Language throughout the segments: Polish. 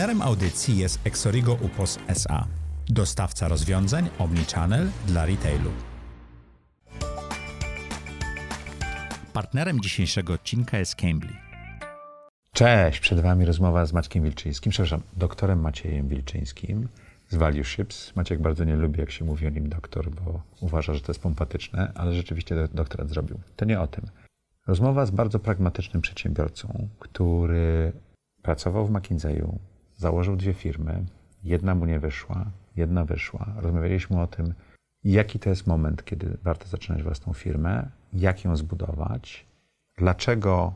Partnerem audycji jest Exorigo Upos SA, dostawca rozwiązań Omnichannel dla retailu. Partnerem dzisiejszego odcinka jest Cambly. Cześć, przed Wami rozmowa z Maćkiem Wilczyńskim, przepraszam, doktorem Maciejem Wilczyńskim z Value Ships. Maciek bardzo nie lubi, jak się mówi o nim doktor, bo uważa, że to jest pompatyczne, ale rzeczywiście doktorat zrobił. To nie o tym. Rozmowa z bardzo pragmatycznym przedsiębiorcą, który pracował w McKinsey'u, założył dwie firmy, jedna mu nie wyszła, jedna wyszła. Rozmawialiśmy o tym, jaki to jest moment, kiedy warto zaczynać własną firmę, jak ją zbudować, dlaczego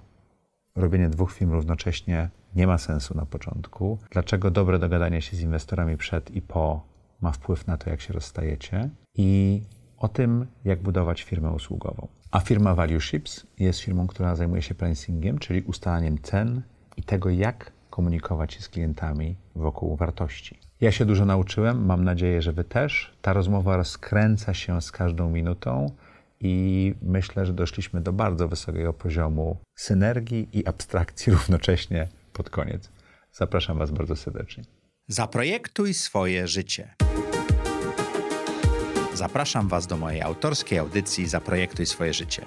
robienie dwóch firm równocześnie nie ma sensu na początku, dlaczego dobre dogadanie się z inwestorami przed i po ma wpływ na to, jak się rozstajecie i o tym, jak budować firmę usługową. A firma Value Ships jest firmą, która zajmuje się pricingiem, czyli ustalaniem cen i tego, jak komunikować się z klientami wokół wartości. Ja się dużo nauczyłem, mam nadzieję, że Wy też. Ta rozmowa rozkręca się z każdą minutą i myślę, że doszliśmy do bardzo wysokiego poziomu synergii i abstrakcji równocześnie pod koniec. Zapraszam Was bardzo serdecznie. Zaprojektuj swoje życie. Zapraszam Was do mojej autorskiej audycji Zaprojektuj swoje życie.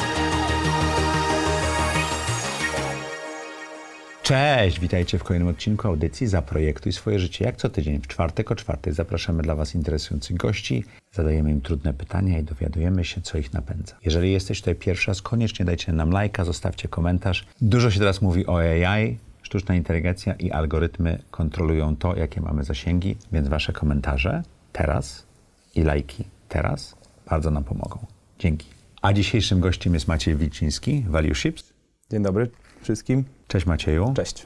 Cześć, witajcie w kolejnym odcinku audycji Zaprojektuj swoje życie. Jak co tydzień w czwartek o czwartej zapraszamy dla Was interesujących gości, zadajemy im trudne pytania i dowiadujemy się, co ich napędza. Jeżeli jesteś tutaj pierwszy raz, koniecznie dajcie nam lajka, zostawcie komentarz. Dużo się teraz mówi o AI, sztuczna inteligencja i algorytmy kontrolują to, jakie mamy zasięgi, więc Wasze komentarze teraz i lajki teraz bardzo nam pomogą. Dzięki. A dzisiejszym gościem jest Maciej Wilczyński, Value Ships. Dzień dobry wszystkim. Cześć Macieju. Cześć.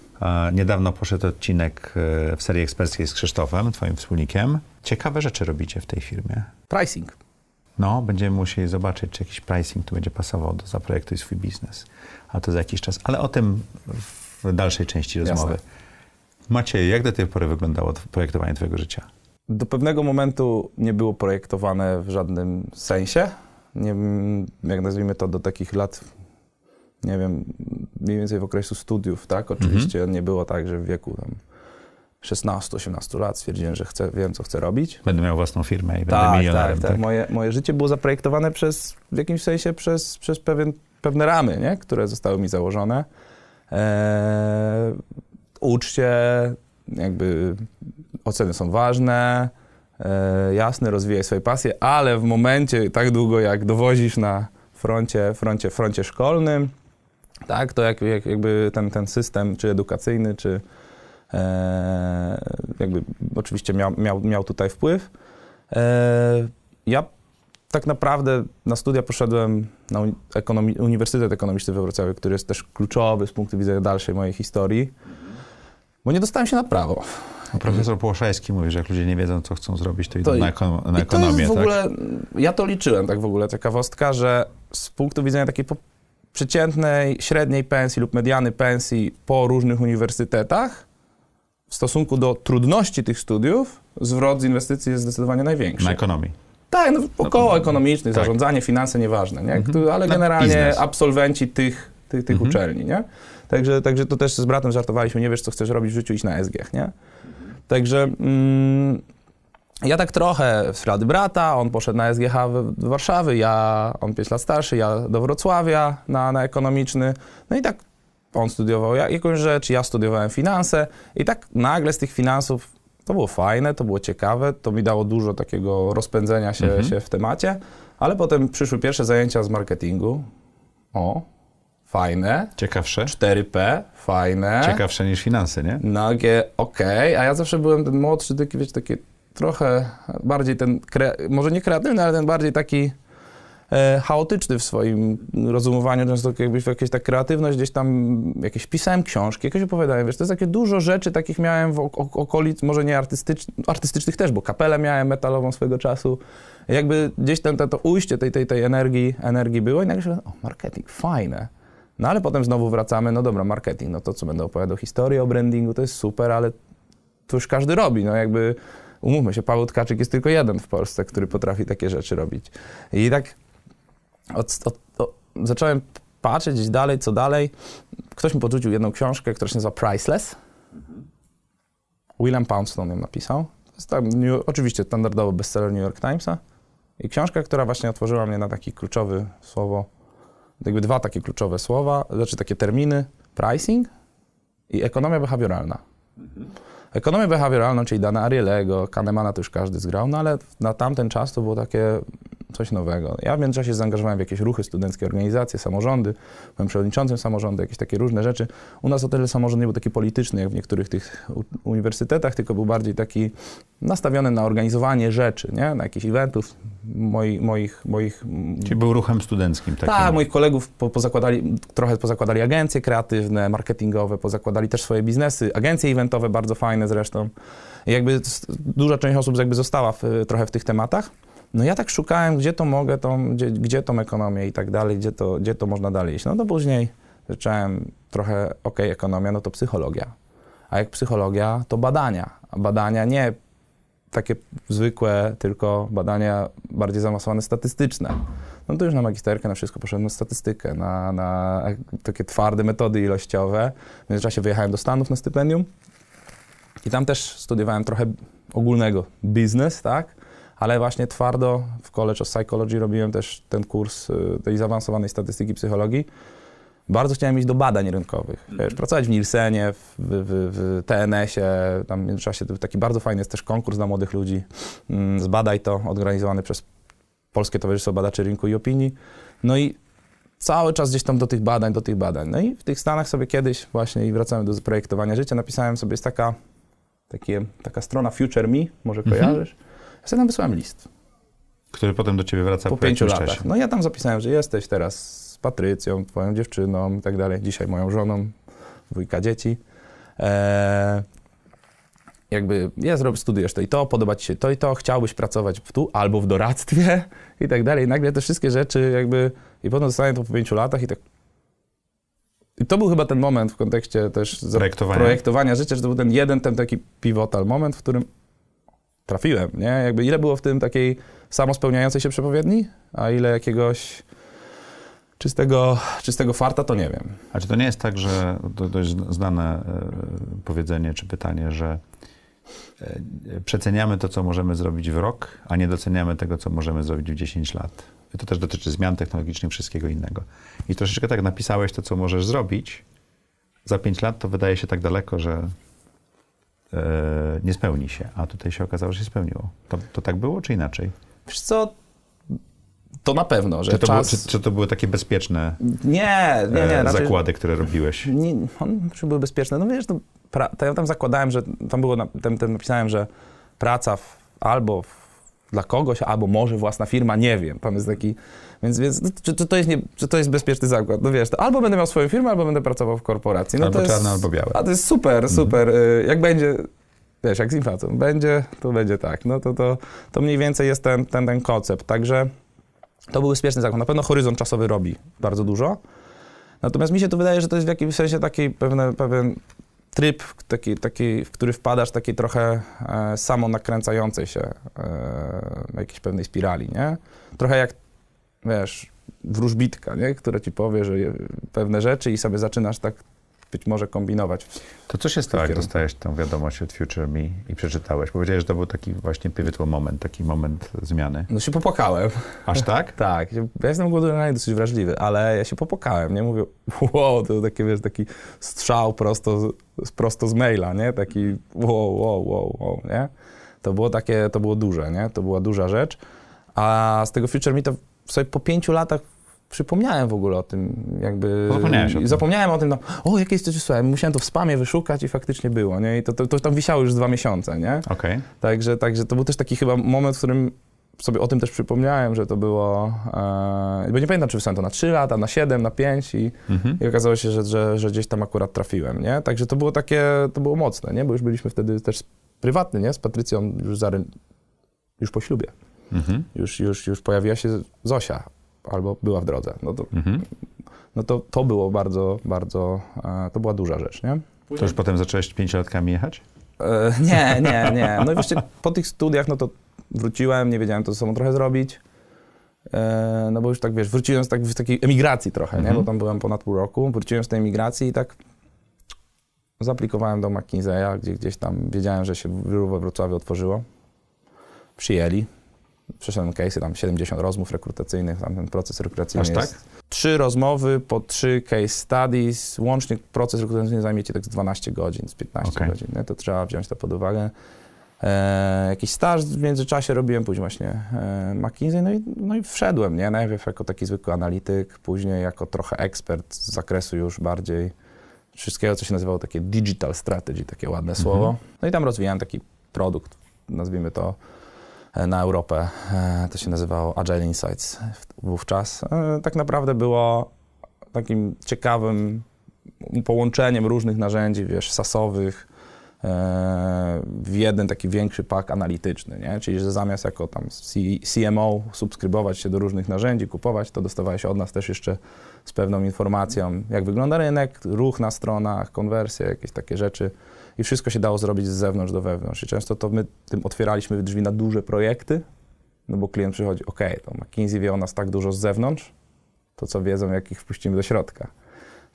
Niedawno poszedł odcinek e, w serii eksperckiej z Krzysztofem, twoim wspólnikiem. Ciekawe rzeczy robicie w tej firmie. Pricing. No, będziemy musieli zobaczyć, czy jakiś pricing tu będzie pasował do zaprojektuj swój biznes. A to za jakiś czas. Ale o tym w dalszej części rozmowy. Jasne. Maciej, jak do tej pory wyglądało projektowanie twojego życia? Do pewnego momentu nie było projektowane w żadnym sensie. Nie, jak nazwijmy to, do takich lat nie wiem, mniej więcej w okresie studiów, tak? Oczywiście mhm. nie było tak, że w wieku tam 16-18 lat stwierdziłem, że chcę, wiem, co chcę robić. Będę miał własną firmę i będę tak, milionerem. Tak, tak. tak. Moje, moje życie było zaprojektowane przez, w jakimś sensie przez, przez pewien, pewne ramy, nie? które zostały mi założone. Eee, uczcie, jakby oceny są ważne, eee, jasne, rozwijaj swoje pasje, ale w momencie tak długo, jak dowozisz na froncie, froncie, froncie szkolnym, tak, to jak, jak, jakby ten, ten system, czy edukacyjny, czy e, jakby oczywiście miał, miał, miał tutaj wpływ. E, ja tak naprawdę na studia poszedłem na ekonomi Uniwersytet Ekonomiczny we Wrocławiu, który jest też kluczowy z punktu widzenia dalszej mojej historii, bo nie dostałem się na prawo. Profesor Płoszajski mówi, że jak ludzie nie wiedzą, co chcą zrobić, to idą to, na, eko na ekonomię. to jest w tak? ogóle, ja to liczyłem, tak w ogóle, ciekawostka, że z punktu widzenia takiej przeciętnej, średniej pensji lub mediany pensji po różnych uniwersytetach, w stosunku do trudności tych studiów, zwrot z inwestycji jest zdecydowanie największy. Na ekonomii. Tak, no, około no, ekonomicznych, tak. zarządzanie, finanse, nieważne, nie? Mhm. ale generalnie biznes. absolwenci tych, tych, tych mhm. uczelni, nie? Także, także to też z bratem żartowaliśmy, nie wiesz, co chcesz robić w życiu, iść na SG, nie? Także mm, ja tak trochę w ślady brata, on poszedł na SGH do Warszawy, ja, on 5 lat starszy, ja do Wrocławia na, na ekonomiczny. No i tak on studiował jakąś rzecz, ja studiowałem finanse i tak nagle z tych finansów to było fajne, to było ciekawe, to mi dało dużo takiego rozpędzenia się, mhm. się w temacie, ale potem przyszły pierwsze zajęcia z marketingu. O, fajne. Ciekawsze. 4P, fajne. Ciekawsze niż finanse, nie? Nagie, okej, okay. a ja zawsze byłem ten młodszy, taki, wiecie, taki trochę bardziej ten, może nie kreatywny, ale ten bardziej taki e, chaotyczny w swoim rozumowaniu, często jakby jakaś ta kreatywność, gdzieś tam jakieś pisałem książki, jakieś opowiadałem, wiesz, to jest takie dużo rzeczy takich miałem w okolic, może nie artystycznych, artystycznych też, bo kapelę miałem metalową swego czasu, jakby gdzieś tam to, to ujście tej, tej, tej energii, energii było i nagle się, o, marketing, fajne. No ale potem znowu wracamy, no dobra, marketing, no to co będę opowiadał, historię o brandingu, to jest super, ale to już każdy robi, no jakby umówmy się, Paweł Tkaczyk jest tylko jeden w Polsce, który potrafi takie rzeczy robić. I tak od, od, od, zacząłem patrzeć gdzieś dalej, co dalej. Ktoś mi podrzucił jedną książkę, która się nazywa Priceless. William Poundstone ją napisał. Tam, New, oczywiście standardowy bestseller New York Timesa. I książka, która właśnie otworzyła mnie na taki kluczowy słowo, jakby dwa takie kluczowe słowa, znaczy takie terminy, pricing i ekonomia behawioralna. Ekonomię behawioralną, czyli dane Arielego, Kahnemana to już każdy zgrał, no ale na tamten czas to było takie coś nowego. Ja w międzyczasie zaangażowałem w jakieś ruchy studenckie, organizacje, samorządy, byłem przewodniczącym samorządu, jakieś takie różne rzeczy. U nas o tyle samorząd nie był taki polityczny, jak w niektórych tych uniwersytetach, tylko był bardziej taki nastawiony na organizowanie rzeczy, nie? na jakichś eventów moich... moich, moich Czyli był ruchem studenckim. Takim. Tak, moich kolegów po, pozakładali, trochę pozakładali agencje kreatywne, marketingowe, pozakładali też swoje biznesy, agencje eventowe, bardzo fajne zresztą. I jakby duża część osób jakby została w, trochę w tych tematach. No ja tak szukałem, gdzie to mogę, tą, gdzie, gdzie tą ekonomię i tak dalej, gdzie to, gdzie to można dalej iść. No to później zacząłem trochę, ok, ekonomia, no to psychologia. A jak psychologia, to badania. A badania nie takie zwykłe, tylko badania bardziej zaawansowane statystyczne. No to już na magisterkę, na wszystko poszedłem na statystykę, na, na takie twarde metody ilościowe. W międzyczasie wyjechałem do Stanów na stypendium i tam też studiowałem trochę ogólnego biznes, tak? Ale właśnie twardo w College of Psychology robiłem też ten kurs y, tej zaawansowanej statystyki psychologii. Bardzo chciałem iść do badań rynkowych. Wiesz, mhm. pracować w Nielsenie, w, w, w TNS-ie, tam w międzyczasie taki bardzo fajny jest też konkurs dla młodych ludzi. Mm, zbadaj to, organizowany przez Polskie Towarzystwo Badaczy Rynku i Opinii. No i cały czas gdzieś tam do tych badań, do tych badań. No i w tych Stanach sobie kiedyś właśnie, i wracamy do projektowania życia, napisałem sobie, jest taka, takie, taka strona Future Me, może mhm. kojarzysz? Tam wysłałem list. Który potem do ciebie wraca po, po pięciu latach. Czasie. No ja tam zapisałem, że jesteś teraz z Patrycją, twoją dziewczyną i tak dalej, dzisiaj moją żoną, dwójka dzieci. Eee, jakby ja zrobię, studiujesz to i to, podoba ci się to i to, chciałbyś pracować tu albo w doradztwie i tak dalej. I nagle te wszystkie rzeczy jakby i potem zostałem to po pięciu latach i tak i to był chyba ten moment w kontekście też projektowania, projektowania życia, że to był ten jeden, ten taki pivotal moment, w którym trafiłem, nie? Jakby ile było w tym takiej samospełniającej się przepowiedni, a ile jakiegoś czystego, czystego farta, to nie wiem. A czy to nie jest tak, że to dość znane e, powiedzenie czy pytanie, że e, przeceniamy to, co możemy zrobić w rok, a nie doceniamy tego, co możemy zrobić w 10 lat. I to też dotyczy zmian technologicznych, wszystkiego innego. I troszeczkę tak napisałeś to, co możesz zrobić, za 5 lat to wydaje się tak daleko, że nie spełni się, a tutaj się okazało, że się spełniło. To, to tak było, czy inaczej? Wiesz co, to na pewno, że czy to, czas... było, czy, czy, to były takie bezpieczne nie, nie, nie, e, zakłady, które robiłeś? Nie, one były bezpieczne. No wiesz, to, pra, to ja tam zakładałem, że tam było, na, tam, tam napisałem, że praca w, albo w, dla kogoś, albo może własna firma, nie wiem. Tam jest taki więc, więc no, czy, czy, to jest nie, czy to jest bezpieczny zakład? No wiesz, to albo będę miał swoją firmę, albo będę pracował w korporacji. No albo to czarne, albo białe. A to jest super, mhm. super. Mhm. Jak będzie, wiesz, jak z inflacją będzie, to będzie tak. No to, to, to mniej więcej jest ten, ten, ten koncept. Także to był bezpieczny zakład. Na pewno horyzont czasowy robi bardzo dużo. Natomiast mi się to wydaje, że to jest w jakimś sensie taki pewne, pewien tryb, taki, taki, w który wpadasz takiej trochę e, samo się e, jakiejś pewnej spirali, nie? Trochę jak wiesz, wróżbitka, nie? która ci powie, że pewne rzeczy i sobie zaczynasz tak być może kombinować. To co się stało, jak dostałeś tę wiadomość od Future Me i przeczytałeś? Powiedziałeś, że to był taki właśnie pivotal moment, taki moment zmiany. No się popłakałem. Aż tak? tak. Ja jestem generalnie dosyć wrażliwy, ale ja się popłakałem, nie? Mówię, wow, to takie, wiesz, taki strzał prosto, prosto z maila, nie? Taki wow, wow, wow, wow, nie? To było takie, to było duże, nie? To była duża rzecz. A z tego Future Me to sobie po pięciu latach przypomniałem w ogóle o tym, jakby... Zapomniałeś o tym. Zapomniałem o tym, no, o, jakieś coś wysłałem, musiałem to w spamie wyszukać i faktycznie było, nie? I to, to, to tam wisiało już dwa miesiące, nie? Okej. Okay. Także, także to był też taki chyba moment, w którym sobie o tym też przypomniałem, że to było, e, bo nie pamiętam, czy wysłałem to na 3 lata, na 7, na 5 i, mhm. i okazało się, że, że, że, gdzieś tam akurat trafiłem, nie? Także to było takie, to było mocne, nie? Bo już byliśmy wtedy też prywatny, nie? Z Patrycją już, za, już po ślubie. Mhm. Już, już, już pojawiła się Zosia, albo była w drodze. No to, mhm. no to, to było bardzo, bardzo, e, to była duża rzecz, nie? To już potem zacząłeś pięciolatkami jechać? E, nie, nie, nie. No i właśnie po tych studiach, no to wróciłem, nie wiedziałem, co ze sobą trochę zrobić. E, no bo już tak, wiesz, wróciłem z tak, w takiej emigracji trochę, nie? Bo tam byłem ponad pół roku. Wróciłem z tej emigracji i tak zaaplikowałem do McKinsey'a, gdzie gdzieś tam wiedziałem, że się we Wrocławiu otworzyło. Przyjęli. Przeszedłem case'y, tam 70 rozmów rekrutacyjnych, tam ten proces rekrutacyjny Aż tak? jest. Trzy rozmowy po trzy case studies, łącznie proces rekrutacyjny zajmie ci tak z 12 godzin, z 15 Okej. godzin, nie? to trzeba wziąć to pod uwagę. E, jakiś staż w międzyczasie robiłem, później właśnie e, McKinsey, no i, no i wszedłem, nie? Najpierw jako taki zwykły analityk, później jako trochę ekspert z zakresu już bardziej wszystkiego, co się nazywało takie digital strategy, takie ładne słowo. No i tam rozwijałem taki produkt, nazwijmy to na Europę. E, To się nazywało Agile Insights wówczas. E, Tak naprawdę było takim ciekawym połączeniem różnych narzędzi, wiesz, sasowych e, w jeden taki większy pak analityczny, nie? Czyli, że zamiast jako tam CMO subskrybować się do różnych narzędzi, kupować, to dostawałeś od nas też jeszcze z pewną informacją, jak wygląda rynek, ruch na stronach, konwersje, jakieś takie rzeczy. I wszystko się dało zrobić z zewnątrz do wewnątrz. I często to my tym otwieraliśmy drzwi na duże projekty, no bo klient przychodzi, ok, to McKinsey wie o nas tak dużo z zewnątrz, to co wiedzą, jak ich wpuścimy do środka.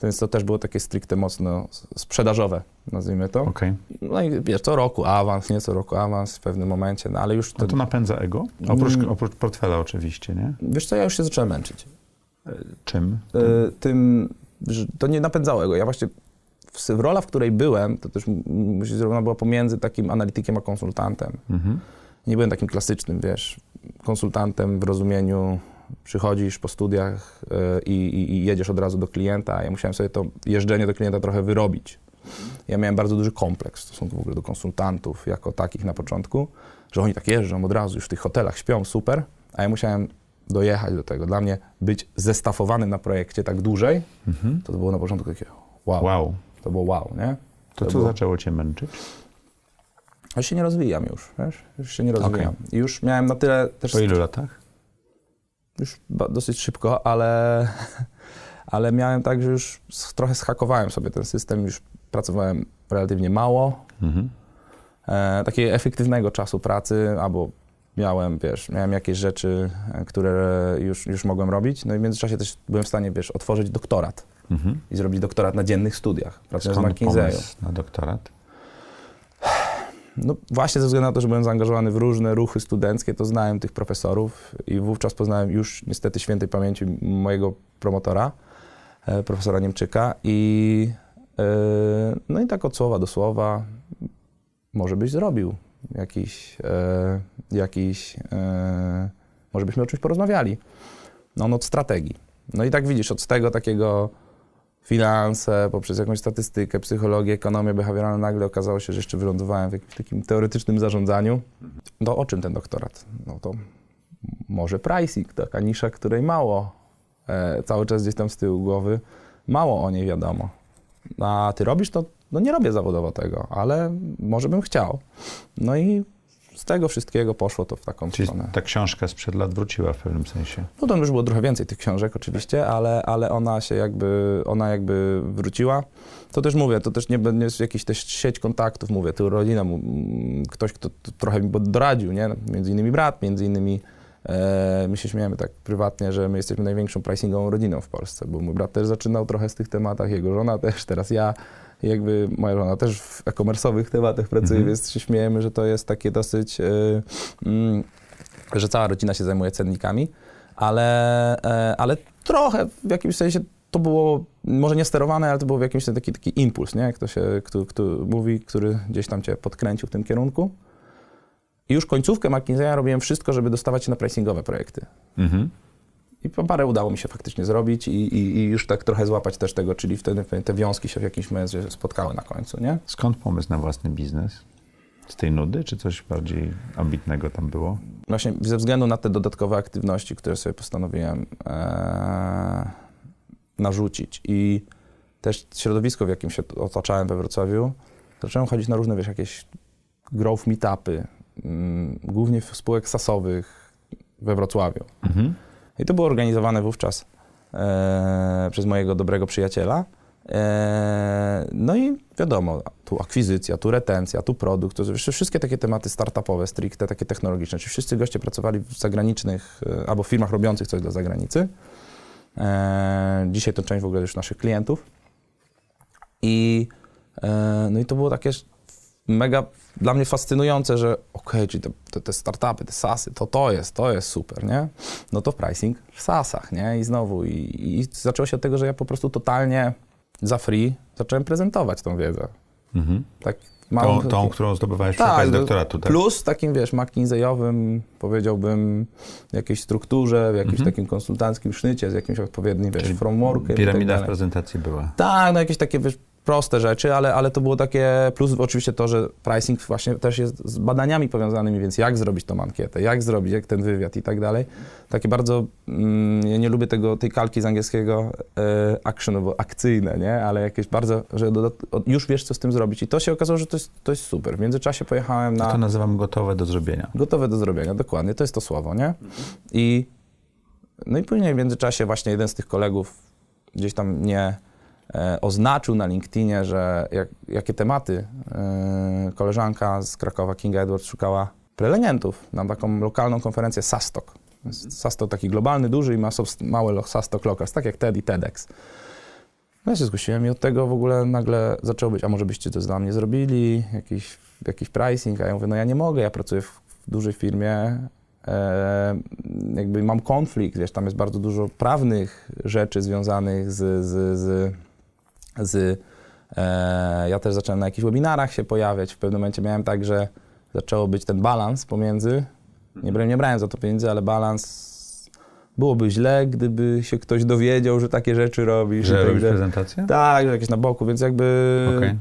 Więc to też było takie stricte mocno sprzedażowe, nazwijmy to. Okej. No i wiesz, co roku awans, nie co roku awans w pewnym momencie, no ale już No to, napędza ego? Oprócz, Mm. oprócz portfela oczywiście, nie? wiesz co, ja już się zacząłem męczyć. Czym? E, tym, że to nie napędzało go. Ja właśnie rola, w której byłem, to też m- musi zrobić, ona była pomiędzy takim analitykiem a konsultantem. Mhm. Nie byłem takim klasycznym, wiesz, konsultantem w rozumieniu przychodzisz po studiach e, i, i, i jedziesz od razu do klienta. Ja musiałem sobie to jeżdżenie do klienta trochę wyrobić. Ja miałem bardzo duży kompleks w stosunku w ogóle do konsultantów jako takich na początku, że oni tak jeżdżą od razu, już w tych hotelach śpią, super, a ja musiałem dojechać do tego. Dla mnie być zestafowanym na projekcie tak dłużej, Mhm. to, to było na początku takie wow. Wow. To było wow, nie? To, To co było- zaczęło cię męczyć? Już się nie rozwijam już, wiesz? Już się nie rozwijam. I już miałem na tyle też... Po ilu latach? już dosyć szybko, ale, ale miałem tak, że już trochę schakowałem sobie ten system, już pracowałem relatywnie mało, Mhm. e, takiego efektywnego czasu pracy, albo miałem, wiesz, miałem jakieś rzeczy, e, które już, już mogłem robić, no i w międzyczasie też byłem w stanie, wiesz, otworzyć doktorat Mhm. i zrobić doktorat na dziennych studiach, pracując w Skąd McKinseyu. na doktorat? No właśnie ze względu na to, że byłem zaangażowany w różne ruchy studenckie, to znałem tych profesorów i wówczas poznałem już niestety świętej pamięci mojego promotora, e, profesora Niemczyka i e, no i tak od słowa do słowa może byś zrobił jakiś, e, jakiś może byśmy o czymś porozmawiali. No on od strategii. No i tak widzisz, od tego takiego finanse, poprzez jakąś statystykę, psychologię, ekonomię behawioralną, nagle okazało się, że jeszcze wylądowałem w jakimś takim teoretycznym zarządzaniu. No o czym ten doktorat? No to może pricing, taka nisza, której mało, e, cały czas gdzieś tam z tyłu głowy, mało o niej wiadomo. A ty robisz to? No nie robię zawodowo tego, ale może bym chciał. No i z tego wszystkiego poszło to w taką Czyli stronę. ta książka sprzed lat wróciła w pewnym sensie. No to już było trochę więcej tych książek oczywiście, ale, ale ona się jakby, ona jakby wróciła. To też mówię, to też nie jest jakiś też sieć kontaktów, mówię, tu rodzina, ktoś, kto trochę mi doradził, nie? Między innymi brat, między innymi e, my się śmiejemy tak prywatnie, że my jesteśmy największą pricingową rodziną w Polsce, bo mój brat też zaczynał trochę z tych tematach, jego żona też, teraz ja. Jakby moja żona też w e-commerce'owych tematach pracuje, Mhm. więc się śmiejemy, że to jest takie dosyć, e, mm, że cała rodzina się zajmuje cennikami ale, e, ale trochę w jakimś sensie to było może nie sterowane, ale to był w jakimś sensie taki, taki impuls, nie? Jak to się kto, kto mówi, który gdzieś tam cię podkręcił w tym kierunku. I już końcówkę McKinsey'a robiłem wszystko, żeby dostawać się na pricingowe projekty. Mhm. I pa- parę udało mi się faktycznie zrobić i, i, i już tak trochę złapać też tego, czyli wtedy te wiązki się w jakimś momencie spotkały na końcu, nie? Skąd pomysł na własny biznes? Z tej nudy, czy coś bardziej ambitnego tam było? Właśnie ze względu na te dodatkowe aktywności, które sobie postanowiłem e, narzucić i też środowisko, w jakim się otaczałem we Wrocławiu, zacząłem chodzić na różne, wiesz, jakieś growth meetupy, mm, głównie w spółek sasowych we Wrocławiu. Mhm. I to było organizowane wówczas e, przez mojego dobrego przyjaciela. E, no i wiadomo, tu akwizycja, tu retencja, tu produkt, to wszystkie takie tematy startupowe, stricte takie technologiczne. Czyli wszyscy goście pracowali w zagranicznych e, albo w firmach robiących coś dla zagranicy. E, dzisiaj to część w ogóle już naszych klientów. I, no i to było takie mega dla mnie fascynujące, że okej, okay, czyli te, te, te, startupy, te SASy, to to jest, to jest super, nie? No to pricing w SASach, nie? I znowu, i, i zaczęło się od tego, że ja po prostu totalnie za free zacząłem prezentować tą wiedzę. Mhm. Tak, tą, tą, którą zdobywałeś przy tak, doktoratu, tak? Plus takim, wiesz, McKinseyowym, powiedziałbym, jakiejś strukturze, w jakimś mhm. takim konsultanckim sznycie, z jakimś odpowiednim, wiesz, frameworkiem. Tak piramida tak w prezentacji była. Tak, no jakieś takie, wiesz, proste rzeczy, ale, ale to było takie, plus oczywiście to, że pricing właśnie też jest z badaniami powiązanymi, więc jak zrobić tą ankietę, jak zrobić, jak ten wywiad i tak dalej. Takie bardzo, mm, ja nie lubię tego, tej kalki z angielskiego e, action, bo akcyjne, nie? Ale jakieś bardzo, że do, już wiesz, co z tym zrobić. I to się okazało, że to jest, to jest super. W międzyczasie pojechałem na... To nazywam gotowe do zrobienia. Gotowe do zrobienia, dokładnie. To jest to słowo, nie? I no i później w międzyczasie właśnie jeden z tych kolegów gdzieś tam nie oznaczył na LinkedInie, że jak, jakie tematy e, koleżanka z Krakowa, Kinga Edwards, szukała prelegentów na taką lokalną konferencję SASTOK. SASTOK taki globalny, duży i ma małe SASTOK Locals, tak jak TED i TEDx. No ja się zgłosiłem i od tego w ogóle nagle zaczęło być, a może byście to dla mnie zrobili, jakiś, jakiś pricing, a ja mówię, no ja nie mogę, ja pracuję w, w dużej firmie, e, jakby mam konflikt, wiesz, tam jest bardzo dużo prawnych rzeczy związanych z, z, z z... E, ja też zacząłem na jakichś webinarach się pojawiać. W pewnym momencie miałem tak, że zaczęło być ten balans pomiędzy... Nie brałem, nie brałem za to pieniędzy, ale balans byłoby źle, gdyby się ktoś dowiedział, że takie rzeczy robisz. Że tak, robisz prezentację? Tak, że jakieś na boku, więc jakby okay.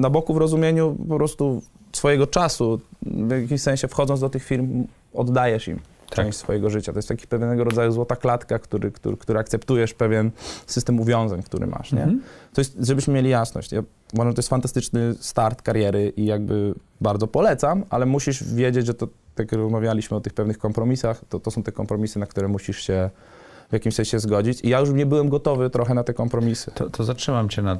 na boku w rozumieniu po prostu swojego czasu, w jakimś sensie wchodząc do tych firm, oddajesz im tak. część swojego życia. To jest taki pewnego rodzaju złota klatka, który, który, który akceptujesz pewien system uwiązań, który masz, nie? Mhm. To jest, żebyśmy mieli jasność. Ja uważam, że to jest fantastyczny start kariery i jakby bardzo polecam, ale musisz wiedzieć, że to, tak jak rozmawialiśmy o tych pewnych kompromisach, to, to są te kompromisy, na które musisz się w jakimś sensie zgodzić. I ja już nie byłem gotowy trochę na te kompromisy. To, to zatrzymam cię na...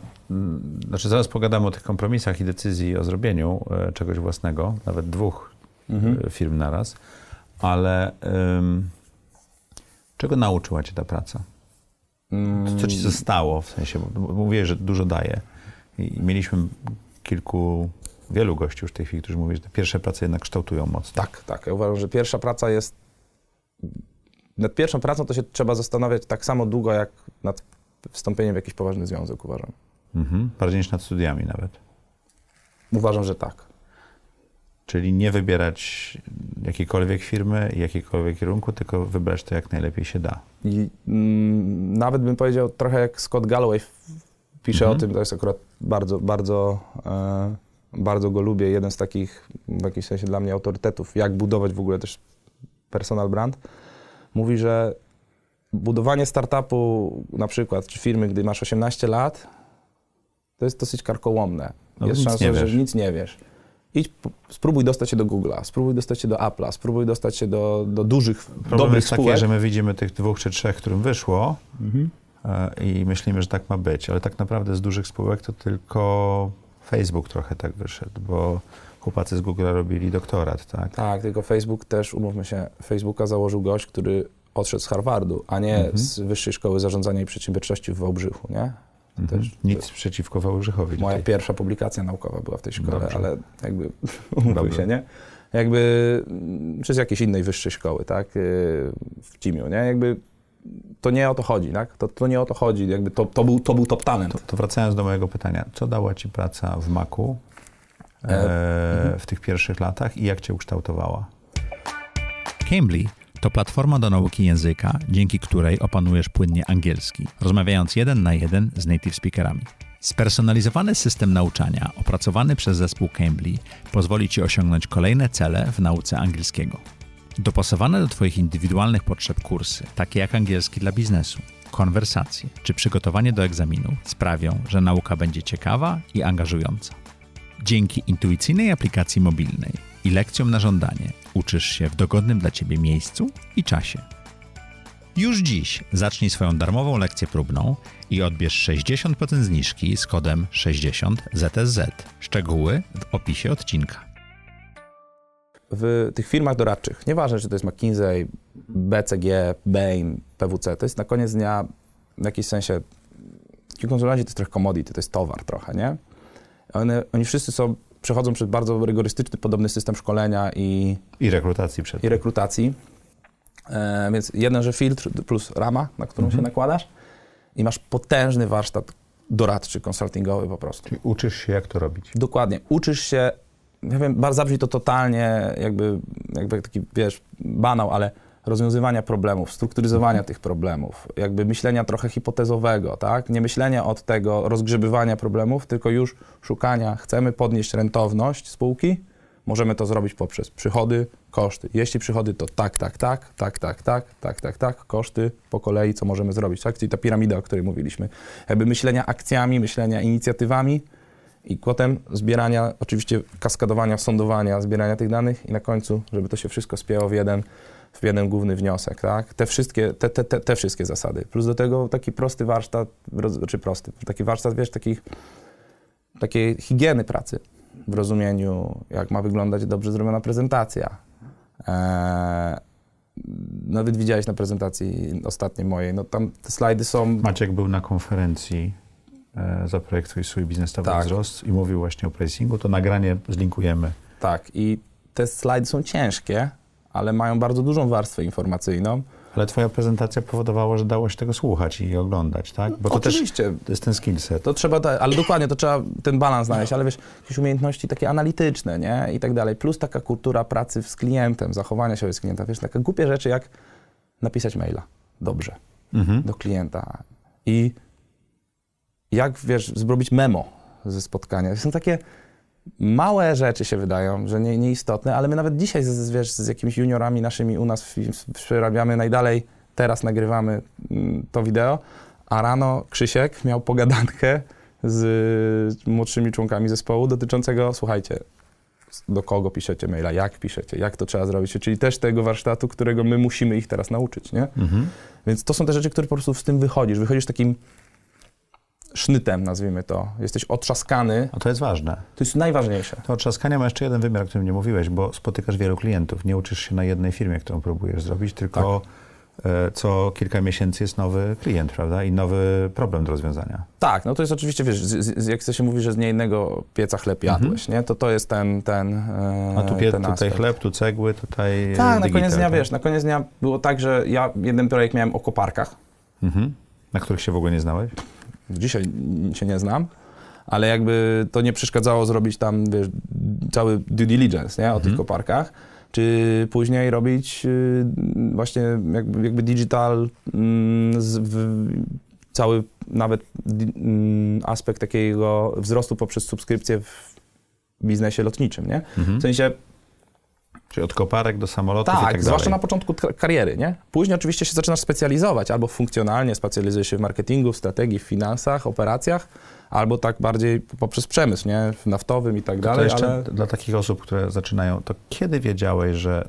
Znaczy zaraz pogadamy o tych kompromisach i decyzji o zrobieniu e, czegoś własnego, nawet dwóch mhm. E, firm naraz ale um, czego nauczyła cię ta praca? Co ci zostało, w sensie, bo mówię, że dużo daje. I mieliśmy kilku, wielu gości już w tej chwili, którzy mówią, że te pierwsze prace jednak kształtują mocno. Tak, tak. Ja uważam, że pierwsza praca jest... Nad pierwszą pracą to się trzeba zastanawiać tak samo długo, jak nad wstąpieniem w jakiś poważny związek, uważam. Mhm. Bardziej niż nad studiami nawet. Uważam, że tak. Czyli nie wybierać jakiejkolwiek firmy, jakiegokolwiek kierunku, tylko wybrać to jak najlepiej się da. I mm, nawet bym powiedział trochę jak Scott Galloway pisze mhm. o tym, to jest akurat bardzo, bardzo, e, bardzo go lubię. Jeden z takich w jakimś sensie dla mnie autorytetów, jak budować w ogóle też personal brand. Mówi, że budowanie startupu na przykład, czy firmy, gdy masz 18 lat, to jest dosyć karkołomne. No, jest szansa, że nic nie wiesz idź, spróbuj dostać się do Google'a, spróbuj dostać się do Apple'a, spróbuj dostać się do, do dużych, Problem dobrych jest takie, że my widzimy tych dwóch czy trzech, którym wyszło mhm. E, i myślimy, że tak ma być, ale tak naprawdę z dużych spółek to tylko Facebook trochę tak wyszedł, bo chłopacy z Google'a robili doktorat, tak? Tak, tylko Facebook też, umówmy się, Facebooka założył gość, który odszedł z Harvardu, a nie mhm. z Wyższej Szkoły Zarządzania i Przedsiębiorczości w Wałbrzychu, nie? Mhm. Też, Nic przeciwko Wałbrzychowi. Moja tutaj. pierwsza publikacja naukowa była w tej szkole, Dobrze. ale jakby umówmy się, nie? Jakby przez jakiejś innej wyższej szkoły, tak? Y, w Cimiu, nie? Jakby to nie o to chodzi, tak? To, to nie o to chodzi, jakby to, to, był, to był top talent. To, to wracając do mojego pytania, co dała ci praca w Macu e, e, w tych pierwszych latach i jak cię ukształtowała? Cambly to platforma do nauki języka, dzięki której opanujesz płynnie angielski, rozmawiając jeden na jeden z native speakerami. Spersonalizowany system nauczania opracowany przez zespół Cambly pozwoli Ci osiągnąć kolejne cele w nauce angielskiego. Dopasowane do Twoich indywidualnych potrzeb kursy, takie jak angielski dla biznesu, konwersacje czy przygotowanie do egzaminu, sprawią, że nauka będzie ciekawa i angażująca. Dzięki intuicyjnej aplikacji mobilnej i lekcjom na żądanie uczysz się w dogodnym dla Ciebie miejscu i czasie. Już dziś zacznij swoją darmową lekcję próbną i odbierz 60% zniżki z kodem 60ZSZ. Szczegóły w opisie odcinka. W tych firmach doradczych, nieważne czy to jest McKinsey, BCG, Bain, PWC, to jest na koniec dnia w jakimś sensie, ci konsultanci to jest trochę commodity, to jest towar trochę, nie? One, oni wszyscy są, przechodzą przez bardzo rygorystyczny, podobny system szkolenia i, I rekrutacji przed i rekrutacji. E, więc jeden, że filtr plus rama, na którą się nakładasz i masz potężny warsztat doradczy, konsultingowy po prostu. Czyli uczysz się, jak to robić. Dokładnie. Uczysz się, ja wiem, bardzo zabrzmi to totalnie jakby, jakby taki, wiesz, banał, ale rozwiązywania problemów, strukturyzowania tych problemów, jakby myślenia trochę hipotezowego, tak? Nie myślenia od tego rozgrzebywania problemów, tylko już szukania, chcemy podnieść rentowność spółki, możemy to zrobić poprzez przychody, koszty. Jeśli przychody, to tak, tak, tak, tak, tak, tak, tak, tak, tak, koszty po kolei, co możemy zrobić, tak? Czyli ta piramida, o której mówiliśmy. Jakby myślenia akcjami, myślenia inicjatywami i potem zbierania, oczywiście kaskadowania, sądowania, zbierania tych danych i na końcu, żeby to się wszystko spięło w jeden, w jeden główny wniosek, tak? Te wszystkie, te, te, te, te wszystkie zasady. Plus do tego taki prosty warsztat, czy prosty, taki warsztat, wiesz, takich, takiej higieny pracy w rozumieniu, jak ma wyglądać dobrze zrobiona prezentacja. Eee, nawet widziałeś na prezentacji ostatniej mojej, no tam te slajdy są... Maciek był na konferencji e, Zaprojektuj swój biznesowy Tak. wzrost i mówił właśnie o pricingu. To nagranie zlinkujemy. Tak, i te slajdy są ciężkie, ale mają bardzo dużą warstwę informacyjną. Ale twoja prezentacja powodowała, że dało się tego słuchać i oglądać, tak? Bo to też Oczywiście, to jest ten skillset. to trzeba, ta, ale dokładnie, to trzeba ten balans znaleźć, ale wiesz, jakieś umiejętności takie analityczne, nie, i tak dalej, plus taka kultura pracy z klientem, zachowania się z klientem, wiesz, takie głupie rzeczy jak napisać maila dobrze Mhm. do klienta i jak, wiesz, zrobić memo ze spotkania. Są takie małe rzeczy się wydają, że nie, nieistotne, ale my nawet dzisiaj z, z, wiesz, z jakimiś juniorami naszymi u nas przerabiamy najdalej, teraz nagrywamy mm, to wideo, a rano Krzysiek miał pogadankę z młodszymi członkami zespołu dotyczącego, słuchajcie, do kogo piszecie maila, jak piszecie, jak to trzeba zrobić, czyli też tego warsztatu, którego my musimy ich teraz nauczyć, nie? Mhm. Więc to są te rzeczy, które po prostu z tym wychodzisz. Wychodzisz takim sznytem, nazwijmy to. Jesteś otrzaskany. A to jest ważne. To jest najważniejsze. To trzaskanie ma jeszcze jeden wymiar, o którym nie mówiłeś, bo spotykasz wielu klientów. Nie uczysz się na jednej firmie, którą próbujesz zrobić, tylko e, co kilka miesięcy jest nowy klient, prawda? I nowy problem do rozwiązania. Tak, no to jest oczywiście, wiesz, z, z, jak się mówi, że z niejednego pieca chleb jadłeś, nie? To to jest ten, ten e, A tu pie, ten tutaj chleb, tu cegły, tutaj Tak, na digital, koniec dnia, tak? wiesz, na koniec dnia było tak, że ja jeden projekt miałem o koparkach. Mhm. Na których się w ogóle nie znałeś? Dzisiaj się nie znam, ale jakby to nie przeszkadzało zrobić tam, wiesz, cały due diligence, nie, o tych koparkach, czy później robić y, właśnie jakby, jakby digital, mm, z, w, cały nawet mm, aspekt takiego wzrostu poprzez subskrypcję w biznesie lotniczym, nie? Mhm. W sensie Czyli od koparek do samolotów tak, i tak zwłaszcza na dalej. początku kariery, nie? Później oczywiście się zaczynasz specjalizować, albo funkcjonalnie specjalizujesz się w marketingu, w strategii, w finansach, operacjach, albo tak bardziej poprzez przemysł, nie? W naftowym i tak To dalej, jeszcze ale... dla takich osób, które zaczynają, to kiedy wiedziałeś, że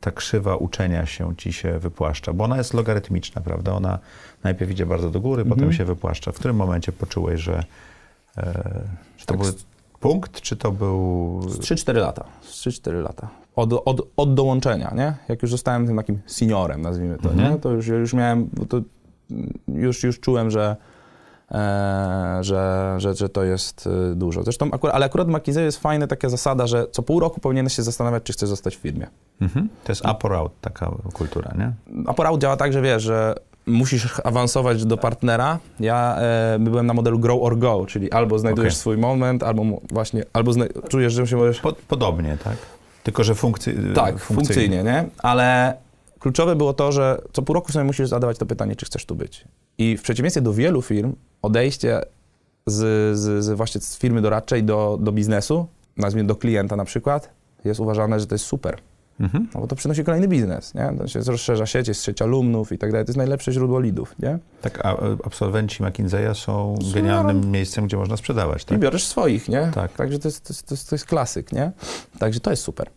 ta krzywa uczenia się ci się wypłaszcza? Bo ona jest logarytmiczna, prawda? Ona najpierw idzie bardzo do góry, Mhm. potem się wypłaszcza. W którym momencie poczułeś, że, e, że to Tak punkt, czy to był... Z 3-4 lata, z 3-4 lata. Od, od, od dołączenia, nie? Jak już zostałem tym takim seniorem, nazwijmy to, Mhm. nie? To już, już miałem, to już, już czułem, że, e, że, że, że to jest e, dużo. Zresztą, akurat, ale akurat w McKinsey jest fajna taka zasada, że co pół roku powinieneś się zastanawiać, czy chcesz zostać w firmie. Mhm. To jest up or out, taka kultura, nie? Apparat działa tak, że wiesz, że musisz awansować do partnera. Ja e, byłem na modelu grow or go, czyli albo znajdujesz Okej. swój moment, albo właśnie, albo czujesz, że się możesz... Po, podobnie, tak? Tylko, że funkcy, Tak, funkcyjnie, nie? Ale kluczowe było to, że co pół roku sobie musisz zadawać to pytanie, czy chcesz tu być. I w przeciwieństwie do wielu firm, odejście z, z, z właśnie z firmy doradczej do, do biznesu, nazwijmy do klienta na przykład, jest uważane, że to jest super. Mhm. No bo to przynosi kolejny biznes, nie? To się rozszerza sieć, jest sieć alumnów i tak dalej. To jest najlepsze źródło lidów, nie? Tak, a e, absolwenci McKinseya są Są- genialnym miejscem, gdzie można sprzedawać, I tak? bierzesz swoich, nie? Tak. Także to jest, to, jest, to, jest, to jest klasyk, nie? Także to jest super.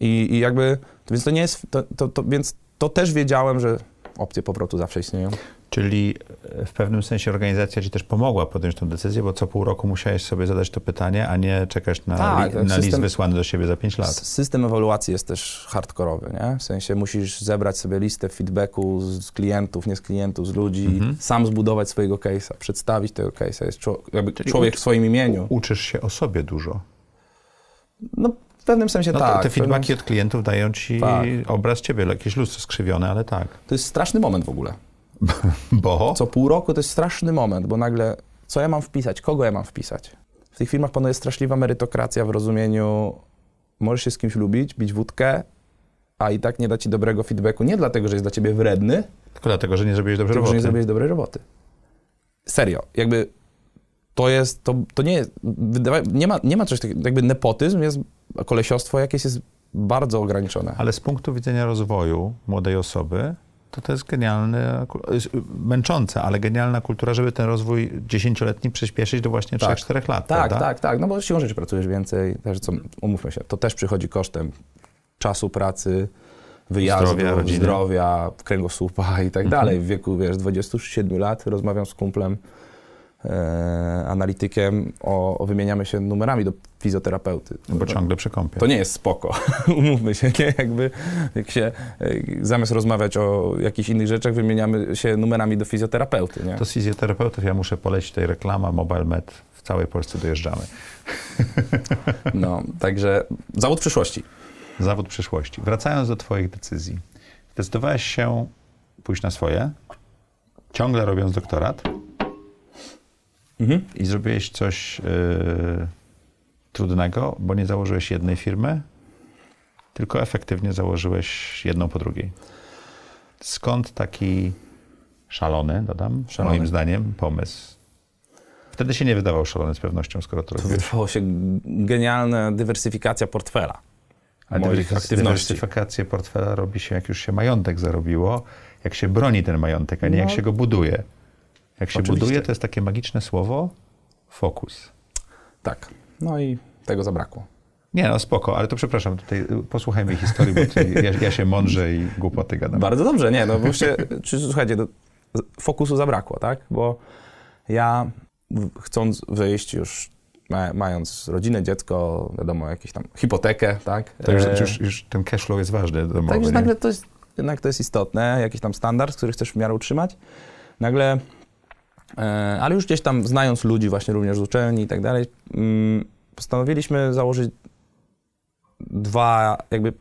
I, i jakby, więc to nie jest, to, to, to, więc to też wiedziałem, że opcje powrotu zawsze istnieją. Czyli e, w pewnym sensie organizacja ci też pomogła podjąć tę decyzję, bo co pół roku musiałeś sobie zadać to pytanie, a nie czekać na, Tak, li, na system- list wysłany do siebie za 5 lat. System ewaluacji jest też hardkorowy, nie? W sensie musisz zebrać sobie listę feedbacku z klientów, nie z klientów, z ludzi, Mhm. sam zbudować swojego case'a, przedstawić tego case'a. Jest człowiek ucz- w swoim imieniu. Uczysz się o sobie dużo. No w pewnym sensie No, tak. te, w pewnym- feedbacki od klientów dają ci Tak. obraz ciebie, jakieś lustro skrzywione, ale tak. To jest straszny moment w ogóle. Bo? Co pół roku to jest straszny moment, bo nagle co ja mam wpisać, kogo ja mam wpisać? W tych firmach panuje straszliwa merytokracja w rozumieniu możesz się z kimś lubić, bić wódkę, a i tak nie da ci dobrego feedbacku, nie dlatego, że jest dla ciebie wredny, Tylko dlatego, że nie zrobiłeś dobrze tylko że nie zrobiłeś dobrej roboty. Serio, jakby to jest, to, to nie jest, wydawa, nie, ma, nie ma coś takiego, jakby nepotyzm jest, kolesiostwo jakieś jest bardzo ograniczone. Ale z punktu widzenia rozwoju młodej osoby, to to jest genialne, jest męczące, ale genialna kultura, żeby ten rozwój dziesięcioletni przyspieszyć do właśnie Tak. 3-4 lat, Tak, prawda? tak, tak, no bo siłą rzeczy pracujesz więcej, też co, umówmy się, to też przychodzi kosztem czasu pracy, wyjazdu, Zdrowia, rodziny. zdrowia kręgosłupa i tak Mhm. dalej. W wieku, wiesz, 27 lat rozmawiam z kumplem, analitykiem, o, o wymieniamy się numerami do fizjoterapeuty. No bo ciągle przy kąpie. To nie jest spoko, umówmy się, nie? Jakby jak się, e, zamiast rozmawiać o jakichś innych rzeczach, wymieniamy się numerami do fizjoterapeuty, nie? To z fizjoterapeutów ja muszę polecić tej reklama MobileMed. W całej Polsce dojeżdżamy. No, także zawód przyszłości. Zawód przyszłości. Wracając do twoich decyzji. Zdecydowałeś się pójść na swoje, ciągle robiąc doktorat Mhm. i zrobiłeś coś yy, trudnego, bo nie założyłeś jednej firmy, tylko efektywnie założyłeś jedną po drugiej. Skąd taki szalony, dodam, Szalony. moim zdaniem, pomysł? Wtedy się nie wydawał szalony z pewnością, skoro to robisz. wydawało się genialna dywersyfikacja portfela. A moich dywersy- aktywności. dywersyfikację portfela robi się, jak już się majątek zarobiło, jak się broni ten majątek, a nie jak No. się go buduje. Jak się Oczywiście. buduje, to jest takie magiczne słowo fokus. Tak. No i tego zabrakło. Nie, no spoko, ale to przepraszam, tutaj y, posłuchaj mojej historii, bo ja, ja się mądrze i głupoty gadam. Bardzo dobrze, nie, no bo się, czy, słuchajcie, do, fokusu zabrakło, tak? Bo ja chcąc wyjść już, ma, mając rodzinę, dziecko, wiadomo, jakąś tam hipotekę, tak? Także E, już, już ten cashflow jest ważny domowy, Także nagle to jest, jednak to jest istotne, jakiś tam standard, który chcesz w miarę utrzymać. Nagle, ale już gdzieś tam znając ludzi właśnie również z uczelni i tak dalej, mm, postanowiliśmy założyć dwa jakby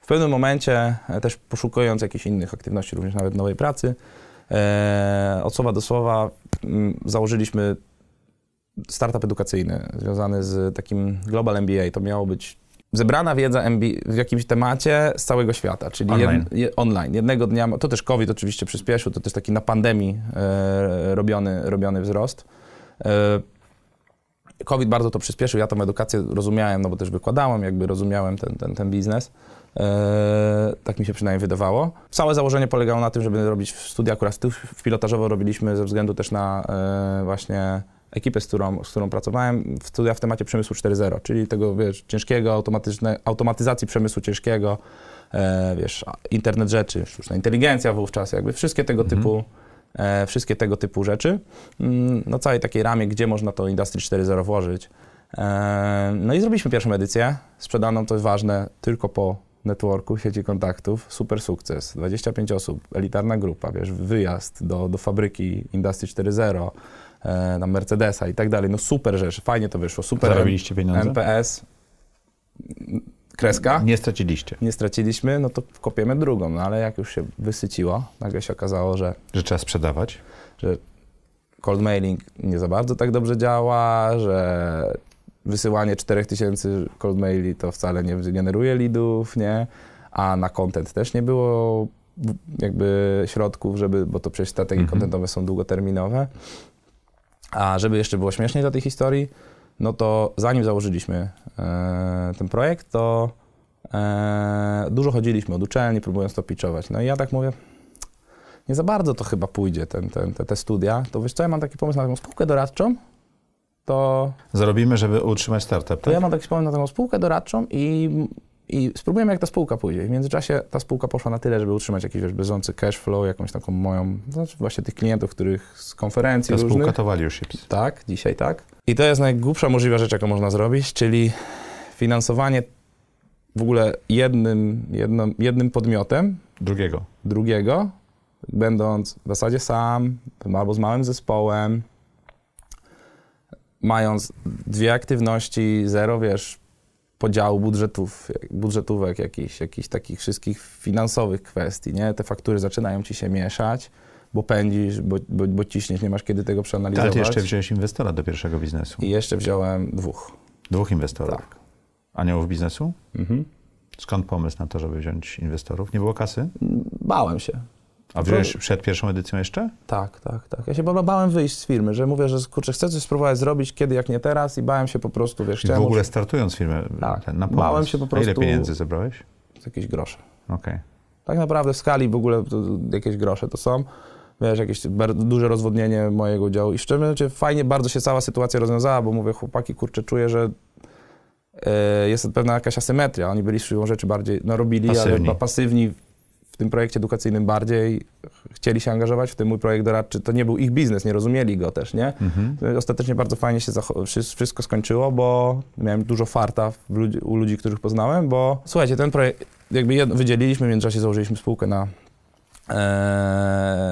w pewnym momencie e, też poszukując jakichś innych aktywności, również nawet nowej pracy, e, od słowa do słowa mm, założyliśmy startup edukacyjny związany z takim Global MBA. To miało być zebrana wiedza MBA w jakimś temacie z całego świata, czyli Online. Jed, je, online. Jednego dnia, to też COVID oczywiście przyspieszył, to też taki na pandemii e, robiony, robiony wzrost. E, COVID bardzo to przyspieszył, ja tą edukację rozumiałem, no bo też wykładałem, jakby rozumiałem ten, ten, ten biznes. E, tak mi się przynajmniej wydawało. Całe założenie polegało na tym, żeby robić studia, akurat w pilotażowo robiliśmy ze względu też na e, właśnie ekipę, z którą, z którą pracowałem, w studia w temacie przemysłu 4.0, czyli tego, wiesz, ciężkiego, automatyczne, automatyzacji przemysłu ciężkiego, e, wiesz, internet rzeczy, sztuczna inteligencja wówczas, jakby wszystkie tego typu e, wszystkie tego typu rzeczy. Mm, No całej takiej ramie, gdzie można to Industry 4.0 włożyć. E, No i zrobiliśmy pierwszą edycję. Sprzedano, to jest ważne, tylko po networku, sieci kontaktów. Super sukces. 25 osób, elitarna grupa, wiesz, wyjazd do, do fabryki Industry 4.0, e, na Mercedesa i tak dalej. No super rzecz, fajnie to wyszło. Super Zarobiliście pieniądze? NPS, kreska Nie straciliście, nie straciliśmy, no to kopiemy drugą. No ale jak już się wysyciło, nagle się okazało, że, że trzeba sprzedawać. że cold mailing nie za bardzo tak dobrze działa, że wysyłanie 4000 cold maili to wcale nie generuje leadów, nie? A na content też nie było jakby środków, żeby, bo to przecież strategie Mhm. contentowe są długoterminowe. A żeby jeszcze było śmieszniej dla tej historii, no to zanim założyliśmy e, ten projekt, to e, dużo chodziliśmy od uczelni, próbując to pitchować. No i ja tak mówię, nie za bardzo to chyba pójdzie, ten, ten, te, te studia. To wiesz co, ja mam taki pomysł na taką spółkę doradczą, to, Zarobimy, żeby utrzymać startup, to tak? ja mam taki pomysł na taką spółkę doradczą i I spróbujemy, jak ta spółka pójdzie. W międzyczasie ta spółka poszła na tyle, żeby utrzymać jakiś wiesz, bieżący cash flow, jakąś taką moją, znaczy właśnie tych klientów, których z konferencji Ta różnych. spółka to Valueships. Tak, dzisiaj tak. I to jest najgłupsza możliwa rzecz, jaką można zrobić, czyli finansowanie w ogóle jednym, jedno, jednym podmiotem Drugiego. drugiego, będąc w zasadzie sam albo z małym zespołem, mając dwie aktywności, zero, wiesz, podziału budżetów, budżetówek, jakichś, jakichś takich wszystkich finansowych kwestii, nie? Te faktury zaczynają ci się mieszać, bo pędzisz, bo, bo, bo ciśniesz, nie masz kiedy tego przeanalizować. Ale ty jeszcze wziąłeś inwestora do pierwszego biznesu. I jeszcze wziąłem dwóch. Dwóch inwestorów. Tak. Aniołów biznesu? Mhm. Skąd pomysł na to, żeby wziąć inwestorów? Nie było kasy? Bałem się. A wziąłeś przed pierwszą edycją jeszcze? Tak, tak, tak. Ja się ba- bałem wyjść z firmy, że mówię, że kurczę, chcę coś spróbować zrobić, kiedy jak nie teraz i bałem się po prostu, wiesz, Czyli w ogóle startując firmę Tak. ten, na pomysł. Bałem się po A ile prostu- pieniędzy zebrałeś? jakieś grosze. Okej. Tak naprawdę w skali w ogóle jakieś grosze to są. Wiesz, jakieś duże rozwodnienie mojego udziału i szczerze mówiąc, fajnie bardzo się cała sytuacja rozwiązała, bo mówię, chłopaki, kurczę, czuję, że e, jest pewna jakaś asymetria. Oni byli siłą rzeczy bardziej, no robili, Pasywni. ale pa- pasywni w tym projekcie edukacyjnym bardziej chcieli się angażować w ten mój projekt doradczy. To nie był ich biznes, nie rozumieli go też, nie? Mhm. Ostatecznie bardzo fajnie się wszystko skończyło, bo miałem dużo farta ludzi, u ludzi, których poznałem, bo słuchajcie, ten projekt jakby wydzieliliśmy, w międzyczasie założyliśmy spółkę na,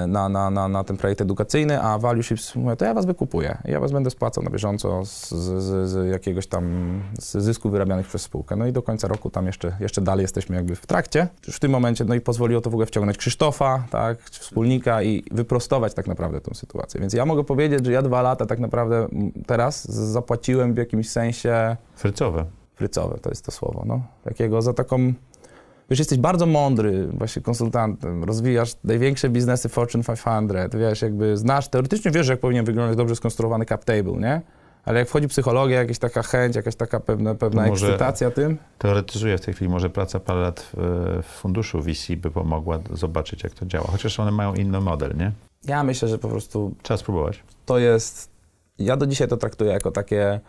na, na, na, na ten projekt edukacyjny, a Valueships mówię, to ja was wykupuję. Ja was będę spłacał na bieżąco z, z, z, jakiegoś tam z zysków wyrabianych przez spółkę. No i do końca roku tam jeszcze, jeszcze dalej jesteśmy jakby w trakcie. Już w tym momencie, no i pozwoliło to w ogóle wciągnąć Krzysztofa, tak, wspólnika i wyprostować tak naprawdę tę sytuację. Więc ja mogę powiedzieć, że ja dwa lata tak naprawdę teraz zapłaciłem w jakimś sensie Frycowe. frycowe, to jest to słowo, no. Takiego za taką... Wiesz, jesteś bardzo mądry właśnie konsultantem, rozwijasz największe biznesy Fortune 500, wiesz, jakby znasz, teoretycznie wiesz, jak powinien wyglądać dobrze skonstruowany cap table, nie? Ale jak wchodzi psychologia, jakaś taka chęć, jakaś taka pewna, pewna może- ekscytacja tym, Teoretyzuję w tej chwili, może praca parę lat w, w funduszu VC by pomogła zobaczyć, jak to działa. Chociaż one mają inny model, nie? ja myślę, że po prostu Trzeba spróbować. to jest... Ja do dzisiaj to traktuję jako takie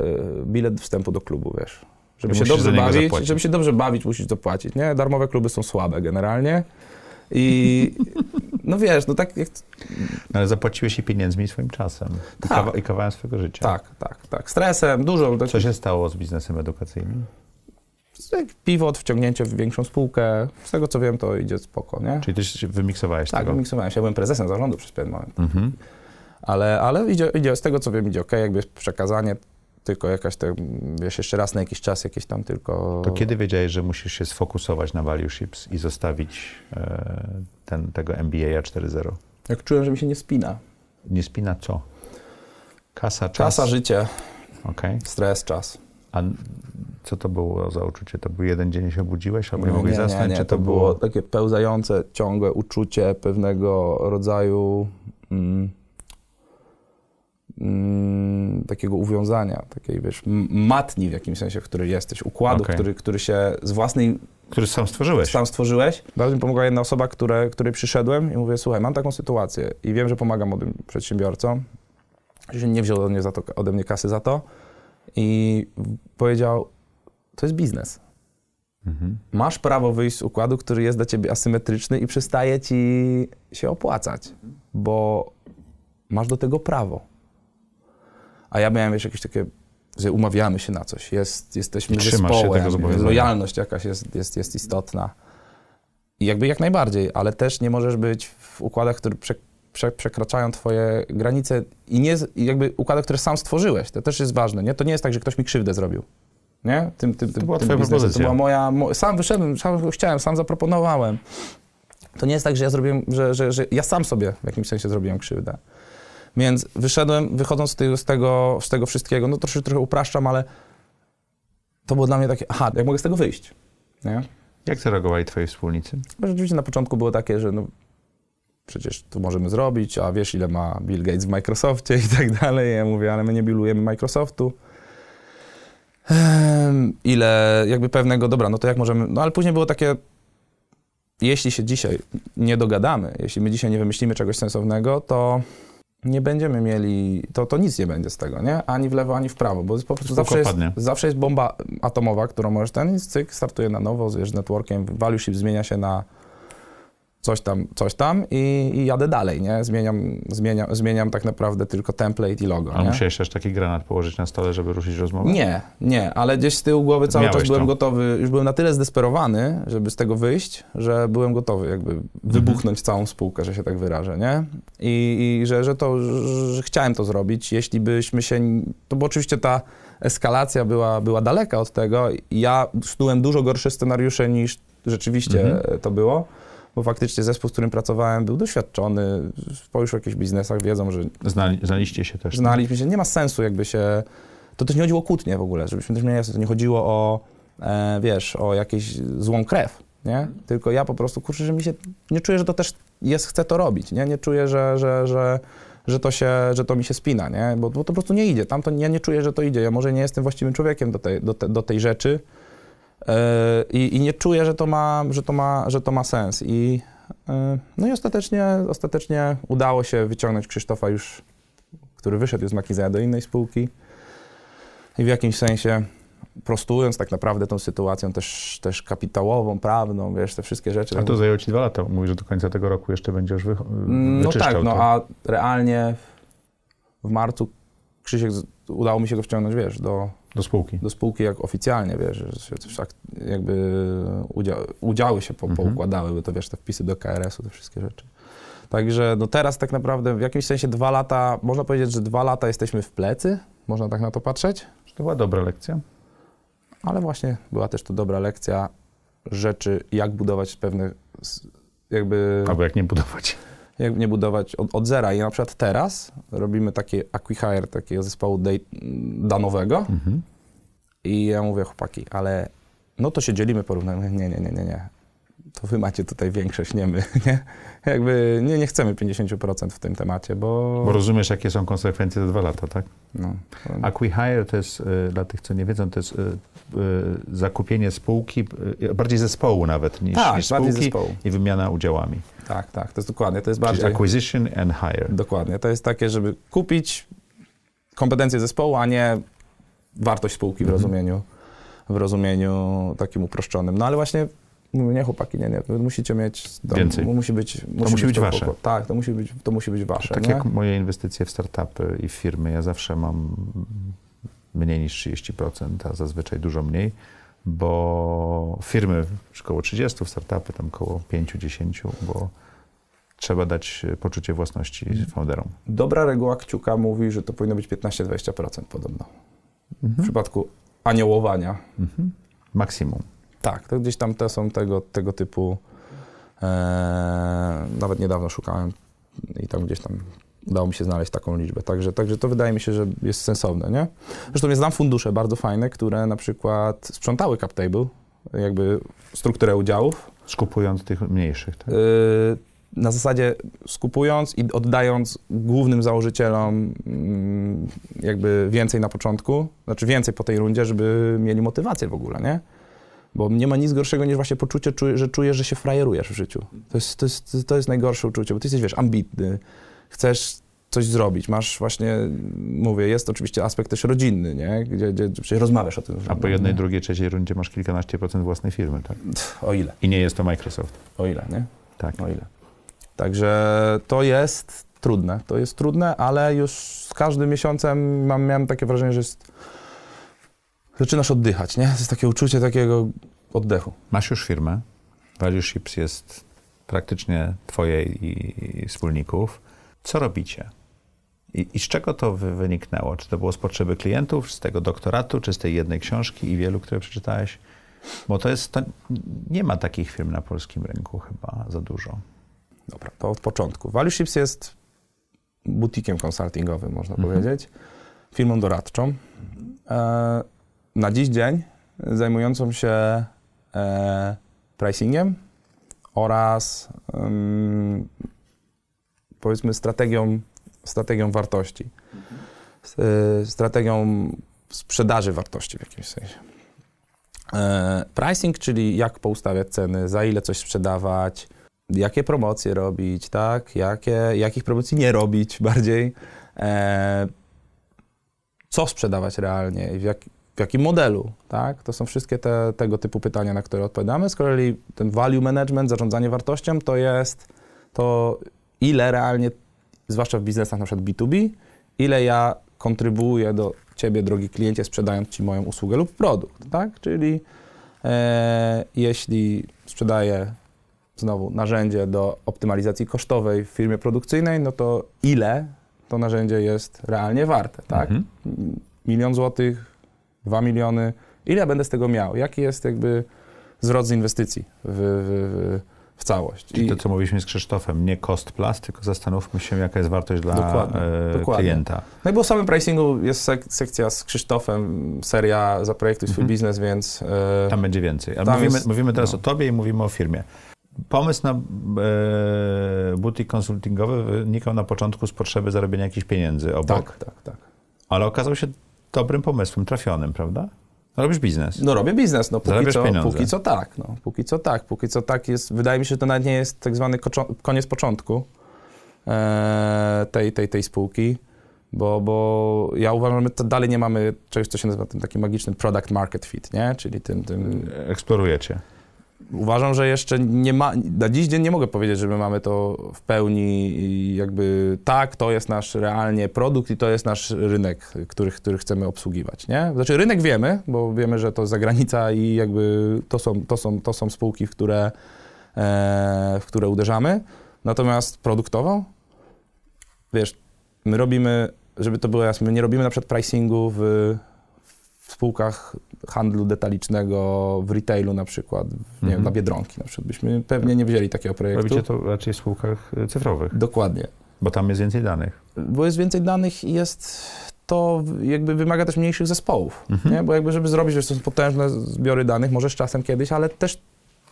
y, bilet wstępu do klubu, wiesz. Żeby I się dobrze bawić, zapłacić. żeby się dobrze bawić, musisz zapłacić, nie? Darmowe kluby są słabe generalnie. I no wiesz, no tak jak, No, Ale zapłaciłeś i pieniędzmi i swoim czasem. I, Tak. kawa, I kawałem swojego życia. tak, tak, tak. Stresem, dużo. Tak, Co się stało z biznesem edukacyjnym? Pivot, wciągnięcie w większą spółkę. Z tego co wiem, to idzie spoko, nie? Czyli ty się wymiksowałeś Tak, tego? wymiksowałem się. Ja byłem prezesem zarządu przez pewien moment. Mhm. Ale, ale idzie, idzie, z tego co wiem, idzie ok, jakby przekazanie, tylko jakaś te, wiesz, jeszcze raz na jakiś czas jakieś tam tylko... To kiedy wiedziałeś, że musisz się sfokusować na Valueships i zostawić e, ten, tego MBA 4.0? Jak czułem, że mi się nie spina. Nie spina co? Kasa, czas? Kasa, życie, Okej. stres, czas. A co to było za uczucie? To był jeden dzień się obudziłeś, albo nie, nie, mogłeś nie, zasnąć? nie, czy to było takie pełzające, ciągłe uczucie pewnego rodzaju mm, mm, takiego uwiązania, takiej, wiesz, matni w jakimś sensie, w której jesteś, układu, Okej. który, który się z własnej Który sam stworzyłeś? sam stworzyłeś. Bardzo mi pomogła jedna osoba, które, której przyszedłem i mówię, słuchaj, mam taką sytuację i wiem, że pomagam młodym przedsiębiorcom, że nie wziął ode mnie, za to, ode mnie kasy za to i powiedział, to jest biznes. Mhm. Masz prawo wyjść z układu, który jest dla ciebie asymetryczny i przestaje ci się opłacać, bo masz do tego prawo. A ja miałem wiesz, jakieś takie, że umawiamy się na coś, jest, jesteśmy trzymasz zespołem, lojalność jakaś jest, jest, jest istotna. I jakby jak najbardziej, ale też nie możesz być w układach, które prze, prze, przekraczają twoje granice i nie, jakby układach, które sam stworzyłeś. To też jest ważne, nie? To nie jest tak, że ktoś mi krzywdę zrobił. Nie? Tym, tym, tym, była tym twoja biznesem. To propozycja. była moja, mo, sam wyszedłem, sam chciałem, sam zaproponowałem. To nie jest tak, że ja zrobiłem, że, że, że ja sam sobie w jakimś sensie zrobiłem krzywdę. Więc wyszedłem, wychodząc z tego, z tego, z tego wszystkiego, no troszkę trochę upraszczam, ale to było dla mnie takie, aha, jak mogę z tego wyjść? Nie? Jak zareagowali twoi wspólnicy? Rzeczywiście na początku było takie, że no, przecież to możemy zrobić, a wiesz ile ma Bill Gates w Microsoftie i tak dalej. Ja mówię, ale my nie billujemy Microsoftu. Em, ile jakby pewnego, dobra, no to jak możemy, no ale później było takie, jeśli się dzisiaj nie dogadamy, jeśli my dzisiaj nie wymyślimy czegoś sensownego, to nie będziemy mieli, to, to nic nie będzie z tego, nie? Ani w lewo, ani w prawo, bo po prostu zawsze jest, zawsze jest bomba atomowa, którą możesz ten, cyk, startuje na nowo, wiesz, networkiem, value ship zmienia się na coś tam, coś tam i, i jadę dalej, nie? Zmieniam, zmieniam, zmieniam tak naprawdę tylko template i logo, A nie? musiałeś też taki granat położyć na stole, żeby ruszyć rozmowę? Nie, nie, ale gdzieś z tyłu głowy cały Miałeś czas byłem to. gotowy, już byłem na tyle zdesperowany, żeby z tego wyjść, że byłem gotowy jakby wybuchnąć całą spółkę, że się tak wyrażę, nie? I, i że, że to, że, że chciałem to zrobić, jeśli byśmy się, to bo oczywiście ta eskalacja była, była daleka od tego, ja snułem dużo gorsze scenariusze niż rzeczywiście Mhm. to było, bo faktycznie zespół, z którym pracowałem był doświadczony, po już jakichś biznesach wiedzą, że Znali, znaliście się też. znaliśmy się, nie ma sensu jakby się, to też nie chodziło o kłótnie w ogóle, żebyśmy też mieli jasne, to nie chodziło o, e, wiesz, o jakąś złą krew, nie? Tylko ja po prostu, kurczę, że mi się, nie czuję, że to też jest, chcę to robić, nie? Nie czuję, że, że, że, że, to, się, że to mi się spina, nie? Bo, bo to po prostu nie idzie, tam to, ja nie czuję, że to idzie, ja może nie jestem właściwym człowiekiem do tej, do te, do tej rzeczy i, i nie czuję, że to ma, że to ma, że to ma sens i e, no i ostatecznie, ostatecznie udało się wyciągnąć Krzysztofa już który wyszedł z Makizea do innej spółki i w jakimś sensie prostując tak naprawdę tą sytuacją też, też kapitałową, prawną, wiesz, te wszystkie rzeczy. A to zajęło ci dwa lata. Mówisz, że do końca tego roku jeszcze będziesz wy, no tak, no to. a realnie w marcu Krzysiek, udało mi się go wciągnąć, wiesz, do, Do spółki. do spółki jak oficjalnie, wiesz, tak jakby udzia udziały się po, Mhm. poukładały, bo to wiesz, te wpisy do KRS-u, te wszystkie rzeczy. Także no teraz tak naprawdę w jakimś sensie dwa lata, można powiedzieć, że dwa lata jesteśmy w plecy, można tak na to patrzeć, To była dobra lekcja. ale właśnie była też to dobra lekcja rzeczy, jak budować pewne jakby, Albo jak nie budować. Jak nie budować od, od zera. I na przykład teraz robimy takie acquihire takiego zespołu date, danowego Mhm. i ja mówię, chłopaki, ale no to się dzielimy, porównujemy. Nie, nie, nie, nie, nie. To wy macie tutaj większość, nie my, nie? Jakby nie, nie chcemy 50% w tym temacie, bo... Bo rozumiesz, jakie są konsekwencje za dwa lata, tak? no, Acquihire to jest, y, dla tych, co nie wiedzą, to jest y, y, zakupienie spółki, bardziej zespołu nawet niż, tak, niż spółki i wymiana udziałami. Tak, tak, to jest dokładnie, to jest Czyli bardziej... acquisition and hire. Dokładnie. To jest takie, żeby kupić kompetencje zespołu, a nie wartość spółki w Mhm. rozumieniu w rozumieniu takim uproszczonym. No ale właśnie mówię, nie chłopaki, nie, nie, wy musicie mieć... To, Więcej. Musi być, musi musi być to wasze. Tak, to musi być, to musi być wasze, Tak nie? jak moje inwestycje w startupy i w firmy, ja zawsze mam mniej niż 30%, a zazwyczaj dużo mniej, bo firmy około 30, w startupy tam około 5-10, bo trzeba dać e, poczucie własności Mhm. founderom. Dobra reguła kciuka mówi, że to powinno być 15-20% podobno. W Mhm. przypadku aniołowania. Mhm. Maksimum. Tak, to gdzieś tam te są tego, tego typu. E, nawet niedawno szukałem i tam gdzieś tam udało mi się znaleźć taką liczbę. Także, także to wydaje mi się, że jest sensowne, nie? Zresztą ja znam fundusze bardzo fajne, które na przykład sprzątały CapTable, jakby strukturę udziałów, Skupując tych mniejszych. Tak? e, na zasadzie skupując i oddając głównym założycielom mm, jakby więcej na początku, znaczy więcej po tej rundzie, żeby mieli motywację w ogóle, nie? Bo nie ma nic gorszego niż właśnie poczucie, że czujesz, że się frajerujesz w życiu. To jest, to, jest, to jest najgorsze uczucie, bo ty jesteś, wiesz, ambitny, chcesz coś zrobić, masz właśnie, mówię, jest oczywiście aspekt też rodzinny, nie? Gdzie, gdzie przecież rozmawiasz o tym. A po jednej, drugiej, trzeciej rundzie masz kilkanaście procent własnej firmy, tak? O ile, I nie jest to Microsoft. o ile, nie? Tak. O ile. Także to jest trudne. To jest trudne, ale już z każdym miesiącem mam, miałem takie wrażenie, że jest... zaczynasz oddychać, nie? To jest takie uczucie takiego oddechu. Masz już firmę. Value Ships jest praktycznie twoje i, i wspólników. Co robicie? I, I z czego to wy, wyniknęło? Czy to było z potrzeby klientów, z tego doktoratu, czy z tej jednej książki i wielu, które przeczytałeś? Bo to jest, to nie ma takich firm na polskim rynku chyba za dużo. Dobra, to od początku. Value Ships jest butikiem konsultingowym, można Mhm. powiedzieć, firmą doradczą. E, na dziś dzień zajmującą się e, pricingiem oraz powiedzmy strategią, strategią wartości. S- e, strategią sprzedaży wartości w jakimś sensie. E, pricing, czyli jak poustawiać ceny, za ile coś sprzedawać, jakie promocje robić, tak? Jakie, jakich promocji nie robić bardziej. E, co sprzedawać realnie i w, jak, w jakim modelu, tak? To są wszystkie te, tego typu pytania, na które odpowiadamy. Z kolei ten value management, zarządzanie wartością, to jest to, ile realnie, zwłaszcza w biznesach na przykład B2B, ile ja kontrybuuję do ciebie, drogi kliencie, sprzedając ci moją usługę lub produkt, tak? Czyli e, jeśli sprzedaję znowu narzędzie do optymalizacji kosztowej w firmie produkcyjnej, no to ile to narzędzie jest realnie warte, tak? Mhm. Milion złotych, dwa miliony, ile ja będę z tego miał? Jaki jest jakby zwrot z inwestycji w, w, w całość? Czyli I to, co mówiliśmy z Krzysztofem, nie cost plus, tylko zastanówmy się, jaka jest wartość dla dokładnie, e, dokładnie. klienta. No i bo w samym pricingu jest sek sekcja z Krzysztofem, seria Zaprojektuj swój mhm. biznes, więc... E, tam będzie więcej. Ale mówimy, jest, mówimy teraz no. o tobie i mówimy o firmie. Pomysł na e, butik konsultingowy wynikał na początku z potrzeby zarobienia jakichś pieniędzy obok. Tak, tak, tak. Ale okazał się dobrym pomysłem, trafionym, prawda? Robisz biznes. No robię biznes, no póki co, póki co tak, no póki co tak, póki co tak jest, wydaje mi się, że to nawet nie jest tak zwany koniec początku e, tej, tej, tej spółki, bo, bo ja uważam, że my dalej nie mamy czegoś, co się nazywa tym takim magicznym product market fit, nie? Czyli tym... tym... Eksplorujecie. Uważam, że jeszcze nie ma, na dziś dzień nie mogę powiedzieć, że my mamy to w pełni jakby tak, to jest nasz realnie produkt i to jest nasz rynek, który, który chcemy obsługiwać, nie? Znaczy rynek wiemy, bo wiemy, że to zagranica i jakby to są, to są, to są spółki, w które, e, w które uderzamy, natomiast produktowo, wiesz, my robimy, żeby to było jasne, my nie robimy na przykład pricingu w w spółkach handlu detalicznego, w retailu na przykład, nie wiem, mhm. dla Biedronki na przykład, byśmy pewnie nie wzięli takiego projektu. Robicie to raczej w spółkach y, cyfrowych. Dokładnie. Bo tam jest więcej danych. Bo jest więcej danych i jest to jakby wymaga też mniejszych zespołów, mhm. nie? Bo jakby żeby zrobić, że to są potężne zbiory danych, możesz czasem kiedyś, ale też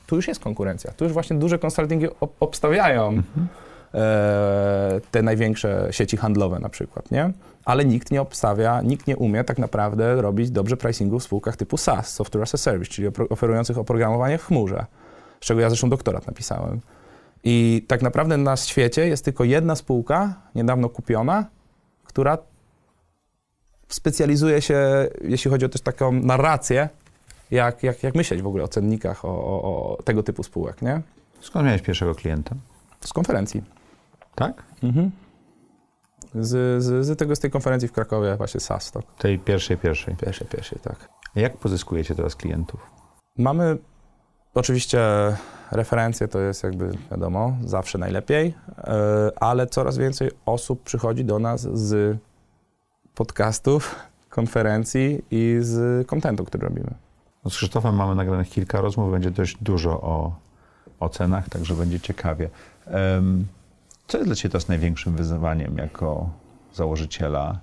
tu już jest konkurencja. Tu już właśnie duże konsultingi obstawiają mhm. E, te największe sieci handlowe na przykład, nie? ale nikt nie obstawia, nikt nie umie tak naprawdę robić dobrze pricingu w spółkach typu SaaS, Software as a Service, czyli oferujących oprogramowanie w chmurze, z czego ja zresztą doktorat napisałem. I tak naprawdę na świecie jest tylko jedna spółka, niedawno kupiona, która specjalizuje się, jeśli chodzi o też taką narrację, jak, jak, jak myśleć w ogóle o cennikach, o, o, o tego typu spółek, nie? Skąd miałeś pierwszego klienta? Z konferencji. Tak? Mhm z, z, z, tego, z tej konferencji w Krakowie, właśnie SAS. Tak. Tej pierwszej, pierwszej. Pierwszej, pierwszej, tak. Jak pozyskujecie teraz klientów? Mamy oczywiście referencje, to jest jakby wiadomo, zawsze najlepiej, e, ale coraz więcej osób przychodzi do nas z podcastów, konferencji i z kontentu, który robimy. No z Krzysztofem mamy nagranych kilka rozmów, będzie dość dużo o, o cenach, także będzie ciekawie. Um, co jest dla Ciebie teraz największym wyzwaniem jako założyciela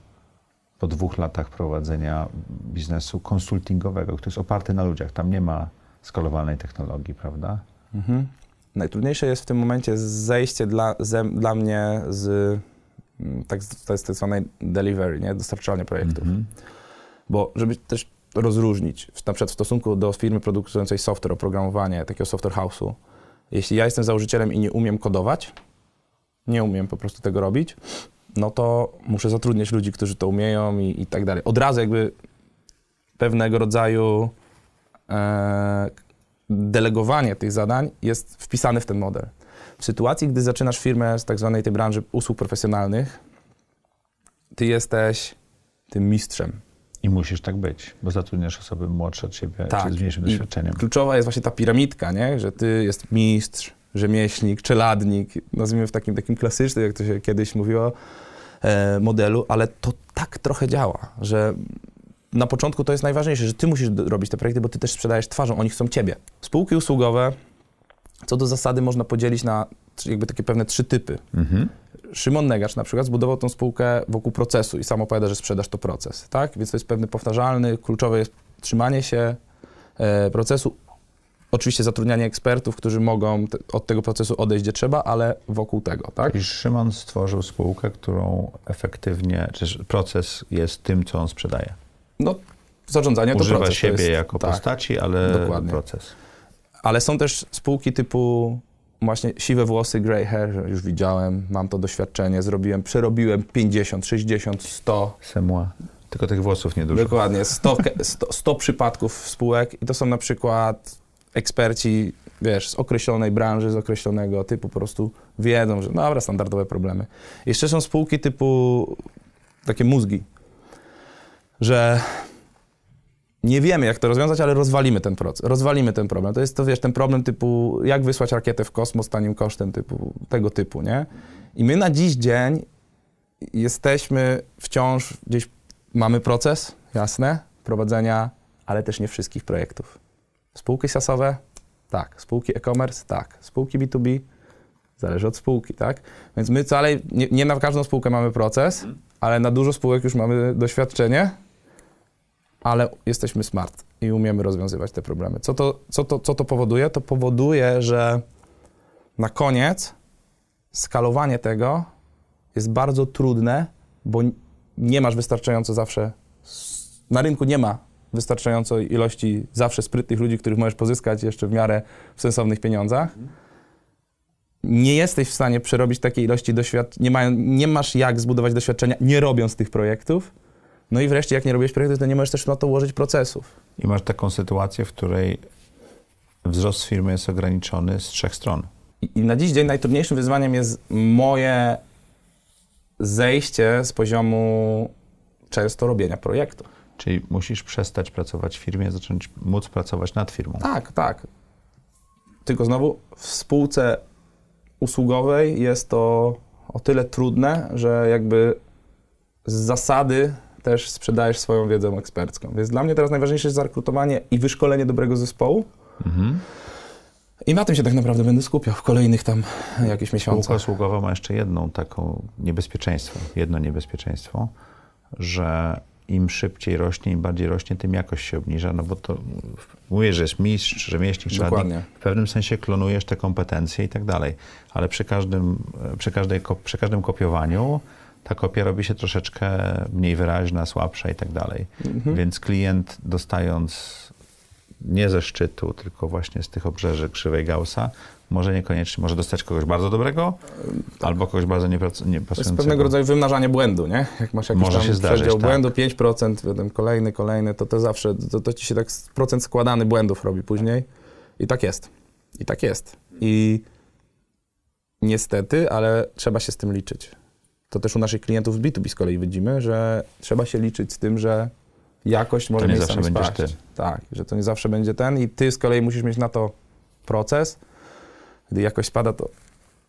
po dwóch latach prowadzenia biznesu konsultingowego, który jest oparty na ludziach? Tam nie ma skalowanej technologii, prawda? Mhm. Najtrudniejsze jest w tym momencie zejście dla, ze, dla mnie z mm, tak, to jest tak zwanej delivery, nie? dostarczania projektów. Mhm. Bo żeby też rozróżnić, na przykład w stosunku do firmy produkującej software, oprogramowanie, takiego software house'u, jeśli ja jestem założycielem i nie umiem kodować, nie umiem po prostu tego robić, no to muszę zatrudniać ludzi, którzy to umieją i, i tak dalej. Od razu jakby pewnego rodzaju e, delegowanie tych zadań jest wpisane w ten model. W sytuacji, gdy zaczynasz firmę z tak zwanej tej branży usług profesjonalnych, ty jesteś tym mistrzem. I musisz tak być, bo zatrudniasz osoby młodsze od ciebie, tak. czy z mniejszym doświadczeniem. Kluczowa jest właśnie ta piramidka, nie? że ty jest mistrz, rzemieślnik, czeladnik, nazwijmy w takim, takim klasycznym, jak to się kiedyś mówiło, e, modelu, ale to tak trochę działa, że na początku to jest najważniejsze, że ty musisz robić te projekty, bo ty też sprzedajesz twarzą, oni chcą ciebie. Spółki usługowe, co do zasady można podzielić na jakby takie pewne trzy typy. Mhm. Szymon Negacz na przykład zbudował tą spółkę wokół procesu i sam opowiada, że sprzedaż to proces, tak? Więc to jest pewny powtarzalny, kluczowe jest trzymanie się e, procesu, Oczywiście zatrudnianie ekspertów, którzy mogą te, od tego procesu odejść gdzie trzeba, ale wokół tego, tak? I Szymon stworzył spółkę, którą efektywnie, czy proces jest tym, co on sprzedaje. No, zarządzanie Używa to proces. siebie jest, jako tak, postaci, ale dokładnie. proces. Ale są też spółki typu właśnie siwe włosy, grey hair, już widziałem, mam to doświadczenie, zrobiłem, przerobiłem 50, 60, 100. Semła. Tylko tych włosów niedużo. Dokładnie, 100, 100, 100 przypadków spółek i to są na przykład eksperci, wiesz, z określonej branży, z określonego typu, po prostu wiedzą, że dobra, standardowe problemy. Jeszcze są spółki typu takie mózgi, że nie wiemy, jak to rozwiązać, ale rozwalimy ten proces, rozwalimy ten problem. To jest to, wiesz, ten problem typu, jak wysłać rakietę w kosmos tanim kosztem, typu, tego typu, nie? I my na dziś dzień jesteśmy wciąż gdzieś, mamy proces, jasne, prowadzenia, ale też nie wszystkich projektów. Spółki sasowe? Tak. Spółki e-commerce? Tak. Spółki B2B? Zależy od spółki, tak? Więc my wcale, nie, nie na każdą spółkę mamy proces, ale na dużo spółek już mamy doświadczenie, ale jesteśmy smart i umiemy rozwiązywać te problemy. Co to, co to, co to powoduje? To powoduje, że na koniec skalowanie tego jest bardzo trudne, bo nie masz wystarczająco zawsze, na rynku nie ma wystarczającej ilości zawsze sprytnych ludzi, których możesz pozyskać jeszcze w miarę w sensownych pieniądzach. Nie jesteś w stanie przerobić takiej ilości doświadczeń, nie, nie masz jak zbudować doświadczenia, nie robiąc tych projektów. No i wreszcie, jak nie robisz projektów, to nie możesz też na to ułożyć procesów. I masz taką sytuację, w której wzrost firmy jest ograniczony z trzech stron. I, i na dziś dzień najtrudniejszym wyzwaniem jest moje zejście z poziomu często robienia projektu. Czyli musisz przestać pracować w firmie, zacząć móc pracować nad firmą. Tak, tak. Tylko znowu w spółce usługowej jest to o tyle trudne, że jakby z zasady też sprzedajesz swoją wiedzę ekspercką. Więc dla mnie teraz najważniejsze jest zarekrutowanie i wyszkolenie dobrego zespołu. Mhm. I na tym się tak naprawdę będę skupiał w kolejnych tam jakichś miesiącach. Spółka usługowa ma jeszcze jedną taką niebezpieczeństwo, jedno niebezpieczeństwo, że im szybciej rośnie, im bardziej rośnie, tym jakość się obniża, no bo to mówię, że jest mistrz, rzemieślnik, Dokładnie. w pewnym sensie klonujesz te kompetencje i tak dalej, ale przy każdym, przy, każdej, przy każdym kopiowaniu ta kopia robi się troszeczkę mniej wyraźna, słabsza i tak dalej. Mhm. Więc klient dostając nie ze szczytu, tylko właśnie z tych obrzeży krzywej Gaussa, może niekoniecznie, może dostać kogoś bardzo dobrego, tak. albo kogoś bardzo niepasującego. To jest pewnego rodzaju wymnażanie błędu, nie? Jak masz jakiś może tam się zdarzyć, przedział tak. błędu, 5%, potem kolejny, kolejny, to to zawsze, to, to ci się tak procent składany błędów robi później. I tak jest. I tak jest. I niestety, ale trzeba się z tym liczyć. To też u naszych klientów z B2B z kolei widzimy, że trzeba się liczyć z tym, że jakość może mieć zawsze spaść. Ty. Tak, że to nie zawsze będzie ten i ty z kolei musisz mieć na to proces. Gdy jakość spada, to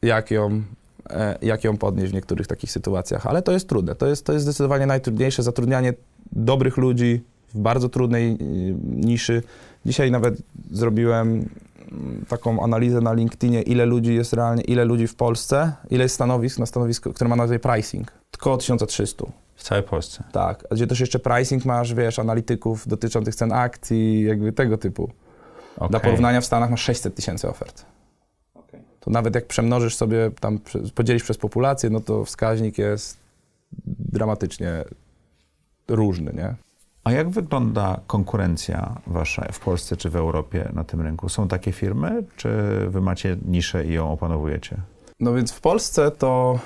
jak ją, e, jak ją podnieść w niektórych takich sytuacjach. Ale to jest trudne. To jest, to jest zdecydowanie najtrudniejsze. Zatrudnianie dobrych ludzi w bardzo trudnej y, niszy. Dzisiaj nawet zrobiłem mm, taką analizę na LinkedInie, ile ludzi jest realnie, ile ludzi w Polsce, ile jest stanowisk na stanowisko, które ma nazwę pricing. Tylko 1300. W całej Polsce. Tak, gdzie też jeszcze pricing masz, wiesz, analityków dotyczących cen akcji, jakby tego typu. Okay. Dla porównania w Stanach masz 600 tysięcy ofert. To nawet jak przemnożysz sobie, tam podzielisz przez populację, no to wskaźnik jest dramatycznie różny, nie? A jak wygląda konkurencja wasza w Polsce czy w Europie na tym rynku? Są takie firmy, czy wy macie niszę i ją opanowujecie? No więc w Polsce to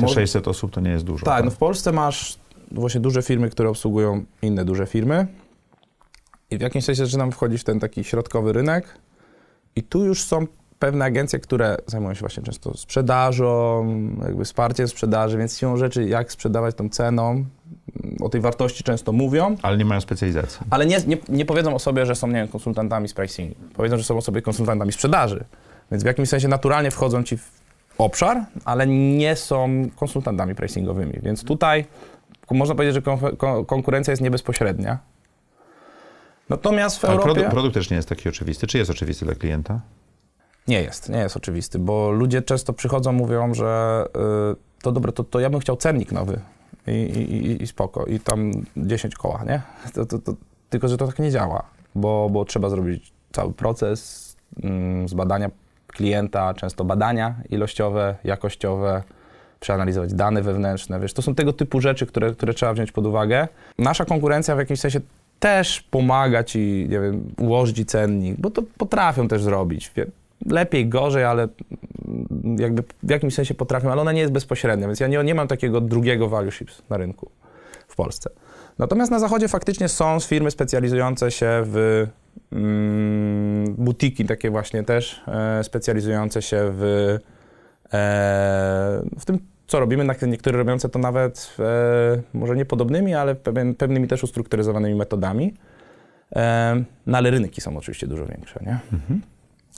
te 600 osób to nie jest dużo. Tak, tak, no w Polsce masz właśnie duże firmy, które obsługują inne duże firmy i w jakimś sensie zaczynam wchodzić w ten taki środkowy rynek i tu już są pewne agencje, które zajmują się właśnie często sprzedażą, jakby wsparciem sprzedaży, więc siłą rzeczy jak sprzedawać tą ceną, o tej wartości często mówią. Ale nie mają specjalizacji. Ale nie, nie, nie powiedzą o sobie, że są, nie wiem, konsultantami z pricingu. Powiedzą, że są o sobie konsultantami sprzedaży. Więc w jakimś sensie naturalnie wchodzą ci w obszar, ale nie są konsultantami pricingowymi. Więc tutaj można powiedzieć, że konkurencja jest niebezpośrednia. Natomiast w ale Europie... Produkt, produkt też nie jest taki oczywisty. Czy jest oczywisty dla klienta? Nie jest, nie jest oczywisty, bo ludzie często przychodzą, mówią, że y, to dobre, to, to ja bym chciał cennik nowy i, i, i spoko, i tam 10 koła, nie? To, to, to, tylko, że to tak nie działa, bo, bo trzeba zrobić cały proces mm, zbadania klienta, często badania ilościowe, jakościowe, przeanalizować dane wewnętrzne. Wiesz, to są tego typu rzeczy, które, które trzeba wziąć pod uwagę. Nasza konkurencja w jakimś sensie też pomaga ci, nie wiem, ułożyć cennik, bo to potrafią też zrobić. Lepiej, gorzej, ale jakby w jakimś sensie potrafią, ale ona nie jest bezpośrednia, więc ja nie, nie mam takiego drugiego value ships na rynku w Polsce. Natomiast na zachodzie faktycznie są firmy specjalizujące się w mm, butiki, takie właśnie też e, specjalizujące się w, e, w tym, co robimy. Niektóre robiące to nawet e, może nie podobnymi, ale pewien, pewnymi też ustrukturyzowanymi metodami. E, no ale rynki są oczywiście dużo większe, nie? Mhm.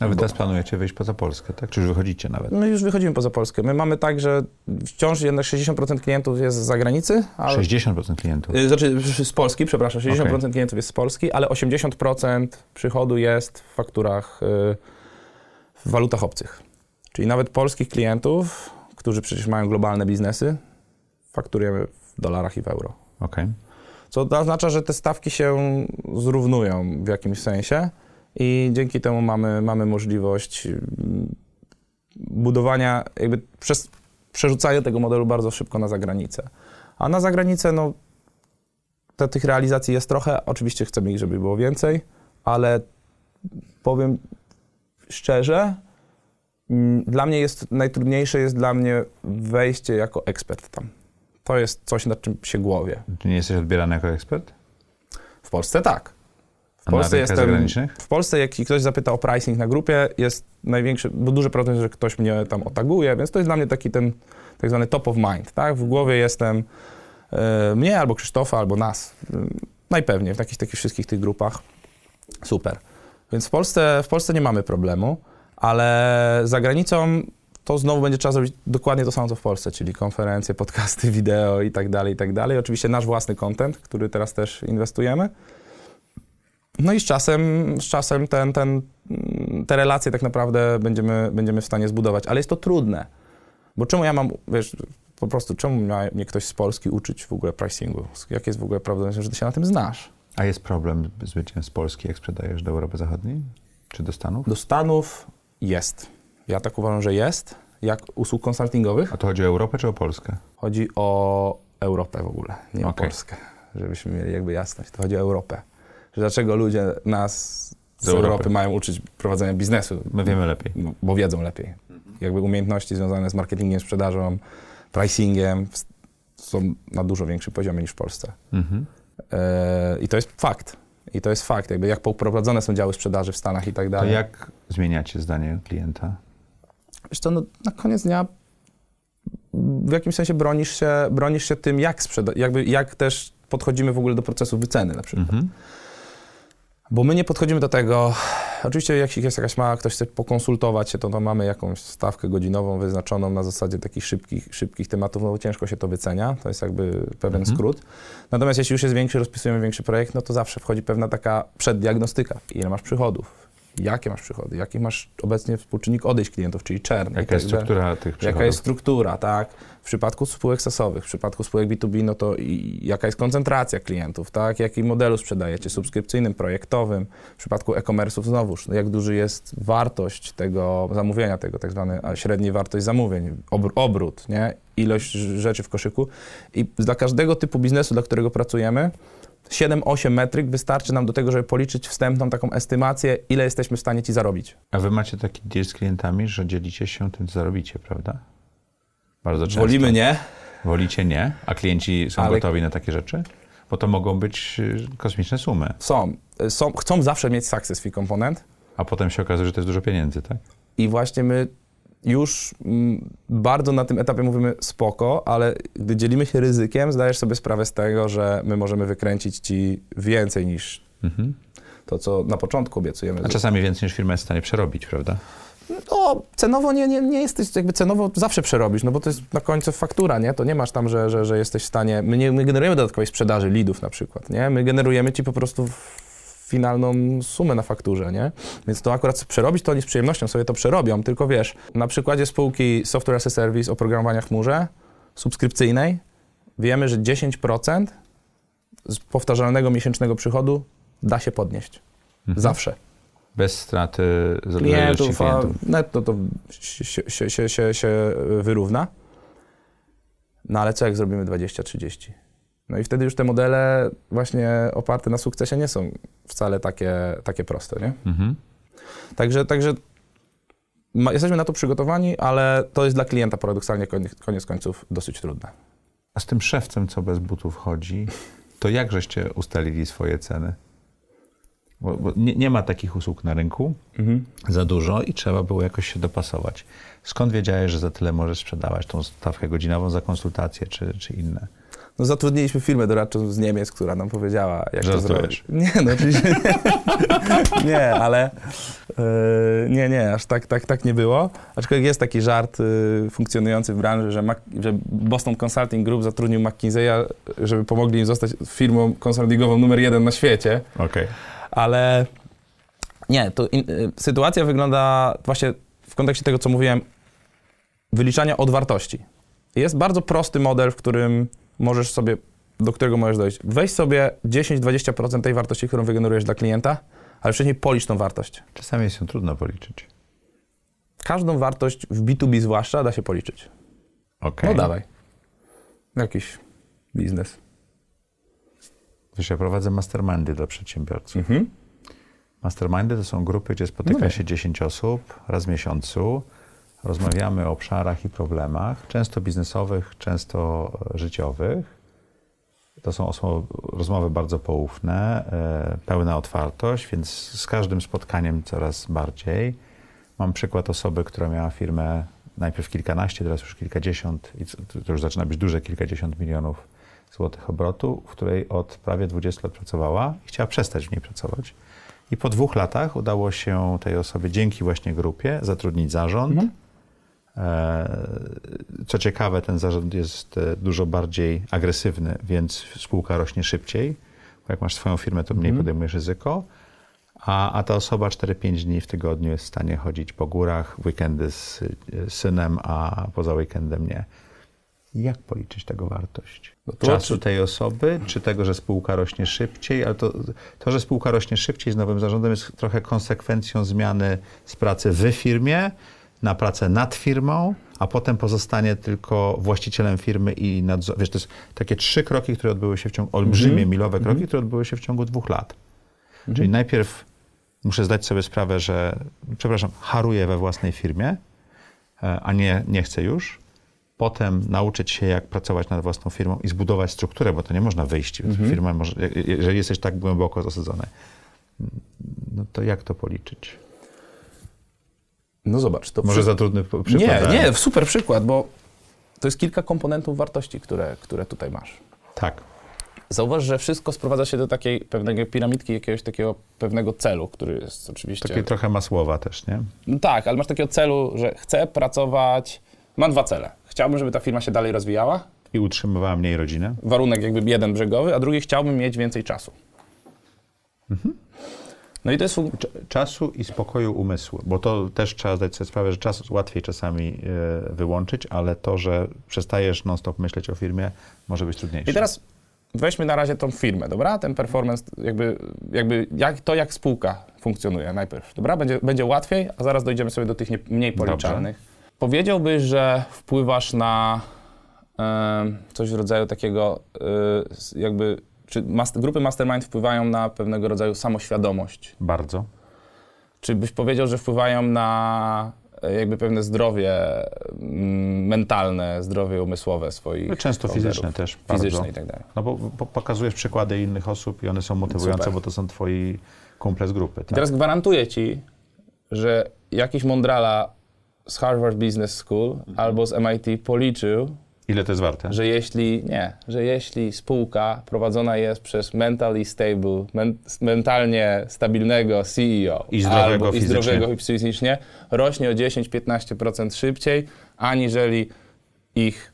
A wy teraz planujecie wyjść poza Polskę, tak? Czy już wychodzicie nawet? My już wychodzimy poza Polskę. My mamy tak, że wciąż jednak 60% klientów jest z zagranicy. Ale... 60% klientów? Y, znaczy z Polski, przepraszam, 60% okay. klientów jest z Polski, ale 80% przychodu jest w fakturach, y, w walutach obcych. Czyli nawet polskich klientów, którzy przecież mają globalne biznesy, fakturujemy w dolarach i w euro. Okay. Co oznacza, że te stawki się zrównują w jakimś sensie i dzięki temu mamy, mamy możliwość mm, budowania, jakby przez, przerzucania tego modelu bardzo szybko na zagranicę. A na zagranicę, no, to, tych realizacji jest trochę, oczywiście chcemy ich, żeby było więcej, ale powiem szczerze, mm, dla mnie jest, najtrudniejsze jest dla mnie wejście jako ekspert tam. To jest coś, nad czym się głowie. Ty nie jesteś odbierany jako ekspert? W Polsce tak. W Polsce jestem, W Polsce, jak ktoś zapyta o pricing na grupie, jest największy, bo duży problem, że ktoś mnie tam otaguje, więc to jest dla mnie taki ten tak zwany top of mind, tak? W głowie jestem e, mnie, albo Krzysztofa, albo nas. Najpewniej w takich, takich wszystkich tych grupach. Super. Więc w Polsce, w Polsce nie mamy problemu, ale za granicą to znowu będzie trzeba zrobić dokładnie to samo, co w Polsce, czyli konferencje, podcasty, wideo i tak dalej, i tak dalej. Oczywiście nasz własny content, który teraz też inwestujemy. No i z czasem, z czasem ten, ten, te relacje tak naprawdę będziemy, będziemy w stanie zbudować, ale jest to trudne. Bo czemu ja mam, wiesz, po prostu czemu ma mnie ktoś z Polski uczyć w ogóle pricingu? Jak jest w ogóle prawdopodobieństwo, że ty się na tym znasz? A jest problem z byciem z Polski, jak sprzedajesz do Europy Zachodniej? Czy do Stanów? Do Stanów jest. Ja tak uważam, że jest. Jak usług konsultingowych. A to chodzi o Europę czy o Polskę? Chodzi o Europę w ogóle, nie okay. o Polskę. Żebyśmy mieli jakby jasność. To chodzi o Europę że dlaczego ludzie nas z, z Europy. Europy. mają uczyć prowadzenia biznesu. My wiemy lepiej. No, bo wiedzą lepiej. Mhm. Jakby umiejętności związane z marketingiem, sprzedażą, pricingiem są na dużo większym poziomie niż w Polsce. Mhm. E, I to jest fakt. I to jest fakt, jakby jak poprowadzone są działy sprzedaży w Stanach i tak dalej. To jak zmieniacie zdanie klienta? Wiesz co, no, na koniec dnia w jakimś sensie bronisz się, bronisz się tym, jak sprzeda- jakby jak też podchodzimy w ogóle do procesu wyceny na przykład. Mhm. Bo my nie podchodzimy do tego. Oczywiście, jak jest jakaś mała, ktoś chce pokonsultować się, to, to mamy jakąś stawkę godzinową wyznaczoną na zasadzie takich szybkich, szybkich tematów, no bo ciężko się to wycenia. To jest jakby pewien mhm. skrót. Natomiast jeśli już jest większy, rozpisujemy większy projekt, no to zawsze wchodzi pewna taka przeddiagnostyka. Ile masz przychodów? Jakie masz przychody, jaki masz obecnie współczynnik odejść klientów, czyli czern. Jaka jest struktura tych przychodów? Jaka jest struktura, tak. W przypadku spółek sasowych, w przypadku spółek B2B, no to i, jaka jest koncentracja klientów, tak, jaki modelu sprzedajecie, subskrypcyjnym, projektowym. W przypadku e-commerce'ów znowuż, no jak duży jest wartość tego zamówienia, tego tak zwane średniej wartość zamówień, obrót, nie, ilość rzeczy w koszyku. I dla każdego typu biznesu, dla którego pracujemy, 7-8 metryk wystarczy nam do tego, żeby policzyć wstępną taką estymację, ile jesteśmy w stanie ci zarobić. A wy macie taki deal z klientami, że dzielicie się tym, co zarobicie, prawda? Bardzo często. Wolimy nie. Wolicie nie, a klienci są Ale... gotowi na takie rzeczy? Bo to mogą być y, kosmiczne sumy. Są. są. Chcą zawsze mieć success fee komponent. A potem się okazuje, że to jest dużo pieniędzy, tak? I właśnie my już mm, bardzo na tym etapie mówimy spoko, ale gdy dzielimy się ryzykiem, zdajesz sobie sprawę z tego, że my możemy wykręcić ci więcej niż mhm. to, co na początku obiecujemy. A czasami więcej niż firma jest w stanie przerobić, prawda? No, cenowo nie, nie, nie jesteś, jakby cenowo zawsze przerobisz, no bo to jest na końcu faktura, nie? To nie masz tam, że, że, że jesteś w stanie, my nie my generujemy dodatkowej sprzedaży lidów na przykład, nie? My generujemy ci po prostu finalną sumę na fakturze, nie? Więc to akurat przerobić, to oni z przyjemnością sobie to przerobią, tylko wiesz, na przykładzie spółki Software as a Service oprogramowania w chmurze subskrypcyjnej wiemy, że 10% z powtarzalnego miesięcznego przychodu da się podnieść. Mhm. Zawsze. Bez straty klientów, klientów. netto to się, się, się, się, się wyrówna. No ale co jak zrobimy 20-30? No i wtedy już te modele właśnie oparte na sukcesie nie są wcale takie, takie proste, nie? Mhm. Także, także ma, jesteśmy na to przygotowani, ale to jest dla klienta paradoksalnie koniec, koniec końców dosyć trudne. A z tym szewcem, co bez butów chodzi, to jak żeście ustalili swoje ceny? Bo, bo nie, nie, ma takich usług na rynku mhm. za dużo i trzeba było jakoś się dopasować. Skąd wiedziałeś, że za tyle możesz sprzedawać tą stawkę godzinową za konsultację czy, czy inne? No zatrudniliśmy firmę doradczą z Niemiec, która nam powiedziała, jak to zrobić. Nie, no oczywiście nie. nie, ale yy, nie, nie, aż tak, tak, tak nie było. Aczkolwiek jest taki żart yy, funkcjonujący w branży, że, Mac, że Boston Consulting Group zatrudnił McKinsey'a, żeby pomogli im zostać firmą konsultingową numer jeden na świecie. Okej. Okay. Ale nie, to in, yy, sytuacja wygląda właśnie w kontekście tego, co mówiłem, wyliczania od wartości. Jest bardzo prosty model, w którym możesz sobie, do którego możesz dojść. Weź sobie 10-20% tej wartości, którą wygenerujesz dla klienta, ale wcześniej policz tą wartość. Czasami jest ją trudno policzyć. Każdą wartość w B2B zwłaszcza da się policzyć. Okay. No dawaj. Jakiś biznes. Wiesz, ja prowadzę mastermindy dla przedsiębiorców. Mhm. Mastermindy to są grupy, gdzie spotyka no się 10 osób raz w miesiącu Rozmawiamy o obszarach i problemach, często biznesowych, często życiowych. To są rozmowy bardzo poufne, e, pełna otwartość, więc z każdym spotkaniem coraz bardziej. Mam przykład osoby, która miała firmę najpierw kilkanaście, teraz już kilkadziesiąt, i to już zaczyna być duże kilkadziesiąt milionów złotych obrotu, w której od prawie 20 lat pracowała i chciała przestać w niej pracować. I po dwóch latach udało się tej osobie dzięki właśnie grupie zatrudnić zarząd. Mhm E, co ciekawe, ten zarząd jest e, dużo bardziej agresywny, więc spółka rośnie szybciej. Bo jak masz swoją firmę, to mniej mm. podejmujesz ryzyko. A, a ta osoba 4-5 dni w tygodniu jest w stanie chodzić po górach, w weekendy z, z synem, a poza weekendem nie. Jak policzyć tego wartość? No Czasu tej osoby, czy tego, że spółka rośnie szybciej? Ale to, to, że spółka rośnie szybciej z nowym zarządem jest trochę konsekwencją zmiany z pracy w firmie na pracę nad firmą, a potem pozostanie tylko właścicielem firmy i nadzor. Wiesz, to jest takie trzy kroki, które odbyły się w ciągu, olbrzymie, mm -hmm. milowe kroki, mm -hmm. które odbyły się w ciągu dwóch lat. Mm -hmm. Czyli najpierw muszę zdać sobie sprawę, że, przepraszam, haruję we własnej firmie, e, a nie, nie chcę już. Potem nauczyć się, jak pracować nad własną firmą i zbudować strukturę, bo to nie można wyjść. Mhm. Firma może, jeżeli jesteś tak głęboko zasadzony, no to jak to policzyć? No zobacz. To Może przy... za trudny przykład. Nie, nie, super przykład, bo to jest kilka komponentów wartości, które, które tutaj masz. Tak. Zauważ, że wszystko sprowadza się do takiej pewnej piramidki, jakiegoś takiego pewnego celu, który jest oczywiście... Takie trochę masłowa też, nie? No tak, ale masz takiego celu, że chcę pracować... Mam dwa cele. Chciałbym, żeby ta firma się dalej rozwijała. I utrzymywała mniej rodzinę. Warunek jakby jeden brzegowy, a drugi chciałbym mieć więcej czasu. Mhm. No i to jest czasu i spokoju umysłu, bo to też trzeba zdać sobie sprawę, że czas łatwiej czasami e, wyłączyć, ale to, że przestajesz non-stop myśleć o firmie, może być trudniejsze. I teraz weźmy na razie tą firmę, dobra? Ten performance, jakby, jakby jak, to jak spółka funkcjonuje najpierw, dobra? Będzie, będzie łatwiej, a zaraz dojdziemy sobie do tych nie, mniej policzalnych. Dobrze. Powiedziałbyś, że wpływasz na y, coś w rodzaju takiego y, jakby czy master, grupy mastermind wpływają na pewnego rodzaju samoświadomość? Bardzo. Czy byś powiedział, że wpływają na e, jakby pewne zdrowie mm, mentalne, zdrowie umysłowe swoich no, Często fizyczne też. Fizyczne bardzo. i tak dalej. No bo, bo, pokazujesz przykłady innych osób i one są motywujące, Super. bo to są twoi kumple z grupy. Tak? Teraz gwarantuję ci, że jakiś mądrala z Harvard Business School mhm. albo z MIT policzył, Ile to jest warte? Że jeśli, nie, że jeśli spółka prowadzona jest przez mentally stable, men, mentalnie stabilnego CEO i zdrowego, albo, i zdrowego fizycznie, rośnie o 10-15% szybciej, aniżeli ich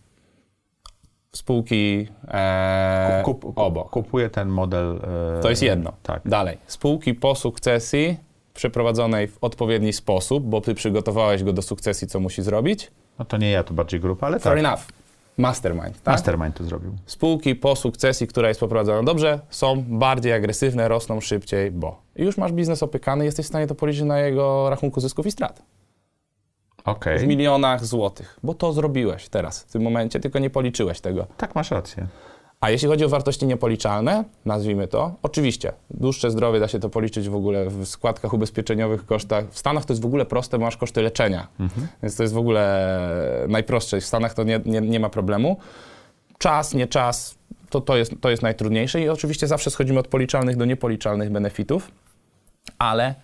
spółki e, kup, kup, obok. Kupuje ten model. E, to jest jedno. Tak. Dalej. Spółki po sukcesji przeprowadzonej w odpowiedni sposób, bo ty przygotowałeś go do sukcesji, co musi zrobić. No to nie ja, to bardziej grupa, ale Fair tak. enough. Mastermind. Tak? Mastermind to zrobił. Spółki po sukcesji, która jest poprowadzona dobrze, są bardziej agresywne, rosną szybciej, bo. Już masz biznes opykany, jesteś w stanie to policzyć na jego rachunku zysków i strat. Okay. W milionach złotych, bo to zrobiłeś teraz, w tym momencie, tylko nie policzyłeś tego. Tak, masz rację. A jeśli chodzi o wartości niepoliczalne, nazwijmy to, oczywiście, dłuższe zdrowie da się to policzyć w ogóle w składkach ubezpieczeniowych, kosztach. W Stanach to jest w ogóle proste, bo masz koszty leczenia, mhm. więc to jest w ogóle najprostsze. W Stanach to nie, nie, nie ma problemu. Czas, nie czas, to, to, jest, to jest najtrudniejsze i oczywiście zawsze schodzimy od policzalnych do niepoliczalnych benefitów, ale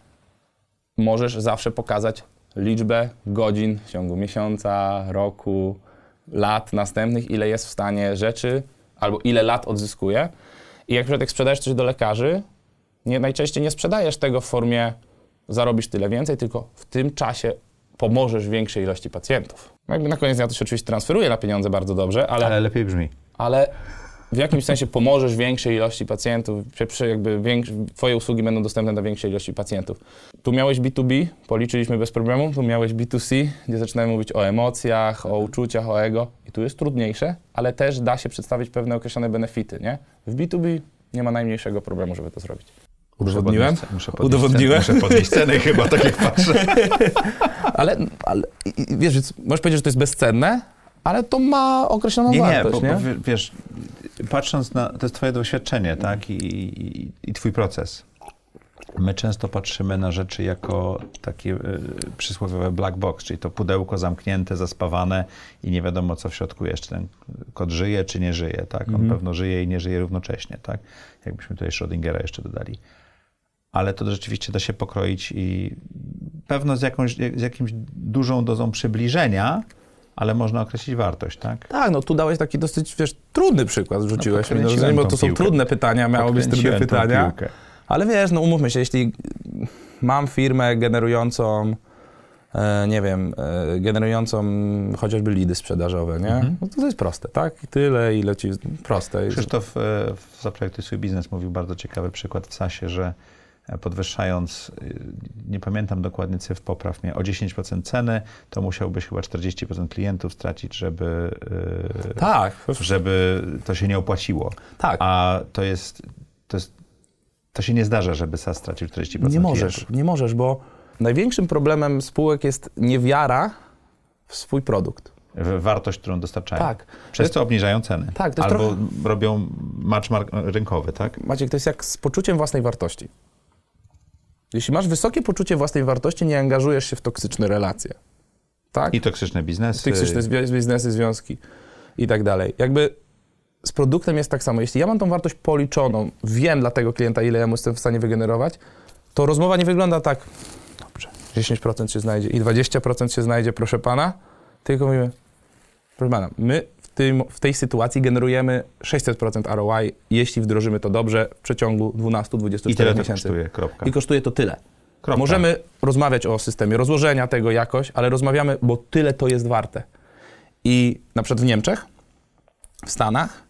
możesz zawsze pokazać liczbę godzin w ciągu miesiąca, roku, lat następnych, ile jest w stanie rzeczy, albo ile lat odzyskuje. I jak, jak sprzedajesz coś do lekarzy, nie, najczęściej nie sprzedajesz tego w formie zarobisz tyle więcej, tylko w tym czasie pomożesz większej ilości pacjentów. No jakby na koniec dnia to się oczywiście transferuje na pieniądze bardzo dobrze, ale... Ale lepiej brzmi. Ale w jakimś sensie pomożesz większej ilości pacjentów, jakby twoje usługi będą dostępne dla większej ilości pacjentów. Tu miałeś B2B, policzyliśmy bez problemu, tu miałeś B2C, gdzie zaczynamy mówić o emocjach, o uczuciach, o ego i tu jest trudniejsze, ale też da się przedstawić pewne określone benefity, nie? W B2B nie ma najmniejszego problemu, żeby to zrobić. Udowodniłem? Muszę podnieść Udowodniłem? Cenę, muszę podnieść cenę chyba, tak jak patrzę. ale, ale wiesz, możesz powiedzieć, że to jest bezcenne, ale to ma określoną nie, wartość, nie? Bo, nie? Bo, wiesz, patrząc na, to jest twoje doświadczenie, tak, I, i, i twój proces. My często patrzymy na rzeczy jako takie y, przysłowiowe black box, czyli to pudełko zamknięte, zaspawane i nie wiadomo, co w środku jest. Czy ten kod żyje, czy nie żyje, tak? On mhm. pewno żyje i nie żyje równocześnie, tak? Jakbyśmy tutaj Schrödingera jeszcze dodali. Ale to rzeczywiście da się pokroić i pewno z, jakąś, z jakimś dużą dozą przybliżenia, ale można określić wartość, tak? Tak, no tu dałeś taki dosyć, wiesz, trudny przykład, rzuciłeś no, mi, no, bo to są piłkę. trudne pytania, miało być trudne pytania. Ale wiesz, no umówmy się, jeśli mam firmę generującą, e, nie wiem, e, generującą chociażby lidy sprzedażowe, nie? Mhm. No to, to jest proste, tak? Tyle, ile ci proste. Krzysztof e, w Zaprojektuj swój biznes mówił bardzo ciekawy przykład w SASie, że podwyższając, y, nie pamiętam dokładnie cyfr, popraw mnie, o 10% ceny, to musiałbyś chyba 40% klientów stracić, żeby, y, tak. żeby to się nie opłaciło. Tak. A to jest, to jest, to się nie zdarza, żeby SAS stracił 40% Nie możesz, klientów. nie możesz, bo największym problemem spółek jest niewiara w swój produkt. Wartość, którą dostarczają. Tak. Przez to obniżają ceny. Tak, Albo trochę... robią match rynkowy, tak? Maciek, to jest jak z poczuciem własnej wartości. Jeśli masz wysokie poczucie własnej wartości, nie angażujesz się w toksyczne relacje. Tak? I toksyczne biznesy. Toksyczne biznesy, związki i tak dalej. Jakby z produktem jest tak samo. Jeśli ja mam tą wartość policzoną, wiem dla tego klienta, ile ja mu jestem w stanie wygenerować, to rozmowa nie wygląda tak, dobrze, 10% się znajdzie i 20% się znajdzie, proszę pana, tylko mówimy, proszę pana, my tym, w tej sytuacji generujemy 600% ROI, jeśli wdrożymy to dobrze w przeciągu 12-24 I tyle miesięcy. Kosztuje, kropka. I kosztuje to tyle. Kropka. Możemy rozmawiać o systemie rozłożenia tego jakoś, ale rozmawiamy, bo tyle to jest warte. I na przykład w Niemczech, w Stanach,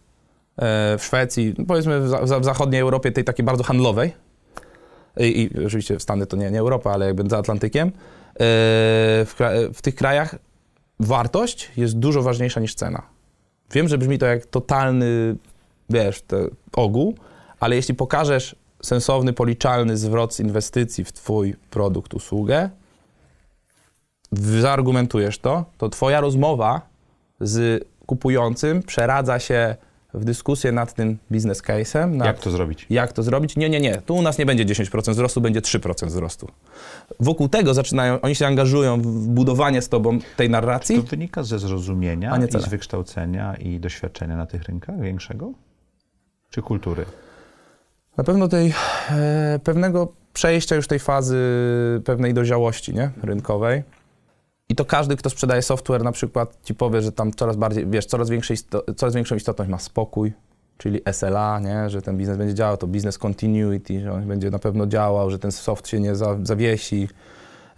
e, w Szwecji, no powiedzmy w zachodniej Europie, tej takiej bardzo handlowej, i, i oczywiście Stany to nie, nie Europa, ale jakby za Atlantykiem, e, w, w tych krajach wartość jest dużo ważniejsza niż cena. Wiem, że brzmi to jak totalny, wiesz, ogół, ale jeśli pokażesz sensowny, policzalny zwrot z inwestycji w twój produkt, usługę, zaargumentujesz to, to twoja rozmowa z kupującym przeradza się w dyskusję nad tym biznes case'em. Jak to zrobić? Jak to zrobić? Nie, nie, nie. Tu u nas nie będzie 10% wzrostu, będzie 3% wzrostu. Wokół tego zaczynają, oni się angażują w budowanie z tobą tej narracji. To wynika ze zrozumienia i z wykształcenia i doświadczenia na tych rynkach większego? Czy kultury? Na pewno tej e, pewnego przejścia już tej fazy pewnej dojrzałości nie? rynkowej. I to każdy, kto sprzedaje software na przykład ci powie, że tam coraz bardziej, wiesz, coraz, większej, coraz większą istotność ma spokój, czyli SLA, nie? że ten biznes będzie działał, to business continuity, że on będzie na pewno działał, że ten soft się nie za, zawiesi,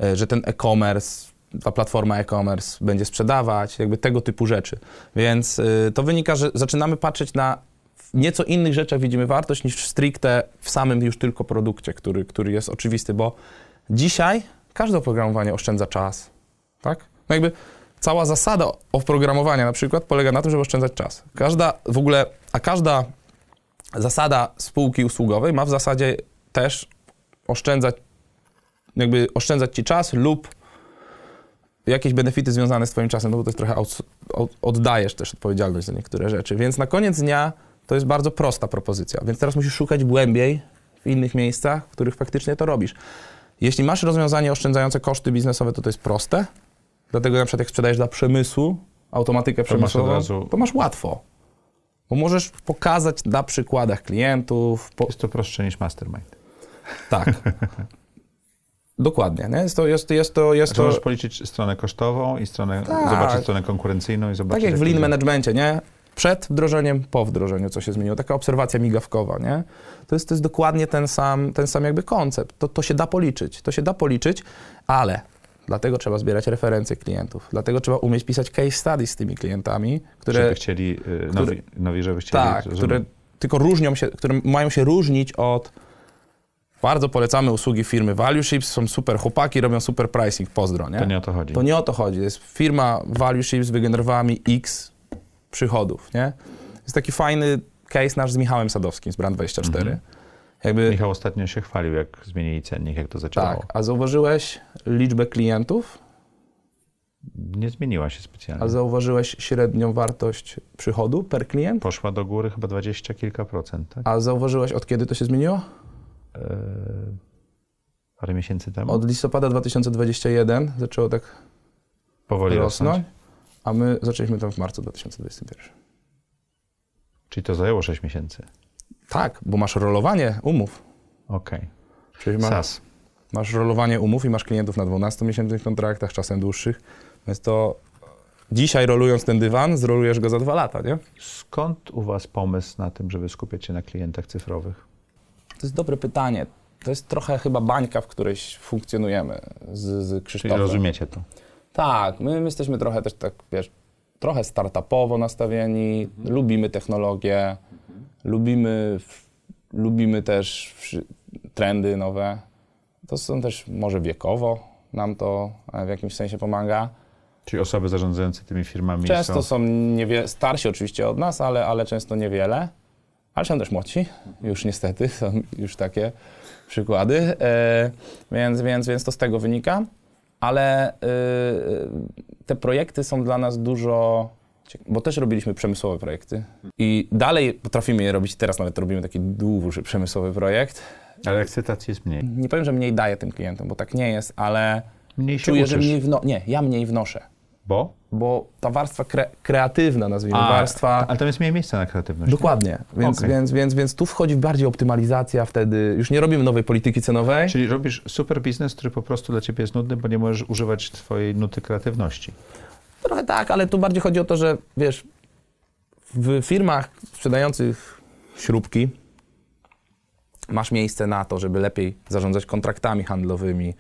e, że ten e-commerce, ta platforma e-commerce będzie sprzedawać, jakby tego typu rzeczy. Więc y, to wynika, że zaczynamy patrzeć na nieco innych rzeczach widzimy wartość niż stricte w samym już tylko produkcie, który, który jest oczywisty, bo dzisiaj każde oprogramowanie oszczędza czas, tak? No jakby cała zasada oprogramowania na przykład polega na tym, żeby oszczędzać czas. Każda w ogóle, a każda zasada spółki usługowej ma w zasadzie też oszczędzać, jakby oszczędzać ci czas lub jakieś benefity związane z twoim czasem, no bo to jest trochę oddajesz też odpowiedzialność za niektóre rzeczy. Więc na koniec dnia to jest bardzo prosta propozycja, więc teraz musisz szukać głębiej w innych miejscach, w których faktycznie to robisz. Jeśli masz rozwiązanie oszczędzające koszty biznesowe, to to jest proste. Dlatego na przykład jak sprzedajesz dla przemysłu automatykę przemysłową, razu- to masz łatwo. Bo możesz pokazać na przykładach klientów. Po... Jest to prostsze niż mastermind. Tak. Dokładnie. Nie? Jest to, jest, jest to, jest to możesz policzyć stronę kosztową i stronę, Tak. zobaczyć stronę konkurencyjną i zobaczyć... tak jak w lean działa. managemencie, nie? Przed wdrożeniem, po wdrożeniu, co się zmieniło. Taka obserwacja migawkowa, nie? To jest, to jest dokładnie ten sam, ten sam jakby koncept. To, to się da policzyć. To się da policzyć, ale dlatego trzeba zbierać referencje klientów. Dlatego trzeba umieć pisać case studies z tymi klientami, które... Żeby chcieli, y, nowi, nowi, żeby chcieli... Tak, żeby- które tylko różnią się, które mają się różnić od. Bardzo polecamy usługi firmy Value Ships, są super chłopaki, robią super pricing, pozdro, nie? To nie o to chodzi. To nie o to chodzi. Jest firma Value Ships wygenerowała mi X przychodów, nie? Jest taki fajny case nasz z Michałem Sadowskim z Brand24. Mhm. Jakby, Michał ostatnio się chwalił, jak zmienili cennik, jak to zadziałało. tak, a zauważyłeś liczbę klientów, Nie zmieniła się specjalnie. a zauważyłeś średnią wartość przychodu per klient, Poszła do góry chyba 20 kilka procent, tak? a zauważyłeś od kiedy to się zmieniło? Eee, parę miesięcy temu? Od listopada 2021 zaczęło tak Powoli rosnąć, rosnąć. a my zaczęliśmy tam w marcu 2021. Czyli to zajęło 6 miesięcy. Tak, bo masz rolowanie umów. Okej. Czyli masz, SAS. masz rolowanie umów i masz klientów na 12-miesięcznych kontraktach, czasem dłuższych. Więc to dzisiaj rolując ten dywan, zrolujesz go za dwa lata, nie? Skąd u was pomysł na tym, żeby skupiać się na klientach cyfrowych? To jest dobre pytanie. To jest trochę chyba bańka, w której funkcjonujemy z, z Czyli Krzysztofem. rozumiecie to. Tak, my, my jesteśmy trochę też tak, wiesz, trochę startupowo nastawieni, lubimy technologię, lubimy, lubimy też trendy nowe. To są też może wiekowo nam to e, w jakimś sensie pomaga. Czyli osoby zarządzające tymi firmami Często są... są niewie- starsi oczywiście od nas, ale, ale często niewiele. Ale są też młodsi, już niestety, są już takie przykłady. E, więc, więc, więc to z tego wynika. Ale e, te projekty są dla nas dużo. Bo też robiliśmy przemysłowe projekty i dalej potrafimy je robić. Teraz nawet robimy taki duży przemysłowy projekt. Ale ekscytacji jest mniej. Nie powiem, że mniej daję tym klientom, bo tak nie jest, ale Mniej się czuję, że uczysz. mniej wno... Nie, ja mniej wnoszę Bo? bo ta warstwa kre kreatywna, nazwijmy, A, warstwa... Ale tam jest mniej miejsca na kreatywność. Dokładnie, więc, Okej. więc, więc, więc tu wchodzi bardziej optymalizacja wtedy, już nie robimy nowej polityki cenowej. Czyli robisz super biznes, który po prostu dla ciebie jest nudny, bo nie możesz używać twojej nuty kreatywności. Trochę tak, ale tu bardziej chodzi o to, że wiesz, w firmach sprzedających śrubki masz miejsce na to, żeby lepiej zarządzać kontraktami handlowymi,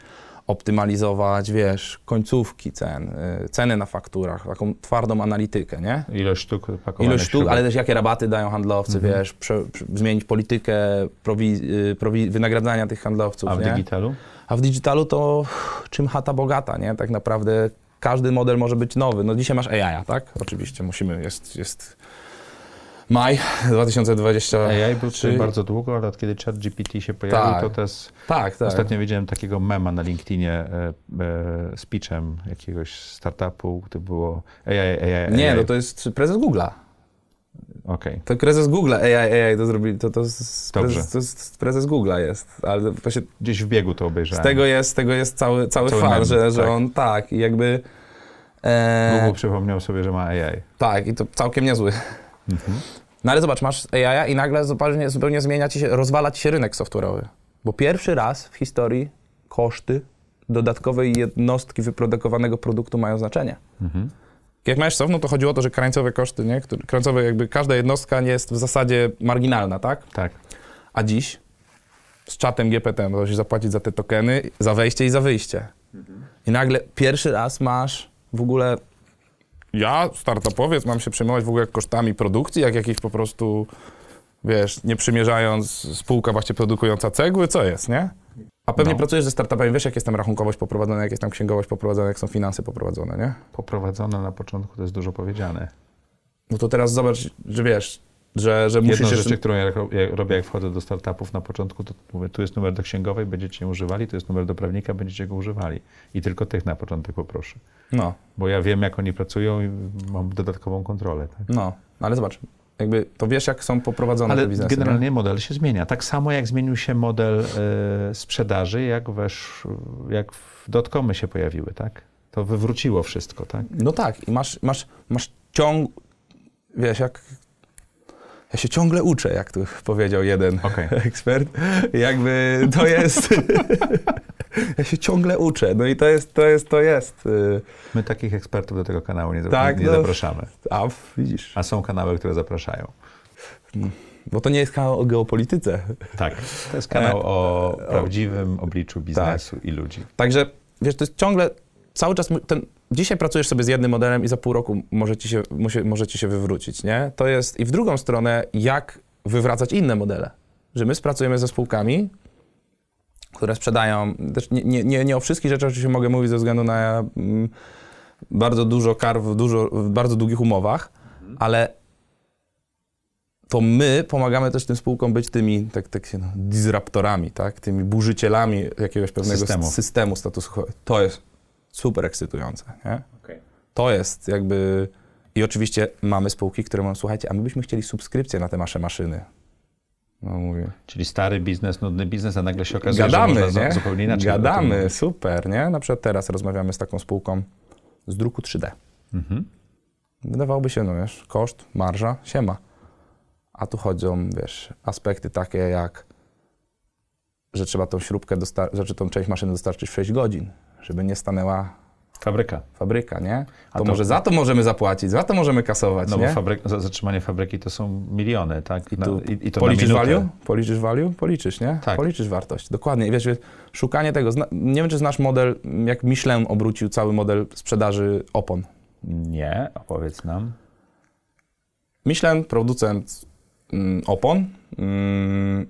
optymalizować, wiesz, końcówki cen, y, ceny na fakturach, taką twardą analitykę, nie? Ilość sztuk pakowanych Ilość sztuk, ale też jakie rabaty dają handlowcy, Mhm. wiesz, prze, prze, zmienić politykę y, wynagradzania tych handlowców, A w nie? digitalu? A w digitalu to czym chata bogata, nie? Tak naprawdę każdy model może być nowy. No dzisiaj masz AI, tak? Oczywiście musimy, jest, jest maj 2020. AI był Czy- bardzo długo, ale od kiedy chat GPT się pojawił, Tak. to też... Tak, tak. Ostatnio widziałem takiego mema na LinkedInie e, e, z pitchem jakiegoś startupu, to było AI, AI, AI. Nie, no to jest prezes Google'a. Okej. To prezes Google'a, AI, AI to zrobili, to, to, z prezes, to jest prezes Google'a jest, ale właśnie Gdzieś w biegu to z obejrzałem. tego jest, z tego jest cały, cały, Cały fan, że, że tak. on tak i jakby... E, Google przypomniał sobie, że ma AI. Tak, i to całkiem niezły. Mhm. No ale zobacz, masz AI i nagle zupełnie, zupełnie zmienia ci się, rozwala ci się rynek software'owy. Bo pierwszy raz w historii koszty dodatkowej jednostki wyprodukowanego produktu mają znaczenie. Mhm. Jak masz soft, no to chodziło o to, że krańcowe koszty, nie? Krańcowe jakby każda jednostka nie jest w zasadzie marginalna, tak? Tak. A dziś z czatem GPT możesz zapłacić za te tokeny, za wejście i za wyjście. I nagle pierwszy raz masz w ogóle. Ja, startupowiec, mam się przejmować w ogóle kosztami produkcji, jak jakiś po prostu, wiesz, nie przymierzając spółka właśnie produkująca cegły, co jest, nie? A pewnie No. pracujesz ze startupami, wiesz, jak jest tam rachunkowość poprowadzona, jak jest tam księgowość poprowadzona, jak są finanse poprowadzone, nie? Poprowadzone na początku to jest dużo powiedziane. No to teraz zobacz, że wiesz, że, że musisz Jedną jeszcze... rzecz, którą ja ro- ja robię, jak wchodzę do startupów na początku, to mówię, tu jest numer do księgowej, będziecie używali, tu jest numer do prawnika, będziecie go używali. I tylko tych na początek poproszę. No, Bo ja wiem, jak oni pracują i mam dodatkową kontrolę. Tak? no, no ale zobacz, jakby to wiesz, jak są poprowadzone Ale te biznesy. generalnie nie? model się zmienia. Tak samo jak zmienił się model e, sprzedaży, jak, wesz, jak w dotcomy się pojawiły, tak? To wywróciło wszystko, tak? No tak, i masz, masz, masz ciąg, wiesz, jak ja się ciągle uczę, jak tu powiedział jeden Okej. ekspert. Jakby to jest. ja się ciągle uczę. No i to jest, to jest, to jest. y, My takich ekspertów do tego kanału nie, Tak, nie no. zapraszamy. A widzisz. A są kanały, które zapraszają. Bo to nie jest kanał o geopolityce. Tak. To jest kanał E, o prawdziwym obliczu biznesu i ludzi. Także wiesz, to jest ciągle. Cały czas ten, dzisiaj pracujesz sobie z jednym modelem i za pół roku może ci się, musi, może ci się wywrócić, nie? To jest i w drugą stronę, jak wywracać inne modele. Że my spracujemy ze spółkami, które sprzedają, też nie, nie, nie, nie o wszystkich rzeczach oczywiście mogę mówić ze względu na mm, bardzo dużo kar w, dużo, w bardzo długich umowach, ale to my pomagamy też tym spółkom być tymi, tak, tak się, no, disruptorami, tak? Tymi burzycielami jakiegoś pewnego Systemu. systemu, statusu quo. To jest super ekscytujące, nie? To jest jakby... I oczywiście mamy spółki, które mówią, słuchajcie, a my byśmy chcieli subskrypcję na te nasze maszyny. No mówię, Czyli stary biznes, nudny biznes, a nagle się okazuje, gadamy, że można nie? zupełnie inaczej. Gadamy, super, nie? Na przykład teraz rozmawiamy z taką spółką z druku 3D. Mhm. Wydawałoby się, no wiesz, koszt, marża, siema. A tu chodzą, wiesz, aspekty takie jak, że trzeba tą śrubkę, dostar- znaczy tą część maszyny dostarczyć w 6 godzin, żeby nie stanęła Fabryka. fabryka, nie? To, to- może za to możemy zapłacić, za to możemy kasować, No nie? bo fabryk, za- zatrzymanie fabryki to są miliony, tak? I, Na- tu i, i to policzysz na value? Policzysz value? Policzysz, nie? Tak. Policzysz wartość, dokładnie. I wiesz, szukanie tego, zna- nie wiem, czy znasz model, jak Michelin obrócił cały model sprzedaży opon. Nie, opowiedz nam. Michelin, producent mm, opon, mm,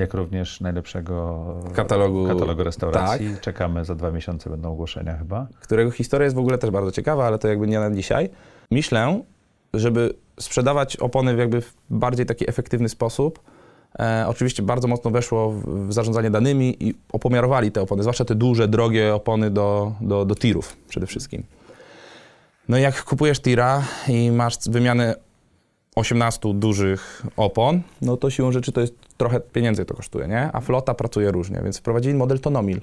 Jak również najlepszego Katalogu- katalogu restauracji. tak. Czekamy, za dwa miesiące będą ogłoszenia chyba. którego historia jest w ogóle też bardzo ciekawa, ale to jakby nie na dzisiaj. Michelin, żeby sprzedawać opony w jakby w bardziej taki efektywny sposób, e, oczywiście bardzo mocno weszło w, w zarządzanie danymi i opomiarowali te opony, zwłaszcza te duże, drogie opony do, do, do tirów przede wszystkim. No i jak kupujesz tira i masz wymianę 18 dużych opon, no to siłą rzeczy to jest trochę pieniędzy to kosztuje, nie? A flota pracuje różnie, więc wprowadzili model tonomil.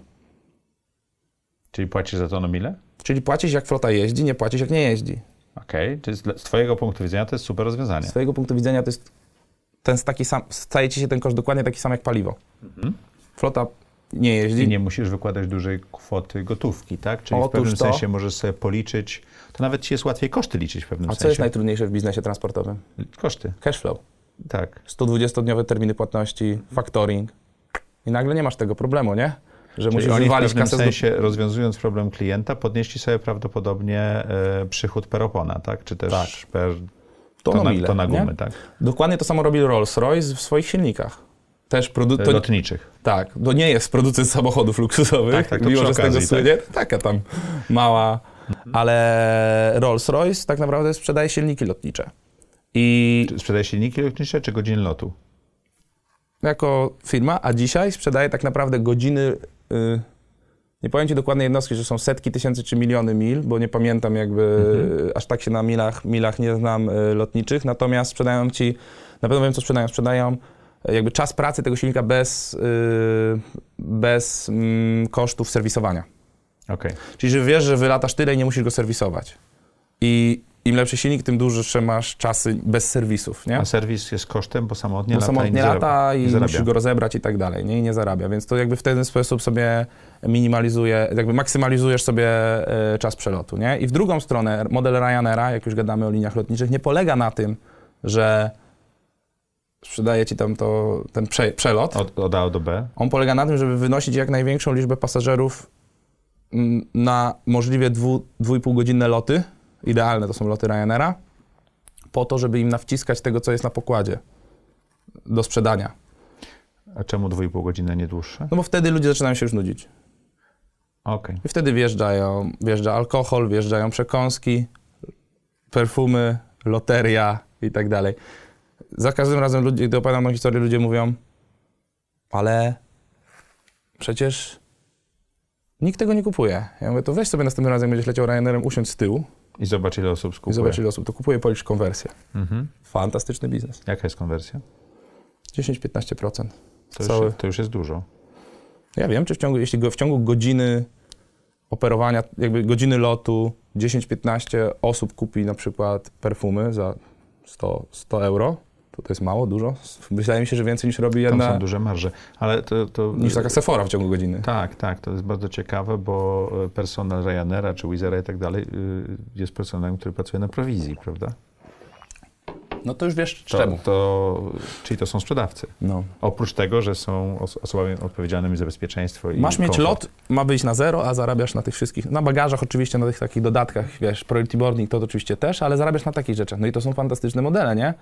Czyli płacisz za to no ile? Czyli płacisz jak flota jeździ, nie płacisz jak nie jeździ. Okej, czyli z, z twojego punktu widzenia to jest super rozwiązanie. Z twojego punktu widzenia to jest ten taki sam, staje ci się ten koszt dokładnie taki sam jak paliwo. Flota nie jeździ. I nie musisz wykładać dużej kwoty gotówki, tak? Czyli w Otóż pewnym to. sensie możesz sobie policzyć, to nawet ci jest łatwiej koszty liczyć w pewnym A co sensie. jest najtrudniejsze w biznesie transportowym? Koszty, Cashflow. tak. 120-dniowe terminy płatności, factoring. I nagle nie masz tego problemu, nie? Że Czyli musisz oni w wywalić pewnym kasę sensie, rozwiązując problem klienta, podnieśli sobie prawdopodobnie e, przychód per opona, tak? Czy też Tak. per to, na, mile, to na nie? gumy, tak? Dokładnie to samo robi Rolls-Royce w swoich silnikach. Też produ- to, Lotniczych. Tak, to nie jest producent samochodów luksusowych, Tak, tak, to mimo że z tego okazji, tak. słynie. Taka tam mała, ale Rolls-Royce tak naprawdę sprzedaje silniki lotnicze. I Czy Sprzedaje silniki lotnicze czy godziny lotu? jako firma, a dzisiaj sprzedaje tak naprawdę godziny, y, nie powiem Ci dokładnej jednostki, że są setki tysięcy czy miliony mil, bo nie pamiętam jakby, Mhm. aż tak się na milach, milach nie znam y, lotniczych, natomiast sprzedają Ci, na pewno wiem co sprzedają, sprzedają y, jakby czas pracy tego silnika bez, y, bez mm, kosztów serwisowania. Okej. Czyli że wiesz, że wylatasz tyle i nie musisz go serwisować. I im lepszy silnik, tym dłuższe masz czasy bez serwisów, nie? A serwis jest kosztem, bo samotnie Bo lata i samotnie nie zarabia. lata i nie musisz go rozebrać i tak dalej, nie? I nie zarabia, więc to jakby w ten sposób sobie minimalizuje, jakby maksymalizujesz sobie e, czas przelotu, nie? I w drugą stronę model Ryanaira, jak już gadamy o liniach lotniczych, nie polega na tym, że sprzedaje ci tam to, ten prze, przelot. Od, od A do B. On polega na tym, żeby wynosić jak największą liczbę pasażerów na możliwie dwu, dwójpółgodzinne loty. Idealne to są loty Ryanaira. Po to, żeby im nawciskać tego, co jest na pokładzie do sprzedania. A czemu 2,5 godziny, nie dłuższe? No bo wtedy ludzie zaczynają się już nudzić. Okej. I wtedy wjeżdżają, wjeżdża alkohol, wjeżdżają przekąski, perfumy, loteria i tak dalej. Za każdym razem, ludzie, gdy opowiadam tą historię, ludzie mówią, ale przecież nikt tego nie kupuje. Ja mówię, to weź sobie następnym razem, jak będziesz leciał Ryanerem, usiądź z tyłu I zobacz, ile osób I skupuje. zobacz, ile osób to kupuje, policz konwersję. Mhm. Fantastyczny biznes. Jaka jest konwersja? 10-15%. To, Cały- już, to już jest dużo. Ja wiem, czy w ciągu, jeśli w ciągu godziny operowania, jakby godziny lotu 10-15 osób kupi na przykład perfumy za 100, 100 euro, to to jest mało, dużo. Wydaje mi się, że więcej niż robi Tam jedna, są duże marże. Ale to, to... niż taka Sephora w ciągu godziny. Tak, tak, to jest bardzo ciekawe, bo e, personel Ryanaira czy Wizera i tak dalej y, jest personelem, który pracuje na prowizji, prawda? No to już wiesz To, czemu. To, czyli to są sprzedawcy. No. Oprócz tego, że są os- osobami odpowiedzialnymi za bezpieczeństwo i Masz mieć komfort. lot, ma być na zero, a zarabiasz na tych wszystkich, na bagażach oczywiście, na tych takich dodatkach, wiesz, priority boarding to oczywiście też, ale zarabiasz na takich rzeczach. No i to są fantastyczne modele, nie?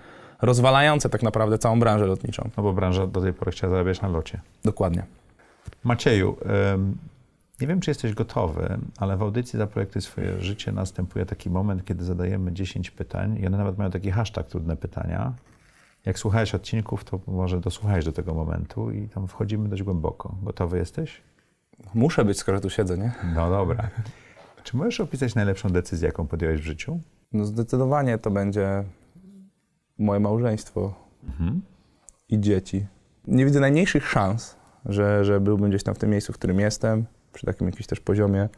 Rozwalające tak naprawdę całą branżę lotniczą. No bo branża do tej pory chciała zarabiać na locie. Dokładnie. Macieju, nie wiem, czy jesteś gotowy, ale w audycji Zaprojektuj swoje życie następuje taki moment, kiedy zadajemy 10 pytań i one nawet mają taki hashtag trudne pytania. Jak słuchałeś odcinków, to może dosłuchałeś do tego momentu i tam wchodzimy dość głęboko. Gotowy jesteś? Muszę być, skoro tu siedzę, nie? No dobra. Czy możesz opisać najlepszą decyzję, jaką podjąłeś w życiu? No zdecydowanie to będzie moje małżeństwo Mhm. i dzieci. Nie widzę najmniejszych szans, że, że byłbym gdzieś tam w tym miejscu, w którym jestem, przy takim jakimś też poziomie,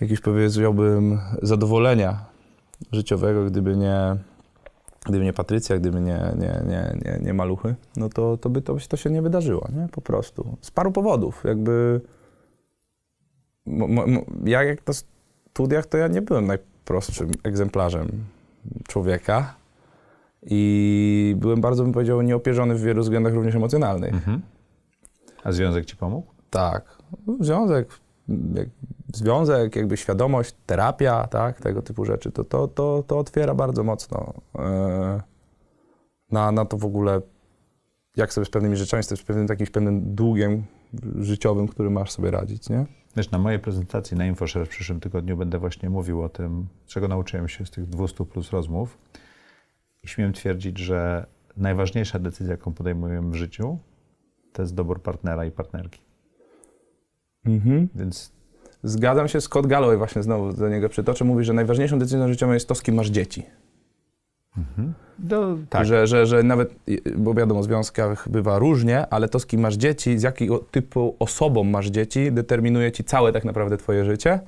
jakiegoś powiedziałbym zadowolenia życiowego, gdyby nie, gdyby nie Patrycja, gdyby nie, nie, nie, nie, nie maluchy, no to, to by to, to się nie wydarzyło, nie? Po prostu. Z paru powodów, jakby ja jak na studiach, to ja nie byłem najprostszym egzemplarzem człowieka i byłem bardzo, bym powiedział, nieopierzony w wielu względach również emocjonalnych. Mhm. A związek ci pomógł? Tak. Związek, jak, związek, jakby świadomość, terapia, tak, tego typu rzeczy, to, to, to, to otwiera bardzo mocno e, na, na to w ogóle, jak sobie z pewnymi rzeczami, z pewnym takim pewnym długiem życiowym, który masz sobie radzić, nie? Wiesz, na mojej prezentacji na InfoShare w przyszłym tygodniu będę właśnie mówił o tym, czego nauczyłem się z tych 200 plus rozmów. I śmiem twierdzić, że najważniejsza decyzja, jaką podejmujemy w życiu, to jest dobór partnera i partnerki. Mhm. Więc Zgadzam się, Scott Galloway właśnie znowu do niego przytoczę, mówi, że najważniejszą decyzją życiową jest to, z kim masz dzieci. do, tak, Że, że, że nawet, bo wiadomo, w związkach bywa różnie, ale to, z kim masz dzieci, z jakiego typu osobą masz dzieci, determinuje ci całe tak naprawdę twoje życie.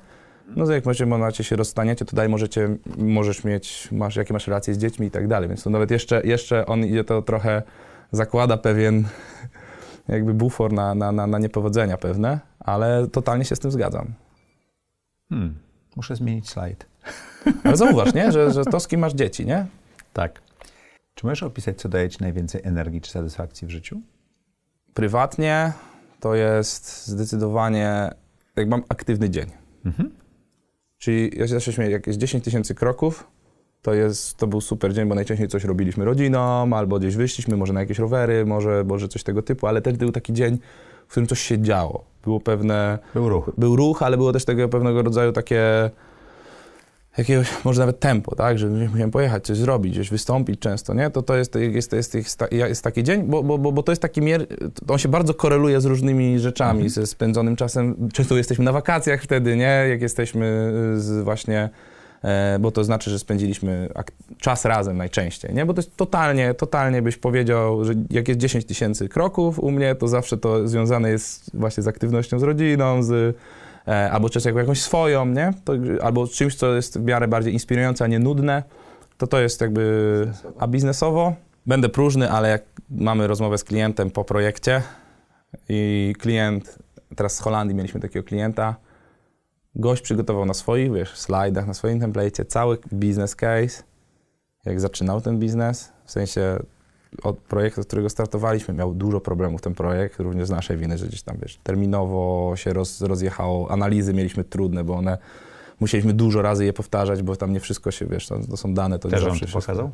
No to jak macie, macie się rozstaniecie, to dalej możecie, możesz mieć, masz, jakie masz relacje z dziećmi i tak dalej. Więc to nawet jeszcze, jeszcze on idzie to trochę, zakłada pewien jakby bufor na, na, na, na niepowodzenia pewne, ale totalnie się z tym zgadzam. hmm, muszę zmienić slajd. Ale zauważ, nie? Że, że to, z kim masz dzieci, nie? Tak. Czy możesz opisać, co daje ci najwięcej energii czy satysfakcji w życiu? Prywatnie to jest zdecydowanie, jak mam aktywny dzień. Mhm. Czyli ja się zawsze śmieję, jak jest 10 tysięcy kroków, to, jest, to był super dzień, bo najczęściej coś robiliśmy rodziną, albo gdzieś wyszliśmy, może na jakieś rowery, może, może coś tego typu, ale też był taki dzień, w którym coś się działo. Było pewne, Był ruch. był ruch, ale było też tego pewnego rodzaju takie jakiegoś, może nawet tempo, tak, że musiałem pojechać, coś zrobić, gdzieś wystąpić często, nie? To to jest, jest, jest, jest, jest taki dzień, bo, bo, bo bo to jest taki mier... On się bardzo koreluje z różnymi rzeczami, ze spędzonym czasem. Często jesteśmy na wakacjach wtedy, nie? Jak jesteśmy z właśnie... E, bo to znaczy, że spędziliśmy czas razem najczęściej, nie? Bo to jest totalnie, totalnie byś powiedział, że jak jest 10 tysięcy kroków u mnie, to zawsze to związane jest właśnie z aktywnością z rodziną, z, albo też jako jakąś swoją, nie? To, albo czymś, co jest w miarę bardziej inspirujące, a nie nudne, to to jest jakby, a biznesowo będę próżny, ale jak mamy rozmowę z klientem po projekcie i klient, teraz z Holandii mieliśmy takiego klienta, gość przygotował na swoich, wiesz, slajdach, na swoim template'cie cały business case, jak zaczynał ten biznes, w sensie od projektu, od którego startowaliśmy, miał dużo problemów ten projekt, również z naszej winy, że gdzieś tam, wiesz, terminowo się roz, rozjechało, analizy mieliśmy trudne, bo one, musieliśmy dużo razy je powtarzać, bo tam nie wszystko się, wiesz, to, to są dane, to Też nie on zawsze wszystko- pokazał?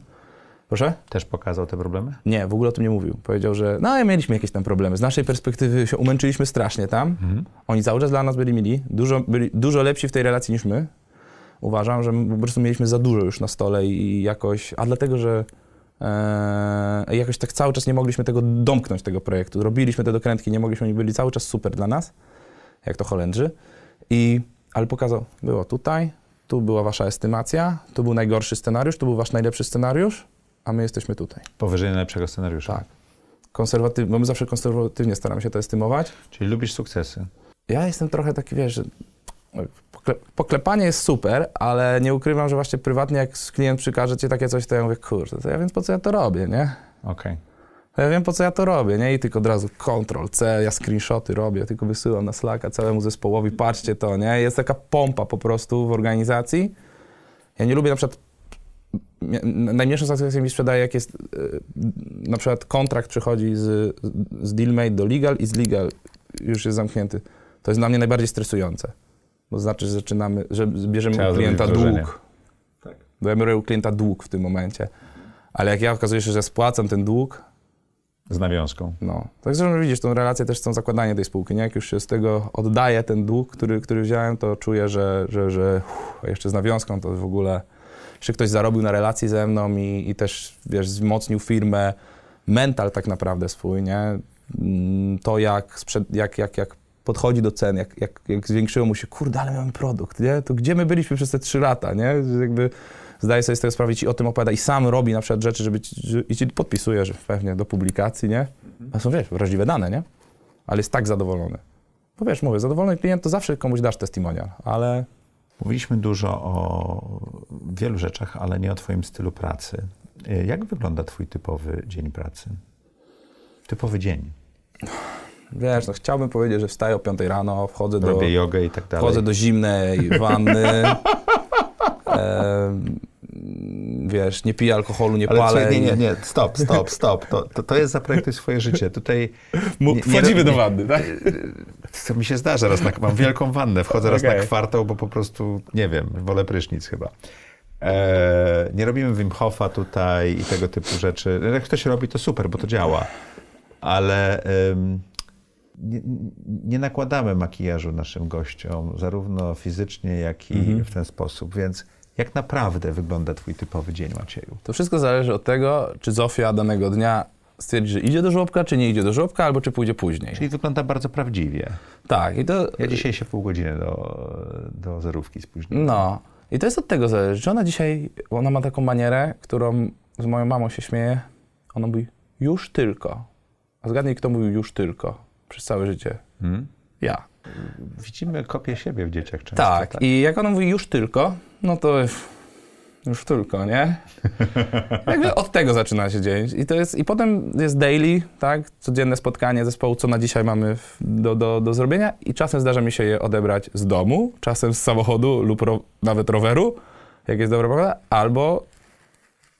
Proszę? Też pokazał te problemy? Nie, w ogóle o tym nie mówił. Powiedział, że no mieliśmy jakieś tam problemy. Z naszej perspektywy się umęczyliśmy strasznie tam. Mhm. Oni cały czas dla nas byli mili, dużo, byli dużo lepsi w tej relacji niż my. Uważam, że my po prostu mieliśmy za dużo już na stole i jakoś, a dlatego, że e, jakoś tak cały czas nie mogliśmy tego domknąć, tego projektu. Robiliśmy te dokrętki, nie mogliśmy, oni byli cały czas super dla nas, jak to Holendrzy. I, ale pokazał, było tutaj, tu była wasza estymacja, tu był najgorszy scenariusz, tu był wasz najlepszy scenariusz, a my jesteśmy tutaj. Powyżej najlepszego scenariusza. Tak. Konserwatyw, bo my zawsze konserwatywnie staramy się to estymować. Czyli lubisz sukcesy. Ja jestem trochę taki, wiesz, poklepanie jest super, ale nie ukrywam, że właśnie prywatnie jak klient przykaże ci takie coś, to ja mówię, kurde, to ja wiem po co ja to robię, nie? Okej. To ja wiem po co ja to robię, nie? I tylko od razu Ctrl C, ja screenshoty robię, tylko wysyłam na Slacka całemu zespołowi, patrzcie to, nie? Jest taka pompa po prostu w organizacji. Ja nie lubię na przykład najmniejszą satysfakcję mi sprzedaje, jak jest e, na przykład kontrakt przychodzi z, z Dealmate do Legal i z Legal już jest zamknięty. To jest dla mnie najbardziej stresujące. Bo znaczy, że zaczynamy, że bierzemy Trzeba u klienta dług. Tak. Bo ja biorę u klienta dług w tym momencie. Ale jak ja okazuje się, że spłacam ten dług, Z nawiązką. no. Tak zresztą widzisz, tą relację też są zakładanie tej spółki, nie? Jak już się z tego oddaję ten dług, który, który wziąłem, to czuję, że, że, że uff, jeszcze z nawiązką to w ogóle jeszcze ktoś zarobił na relacji ze mną i, i też, wiesz, wzmocnił firmę, mental tak naprawdę swój, nie? Mm, To jak, sprzed, jak, jak, jak podchodzi do cen, jak, jak, jak zwiększyło mu się, kurde, ale mamy produkt, nie? To gdzie my byliśmy przez te trzy lata, nie? Jakby zdaje sobie z tego sprawę i o tym opowiada i sam robi na przykład rzeczy, żeby ci, że, i ci podpisuje, że pewnie do publikacji, nie? A są, wiesz, wrażliwe dane, nie? Ale jest tak zadowolony. Bo wiesz, mówię, zadowolony klient to zawsze komuś dasz testimonial, ale Mówiliśmy dużo o wielu rzeczach, ale nie o Twoim stylu pracy. Jak wygląda Twój typowy dzień pracy? Typowy dzień. Wiesz, no chciałbym powiedzieć, że wstaję o 5 rano, wchodzę do, Robię jogę i tak dalej. wchodzę do zimnej wanny, em, wiesz, nie piję alkoholu, nie Ale palę. nie, nie, nie, stop, stop, stop. To, to, to jest zaprojektuj swoje życie. Tutaj nie- nie Wchodzimy rob- do nie- wanny, tak? To mi się zdarza raz na, mam wielką wannę, wchodzę raz na kwartał, bo po prostu, nie wiem, wolę prysznic chyba. E, nie robimy Wim Hofa tutaj i tego typu rzeczy. Jak ktoś robi, to super, bo to działa. Ale nie, nie nakładamy makijażu naszym gościom, zarówno fizycznie, jak i Mhm. w ten sposób. Więc jak naprawdę wygląda twój typowy dzień, Macieju? To wszystko zależy od tego, czy Zofia danego dnia stwierdzi, że idzie do żłobka, czy nie idzie do żłobka, albo czy pójdzie później. Czyli wygląda bardzo prawdziwie. Tak, i to... Ja dzisiaj się pół godziny do, do zerówki spóźniłem. No. I to jest od tego zależy, że ona dzisiaj, ona ma taką manierę, którą z moją mamą się śmieje. Ona mówi, już tylko. A zgadnij, kto mówił już tylko przez całe życie. Hmm? Ja. Widzimy kopię siebie w dzieciach często. Tak. I jak ona mówi już tylko, no to już tylko, nie? Jakby od tego zaczyna się dzień. I, to jest, I potem jest daily, tak? Codzienne spotkanie zespołu, co na dzisiaj mamy w- do, do, do zrobienia. I czasem zdarza mi się je odebrać z domu, czasem z samochodu lub ro, nawet roweru, jak jest dobra pogoda, albo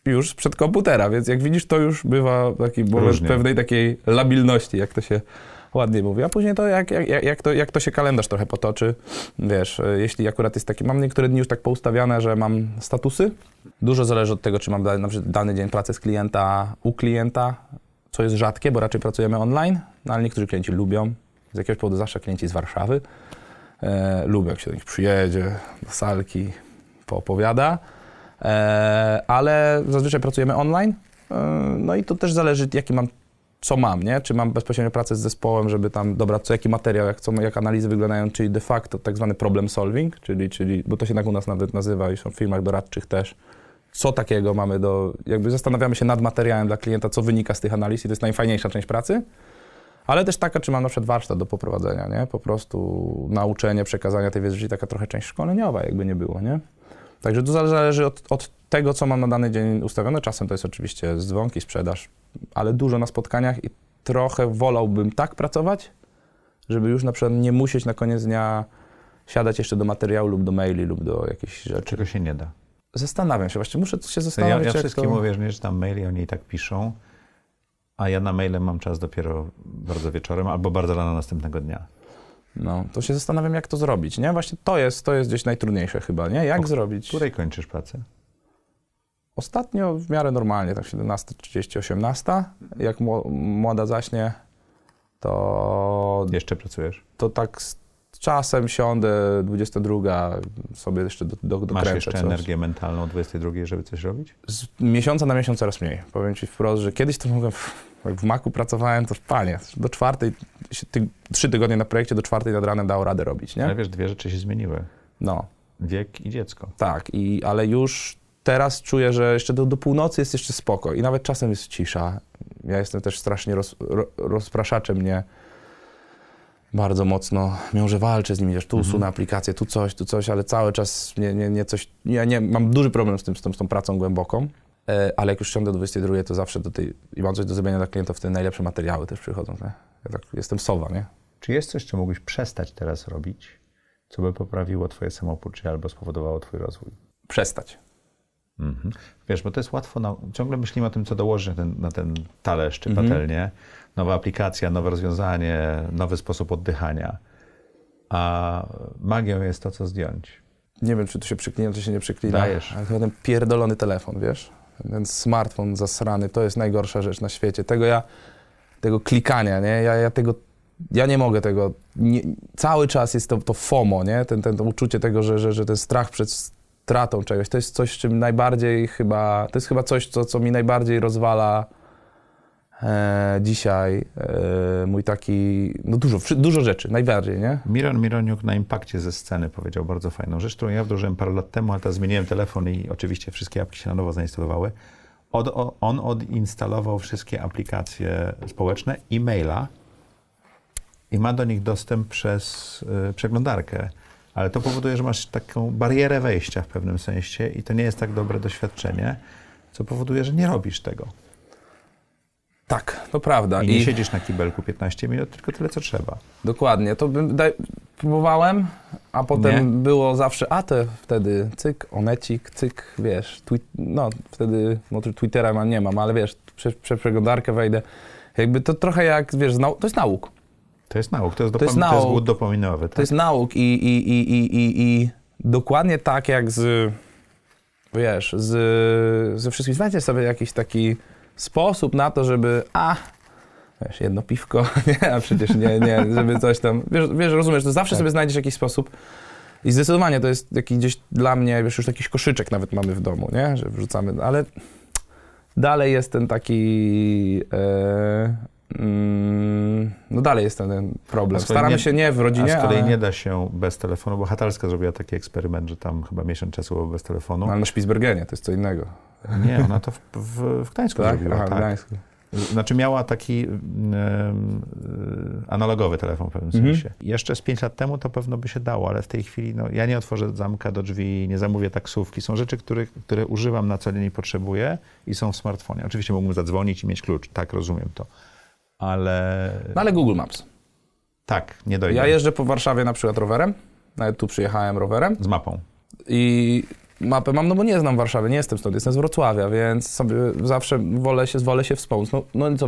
już przed komputera, więc jak widzisz, to już bywa taki moment pewnej takiej labilności, jak to się ładnie mówi. A później to jak, jak, jak, to, jak to się kalendarz trochę potoczy, wiesz, e, jeśli akurat jest taki, mam niektóre dni już tak poustawiane, że mam statusy. Dużo zależy od tego, czy mam dany, dany dzień pracy z klienta, u klienta, co jest rzadkie, bo raczej pracujemy online, no ale niektórzy klienci lubią. Z jakiegoś powodu zawsze klienci z Warszawy e, lubią, jak się do nich przyjedzie, do salki, poopowiada. E, ale zazwyczaj pracujemy online. E, no i to też zależy, jaki mam, co mam, nie? Czy mam bezpośrednio pracę z zespołem, żeby tam, dobra, co, jaki materiał, jak, co, jak analizy wyglądają, czyli de facto tak zwany problem solving, czyli, czyli, bo to się tak u nas nawet nazywa i są w firmach doradczych też, co takiego mamy do, jakby zastanawiamy się nad materiałem dla klienta, co wynika z tych analiz i to jest najfajniejsza część pracy. Ale też taka, czy mam na przykład warsztat do poprowadzenia, nie? Po prostu nauczenie, przekazania tej wiedzy, czyli taka trochę część szkoleniowa, jakby nie było, nie? Także to zależy od, od tego, co mam na dany dzień ustawione. Czasem to jest oczywiście dzwonki, sprzedaż, ale dużo na spotkaniach i trochę wolałbym tak pracować, żeby już na przykład nie musieć na koniec dnia siadać jeszcze do materiału lub do maili lub do jakichś rzeczy. Czego się nie da. Zastanawiam się, właśnie muszę się Ja, zastanowić, ja jak wszystkim to... mówię, że nie czytam maili, oni i tak piszą, a ja na maile mam czas dopiero bardzo wieczorem albo bardzo rano następnego dnia. No, to się zastanawiam, jak to zrobić, nie? Właśnie to jest, to jest gdzieś najtrudniejsze chyba, nie? Jak O zrobić? której kończysz pracę? Ostatnio w miarę normalnie, tak 17.30, 18. Jak mło- młoda zaśnie, to, Jeszcze pracujesz? to tak z czasem siądę, 22, sobie jeszcze do, do, Masz dokręcę jeszcze coś. energię mentalną o 22, żeby coś robić? Z miesiąca na miesiąc coraz mniej. Powiem ci wprost, że kiedyś to mogłem, jak w Macu pracowałem, to panie, do czwartej, ty, trzy tygodnie na projekcie, do czwartej nad ranem dało radę robić, nie? Ale wiesz, dwie rzeczy się zmieniły. No. wiek i dziecko. Tak, i, ale już teraz czuję, że jeszcze do, do północy jest jeszcze spoko i nawet czasem jest cisza. Ja jestem też strasznie roz, ro, rozpraszaczem, nie bardzo mocno, mimo że walczę z nimi, wiesz, tu Mhm. usunę aplikację, tu coś, tu coś, ale cały czas nie, nie, nie coś, ja nie, mam duży problem z tym, z tą, z tą pracą głęboką, ale jak już siądę do 22, to zawsze do tej, i mam coś do zrobienia dla klientów, wtedy najlepsze materiały też przychodzą, nie? Ja tak jestem sowa, nie? Czy jest coś, co mógłbyś przestać teraz robić, co by poprawiło twoje samopoczucie albo spowodowało twój rozwój? Przestać. Mhm. Wiesz, bo to jest łatwo, na, ciągle myślimy o tym, co dołożyć na ten, na ten talerz czy Mhm. patelnię. Nowa aplikacja, nowe rozwiązanie, nowy sposób oddychania. A magią jest to, co zdjąć. Nie wiem, czy to się przyklina, czy się nie przyklina. Dajesz. Ale chyba ten pierdolony telefon, wiesz? Ten smartfon zasrany, to jest najgorsza rzecz na świecie. Tego ja, tego klikania, nie? Ja, ja tego, ja nie mogę tego, nie, cały czas jest to, to FOMO, nie? Ten, ten, to uczucie tego, że, że, że ten strach przed stratą czegoś, to jest coś, czym najbardziej chyba, to jest chyba coś, co, co mi najbardziej rozwala dzisiaj e, mój taki, no dużo, dużo rzeczy, najbardziej, nie? Miron Mironiuk na impakcie ze sceny powiedział bardzo fajną rzecz, którą ja wdrożyłem parę lat temu, ale teraz zmieniłem telefon i oczywiście wszystkie apki się na nowo zainstalowały. Od, on odinstalował wszystkie aplikacje społeczne, e-maila i ma do nich dostęp przez y, przeglądarkę. Ale to powoduje, że masz taką barierę wejścia w pewnym sensie i to nie jest tak dobre doświadczenie, co powoduje, że nie robisz tego. Tak, to prawda. I nie siedzisz na kibelku 15 minut, tylko tyle, co trzeba. Dokładnie, to bym daj, próbowałem, a potem Nie? było zawsze, a to wtedy cyk, onecik, cyk, wiesz, no wtedy, no Twittera mam, nie mam, ale wiesz, przez, przez przeglądarkę wejdę, jakby to trochę jak, wiesz, nau- to jest nauk, To jest nauk, to jest, To jest dopam- to jest nauk. głód dopaminowy. Tak? to jest nauk i, i, i, i, i, i dokładnie tak jak z, wiesz, z, ze wszystkim, znajdziecie sobie jakiś taki sposób na to, żeby, a, wiesz, jedno piwko, nie, a przecież nie, nie, żeby coś tam, wiesz, wiesz rozumiesz, to zawsze Tak. sobie znajdziesz jakiś sposób i zdecydowanie to jest taki gdzieś dla mnie, wiesz, już jakiś koszyczek nawet mamy w domu, nie, że wrzucamy, ale dalej jest ten taki, e, no dalej jest ten, problem. Staramy nie- się nie w rodzinie, A z kolei ale, nie da się bez telefonu, bo Hatalska zrobiła taki eksperyment, że tam chyba miesiąc czasu było bez telefonu. ale na Spitsbergenie, to jest co innego. Nie, ona to w, w, w Gdańsku Tak? zrobiła. Aha, w tak. Gdańsku. Znaczy miała taki e, analogowy telefon w pewnym Mhm. sensie. Jeszcze z 5 lat temu to pewno by się dało, ale w tej chwili no, ja nie otworzę zamka do drzwi, nie zamówię taksówki. Są rzeczy, które, które używam na co dzień i potrzebuję i są w smartfonie. Oczywiście mógłbym zadzwonić i mieć klucz, tak, rozumiem to. Ale No ale Google Maps. tak, nie dojdę. Ja jeżdżę po Warszawie na przykład rowerem, nawet tu przyjechałem rowerem Z mapą. i mapę mam, no bo nie znam Warszawy, nie jestem stąd, jestem z Wrocławia, więc sobie zawsze wolę się, wolę się wspomóc. No, no co,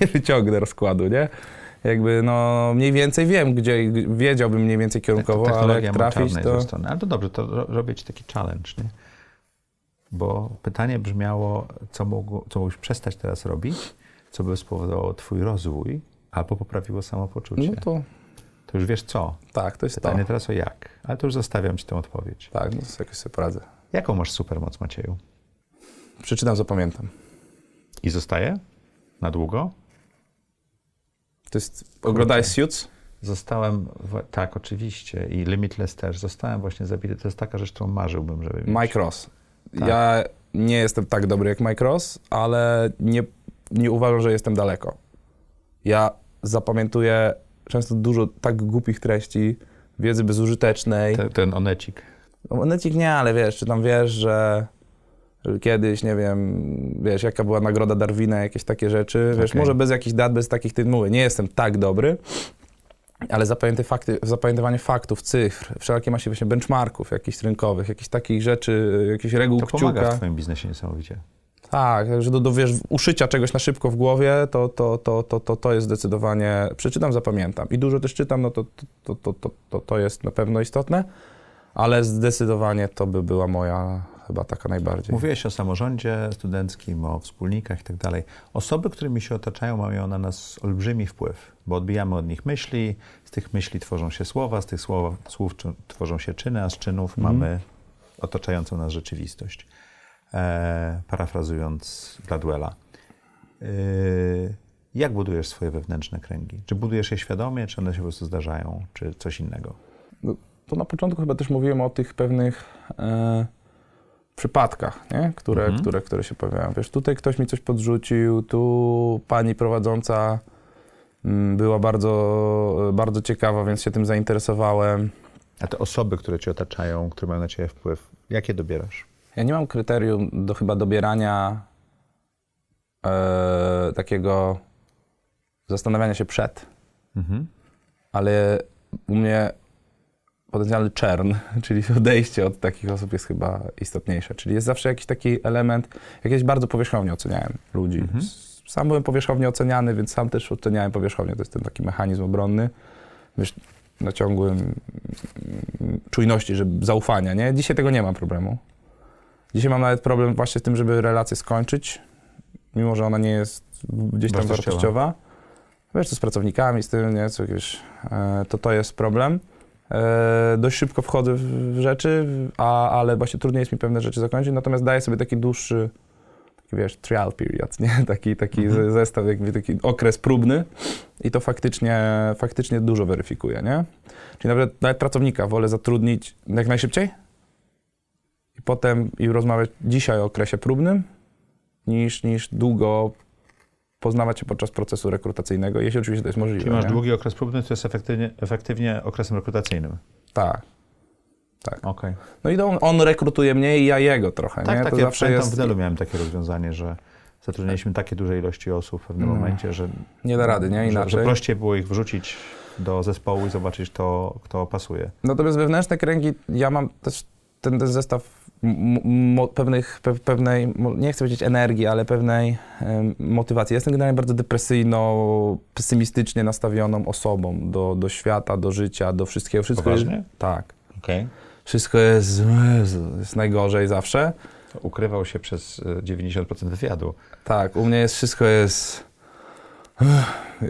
nie wyciągnę rozkładu, nie? Jakby, no mniej więcej wiem, gdzie, wiedziałbym mniej więcej kierunkowo, ale jak trafić, to... strony. Ale to dobrze, to ro- robię ci taki challenge, nie? Bo pytanie brzmiało, co, mógł, co mógłbyś przestać teraz robić, co by spowodowało twój rozwój, albo poprawiło samopoczucie. No to To już wiesz co. tak, to jest to. Pytanie teraz o jak. Ale to już zostawiam ci tę odpowiedź. Tak, no to jakoś sobie poradzę. Jaką masz supermoc, Macieju? Przeczytam, zapamiętam. I zostaje? Na długo? To jest, oglądałeś Suits? Zostałem, tak, oczywiście. I Limitless też. Zostałem właśnie zabity. To jest taka rzecz, którą marzyłbym, żeby mieć. Mike Ross. Tak. Ja nie jestem tak dobry jak Mike Ross, ale nie, nie uważam, że jestem daleko. Ja zapamiętuję często dużo tak głupich treści, wiedzy bezużytecznej. Te, ten onecik. No, Monecik nie, ale wiesz, czy tam wiesz, że, kiedyś, nie wiem, wiesz, jaka była nagroda Darwina, jakieś takie rzeczy, wiesz, Okej. może bez jakichś dat, bez takich tytułów. Nie jestem tak dobry, ale zapamięty fakty, zapamiętywanie faktów, cyfr, wszelkie masie właśnie benchmarków jakichś rynkowych, jakichś takich rzeczy, jakichś reguł To pomaga w kciuka. twoim biznesie niesamowicie. Tak, że do, do wiesz, uszycia czegoś na szybko w głowie, to, to, to, to, to, to jest zdecydowanie, przeczytam, zapamiętam. I dużo też czytam, no to, to, to, to, to, to jest na pewno istotne, ale zdecydowanie to by była moja chyba taka najbardziej. Mówiłeś o samorządzie studenckim, o wspólnikach i tak dalej. Osoby, którymi się otaczają, mają na nas olbrzymi wpływ, bo odbijamy od nich myśli, z tych myśli tworzą się słowa, z tych słowa, słów tworzą się czyny, a z czynów mamy otaczającą nas rzeczywistość. E, parafrazując Gladwella. E, jak budujesz swoje wewnętrzne kręgi? Czy budujesz je świadomie, czy one się po prostu zdarzają, czy coś innego? to na początku chyba też mówiłem o tych pewnych e, przypadkach, nie? Które, Mhm. które, które się pojawiają. Wiesz, tutaj ktoś mi coś podrzucił, tu pani prowadząca mm, była bardzo, bardzo ciekawa, więc się tym zainteresowałem. A te osoby, które cię otaczają, które mają na ciebie wpływ, jakie dobierasz? Ja nie mam kryterium do chyba dobierania e, takiego zastanawiania się przed, Mhm. ale u mnie potencjalny czern, czyli odejście od takich osób jest chyba istotniejsze. Czyli jest zawsze jakiś taki element, jak kiedyś bardzo powierzchownie oceniałem ludzi. Mhm. Sam byłem powierzchownie oceniany, więc sam też oceniałem powierzchownie. To jest ten taki mechanizm obronny, wiesz, na ciągłym mm, czujności, żeby zaufania, nie? Dzisiaj tego nie mam problemu. Dzisiaj mam nawet problem właśnie z tym, żeby relację skończyć, mimo że ona nie jest gdzieś tam Wartościowa. Wiesz, co z pracownikami, z tym, nie, co jakieś, e, to to jest problem. E, dość szybko wchodzę w, rzeczy, a, ale właśnie trudniej jest mi pewne rzeczy zakończyć, natomiast daję sobie taki dłuższy, taki wiesz, trial period, nie? Taki, taki Mhm. ze- zestaw, jakby taki okres próbny i to faktycznie, faktycznie dużo weryfikuje, nie? Czyli nawet, nawet pracownika wolę zatrudnić jak najszybciej i potem i rozmawiać dzisiaj o okresie próbnym, niż, niż długo poznawać się podczas procesu rekrutacyjnego, jeśli oczywiście to jest możliwe. Czyli masz nie? długi okres próbny, to jest efektywnie, efektywnie okresem rekrutacyjnym. Tak. Okej. No i to on, on rekrutuje mnie i ja jego trochę, Tak, nie? tak, to ja zawsze pamiętam jest... w Delu miałem takie rozwiązanie, że zatrudnialiśmy takie duże ilości osób w pewnym No. momencie, że, Nie da rady, nie? że, Inaczej. że prościej było ich wrzucić do zespołu i zobaczyć, kto, kto pasuje. Natomiast wewnętrzne kręgi, ja mam też ten, ten zestaw pewnych, pe, pewnej, nie chcę powiedzieć energii, ale pewnej motywacji. Jestem generalnie bardzo depresyjno, pesymistycznie nastawioną osobą do, do świata, do życia, do wszystkiego. Wszystko Poważnie? Jest, tak. Okej. Wszystko jest, jest najgorzej zawsze. Ukrywał się przez e, 90% wywiadu. Tak, u mnie jest wszystko jest.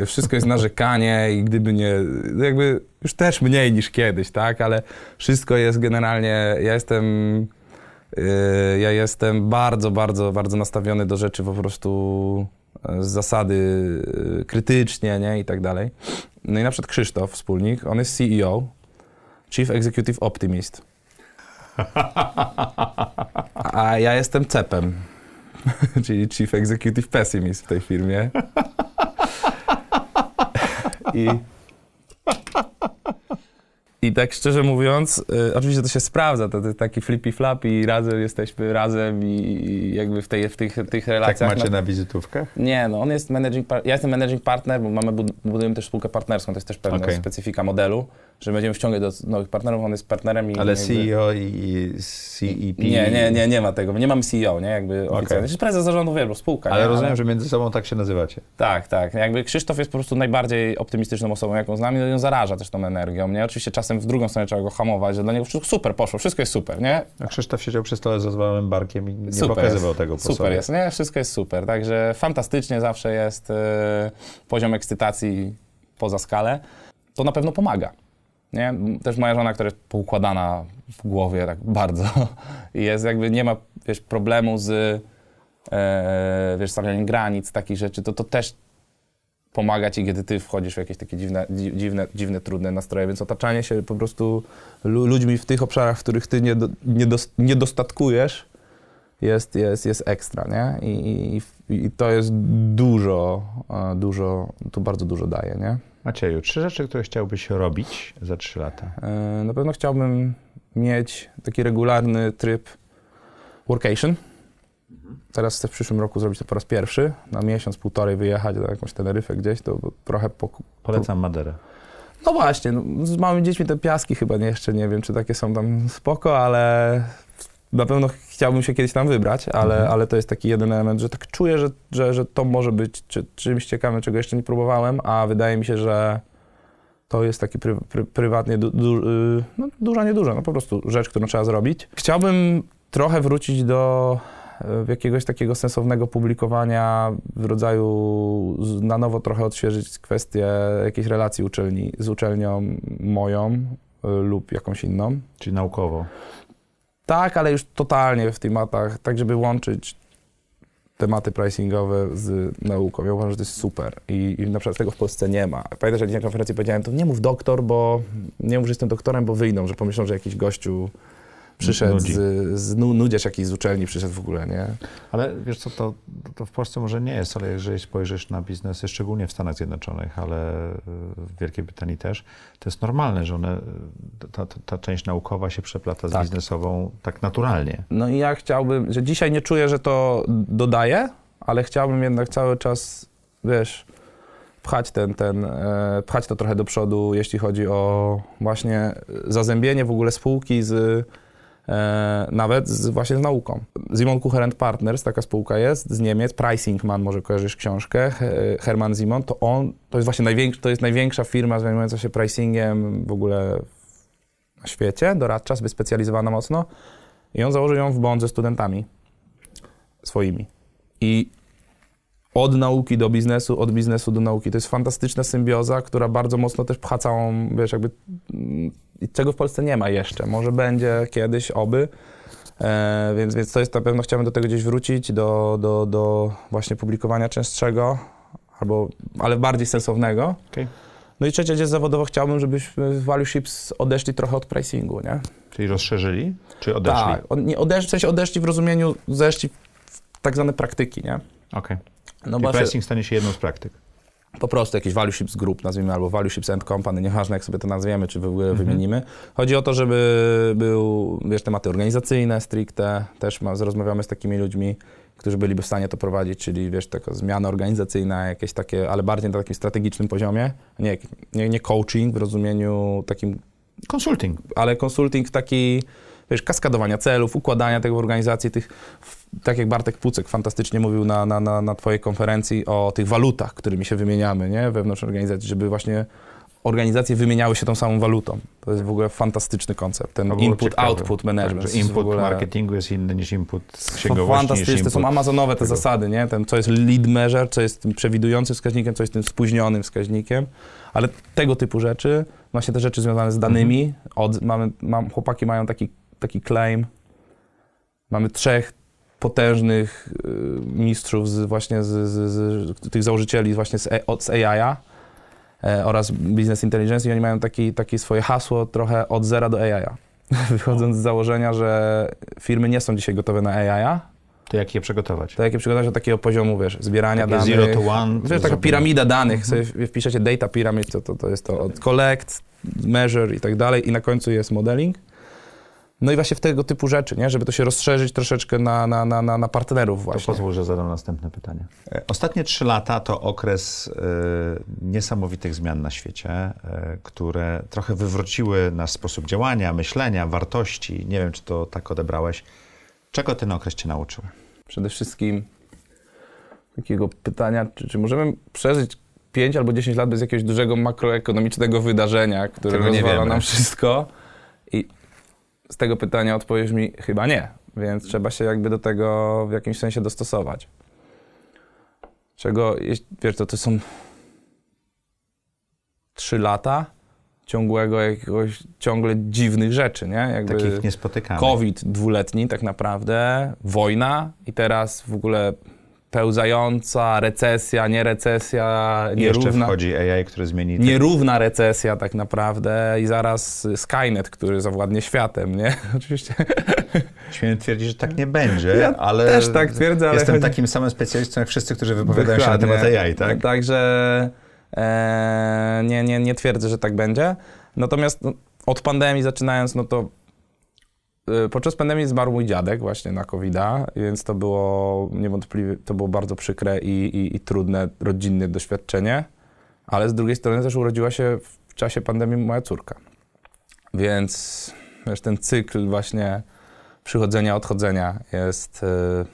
Wszystko jest narzekanie i gdyby nie. Jakby już też mniej niż kiedyś, tak? Ale wszystko jest generalnie. Ja jestem. yy, ja jestem bardzo, bardzo, bardzo nastawiony do rzeczy po prostu e, z zasady yy, krytycznie, nie? I tak dalej. No i na przykład Krzysztof, wspólnik, on jest CEO, Chief Executive Optimist. A ja jestem cepem, czyli Chief Executive Pessimist w tej firmie. I, I tak szczerze mówiąc, y, oczywiście to się sprawdza, to, to taki flippy flap i razem jesteśmy razem i, i jakby w, tej, w tych, tych Tak relacjach. macie no- na wizytówkach? nie, no on jest managing ja jestem managing partner, bo mamy bud- budujemy też spółkę partnerską, to jest też pewna Okej. specyfika modelu, że będziemy wciągać do nowych partnerów, on jest partnerem i Ale jakby- CEO i CEP... Nie, nie, nie, nie ma tego, nie mamy CEO, nie, jakby oficjalnie. Znaczy prezes zarządu, wiesz, spółka, Ale nie? rozumiem, że między sobą tak się nazywacie. Tak, tak. Jakby Krzysztof jest po prostu najbardziej optymistyczną osobą, jaką znam i on zaraża też tą energią, nie? Oczywiście czasem w drugą stronę trzeba go hamować, że dla niego wszystko super poszło, wszystko jest super, nie? A Krzysztof siedział przy stole z rozwalonym barkiem i nie Super pokazywał jest. tego po Super sobie. jest, nie? Wszystko jest super, także fantastycznie zawsze jest e, poziom ekscytacji poza skalę. To na pewno pomaga, nie? Też moja żona, która jest poukładana w głowie tak bardzo jest jakby, nie ma, wiesz, problemu z, e, wiesz, stawianiem granic, takich rzeczy, to to też pomaga ci, kiedy ty wchodzisz w jakieś takie dziwne, dzi- dziwne, dziwne trudne nastroje, więc otaczanie się po prostu lu- ludźmi w tych obszarach, w których ty nie, do, nie, nie dostatkujesz, jest, jest, jest ekstra, nie? I, i, I to jest dużo, e, dużo, tu bardzo dużo daje, nie? Macieju, trzy rzeczy, które chciałbyś robić za trzy lata. E, Na pewno chciałbym mieć taki regularny tryb workation. Teraz chcę w przyszłym roku zrobić to po raz pierwszy. Na miesiąc, półtorej wyjechać na jakąś Teneryfę gdzieś, to trochę po, Polecam Maderę. No właśnie, no, z małymi dziećmi te piaski chyba nie, jeszcze nie wiem, czy takie są tam spoko, ale na pewno chciałbym się kiedyś tam wybrać, ale, Mhm. ale to jest taki jeden element, że tak czuję, że, że, że to może być czy, czymś ciekawym, czego jeszcze nie próbowałem, a wydaje mi się, że to jest taki pry, pry, prywatnie du, du, y, no, duża, nieduża, no po prostu rzecz, którą trzeba zrobić. Chciałbym trochę wrócić do y, jakiegoś takiego sensownego publikowania w rodzaju, na nowo trochę odświeżyć kwestię jakiejś relacji uczelni, z uczelnią moją y, lub jakąś inną. Czyli naukowo. Tak, ale już totalnie w tematach, tak żeby łączyć tematy pricingowe z nauką. Ja uważam, że to jest super I, i na przykład tego w Polsce nie ma. Pamiętasz, jak na konferencji powiedziałem, to nie mów doktor, bo nie mów, że jestem doktorem, bo wyjdą, że pomyślą, że jakiś gościu przyszedł z, z nu, nudziarz jakiś z uczelni przyszedł w ogóle, nie? Ale wiesz co, to, to w Polsce może nie jest, ale jeżeli spojrzysz na biznesy, szczególnie w Stanach Zjednoczonych, ale w Wielkiej Brytanii też, to jest normalne, że one, ta, ta, ta część naukowa się przeplata z Tak. biznesową tak naturalnie. No i ja chciałbym, że dzisiaj nie czuję, że to dodaję, ale chciałbym jednak cały czas, wiesz, pchać ten, ten, e, pchać to trochę do przodu, jeśli chodzi o właśnie zazębienie w ogóle spółki z nawet z, właśnie z nauką. Simon Kucher Partners, taka spółka jest z Niemiec, Pricing Man, może kojarzysz książkę, He- Herman Simon, to on, to jest właśnie największa, to jest największa firma zajmująca się pricingiem w ogóle na świecie, doradcza, wyspecjalizowana mocno. I on założył ją w bond ze studentami swoimi. I od nauki do biznesu, od biznesu do nauki. To jest fantastyczna symbioza, która bardzo mocno też pcha całą, wiesz, jakby mm, i czego w Polsce nie ma jeszcze. Może będzie kiedyś, oby. E, więc, więc to jest na pewno, chciałbym do tego gdzieś wrócić, do, do, do właśnie publikowania częstszego, albo, ale bardziej sensownego. Okej. No i trzecia, gdzie zawodowo chciałbym, żebyśmy w Value Ships odeszli trochę od pricingu, nie? Czyli rozszerzyli, czy odeszli? Tak, nie odesz, w sensie odeszli w rozumieniu, zeszli w tak zwane praktyki, nie? Okej. No Czyli pricing stanie się jedną z praktyk. po prostu jakiś value ships group nazwijmy, albo value ships and company, nieważne jak sobie to nazwiemy, czy w ogóle Mhm. wymienimy. Chodzi o to, żeby był, wiesz, tematy organizacyjne stricte, też ma, rozmawiamy z takimi ludźmi, którzy byliby w stanie to prowadzić, czyli wiesz, taka zmiana organizacyjna, jakieś takie, ale bardziej na takim strategicznym poziomie, nie, nie, nie coaching w rozumieniu takim Consulting. ale konsulting taki, wiesz, kaskadowania celów, układania tego w organizacji, tych, tak jak Bartek Pucek fantastycznie mówił na, na, na, na twojej konferencji o tych walutach, którymi się wymieniamy, nie, wewnątrz organizacji, żeby właśnie organizacje wymieniały się tą samą walutą. To jest w ogóle fantastyczny koncept, ten To było input, ciekawe. output management. Tak, input ogóle- marketingu jest inny niż input księgowości, Fantastyczne, to są amazonowe te tego. zasady, nie? Ten, co jest lead measure, co jest tym przewidującym wskaźnikiem, co jest tym spóźnionym wskaźnikiem, ale tego typu rzeczy, właśnie te rzeczy związane z danymi, od, mamy, mam, chłopaki mają taki, taki claim, mamy trzech potężnych y, mistrzów z, właśnie z, z, z, tych założycieli właśnie z, E- od- z AI-a e, oraz Business Intelligence i oni mają taki, takie swoje hasło trochę od zera do AI-a. Wychodząc z założenia, że firmy nie są dzisiaj gotowe na AI-a, To jak je przygotować? to jakie przygotować do takiego poziomu, wiesz, zbierania Takie danych. zero to one, to Wiesz, taka piramida danych, sobie wpiszecie data pyramid, to, to, to jest to od collect, measure i tak dalej i na końcu jest modeling. No i właśnie w tego typu rzeczy, nie? żeby to się rozszerzyć troszeczkę na, na, na, na partnerów To właśnie. pozwól, że zadam następne pytanie. Ostatnie trzy lata to okres e, niesamowitych zmian na świecie, e, które trochę wywróciły nasz sposób działania, myślenia, wartości. Nie wiem, czy to tak odebrałeś. Czego ten okres cię nauczył? Przede wszystkim takiego pytania, czy, czy możemy przeżyć 5 albo 10 lat bez jakiegoś dużego makroekonomicznego wydarzenia, które Tego nie rozwala nam wszystko? I z tego pytania odpowiesz mi chyba nie, więc trzeba się jakby do tego w jakimś sensie dostosować. Czego, wiesz, to, to są 3 lata ciągłego jakiegoś, ciągle dziwnych rzeczy, nie? Jakby... Takich niespotykanych. COVID dwuletni tak naprawdę, wojna i teraz w ogóle pełzająca recesja, nie recesja, I jeszcze nierówna, wchodzi AI, który zmieni... nierówna recesja tak naprawdę i zaraz Skynet, który zawładnie światem, nie? Oczywiście Śmiem twierdzić, że tak nie będzie, Ja ale... też tak twierdzę, ale Jestem chodzi- takim samym specjalistą jak wszyscy, którzy wypowiadają się na temat Dokładnie. AI, tak? Także e, nie, nie, nie twierdzę, że tak będzie. Natomiast no, od pandemii zaczynając, no to podczas pandemii zmarł mój dziadek właśnie na covid więc to było niewątpliwie, to było bardzo przykre i, i, i trudne rodzinne doświadczenie, ale z drugiej strony też urodziła się w czasie pandemii moja córka. Więc wiesz, ten cykl właśnie przychodzenia, odchodzenia jest, e,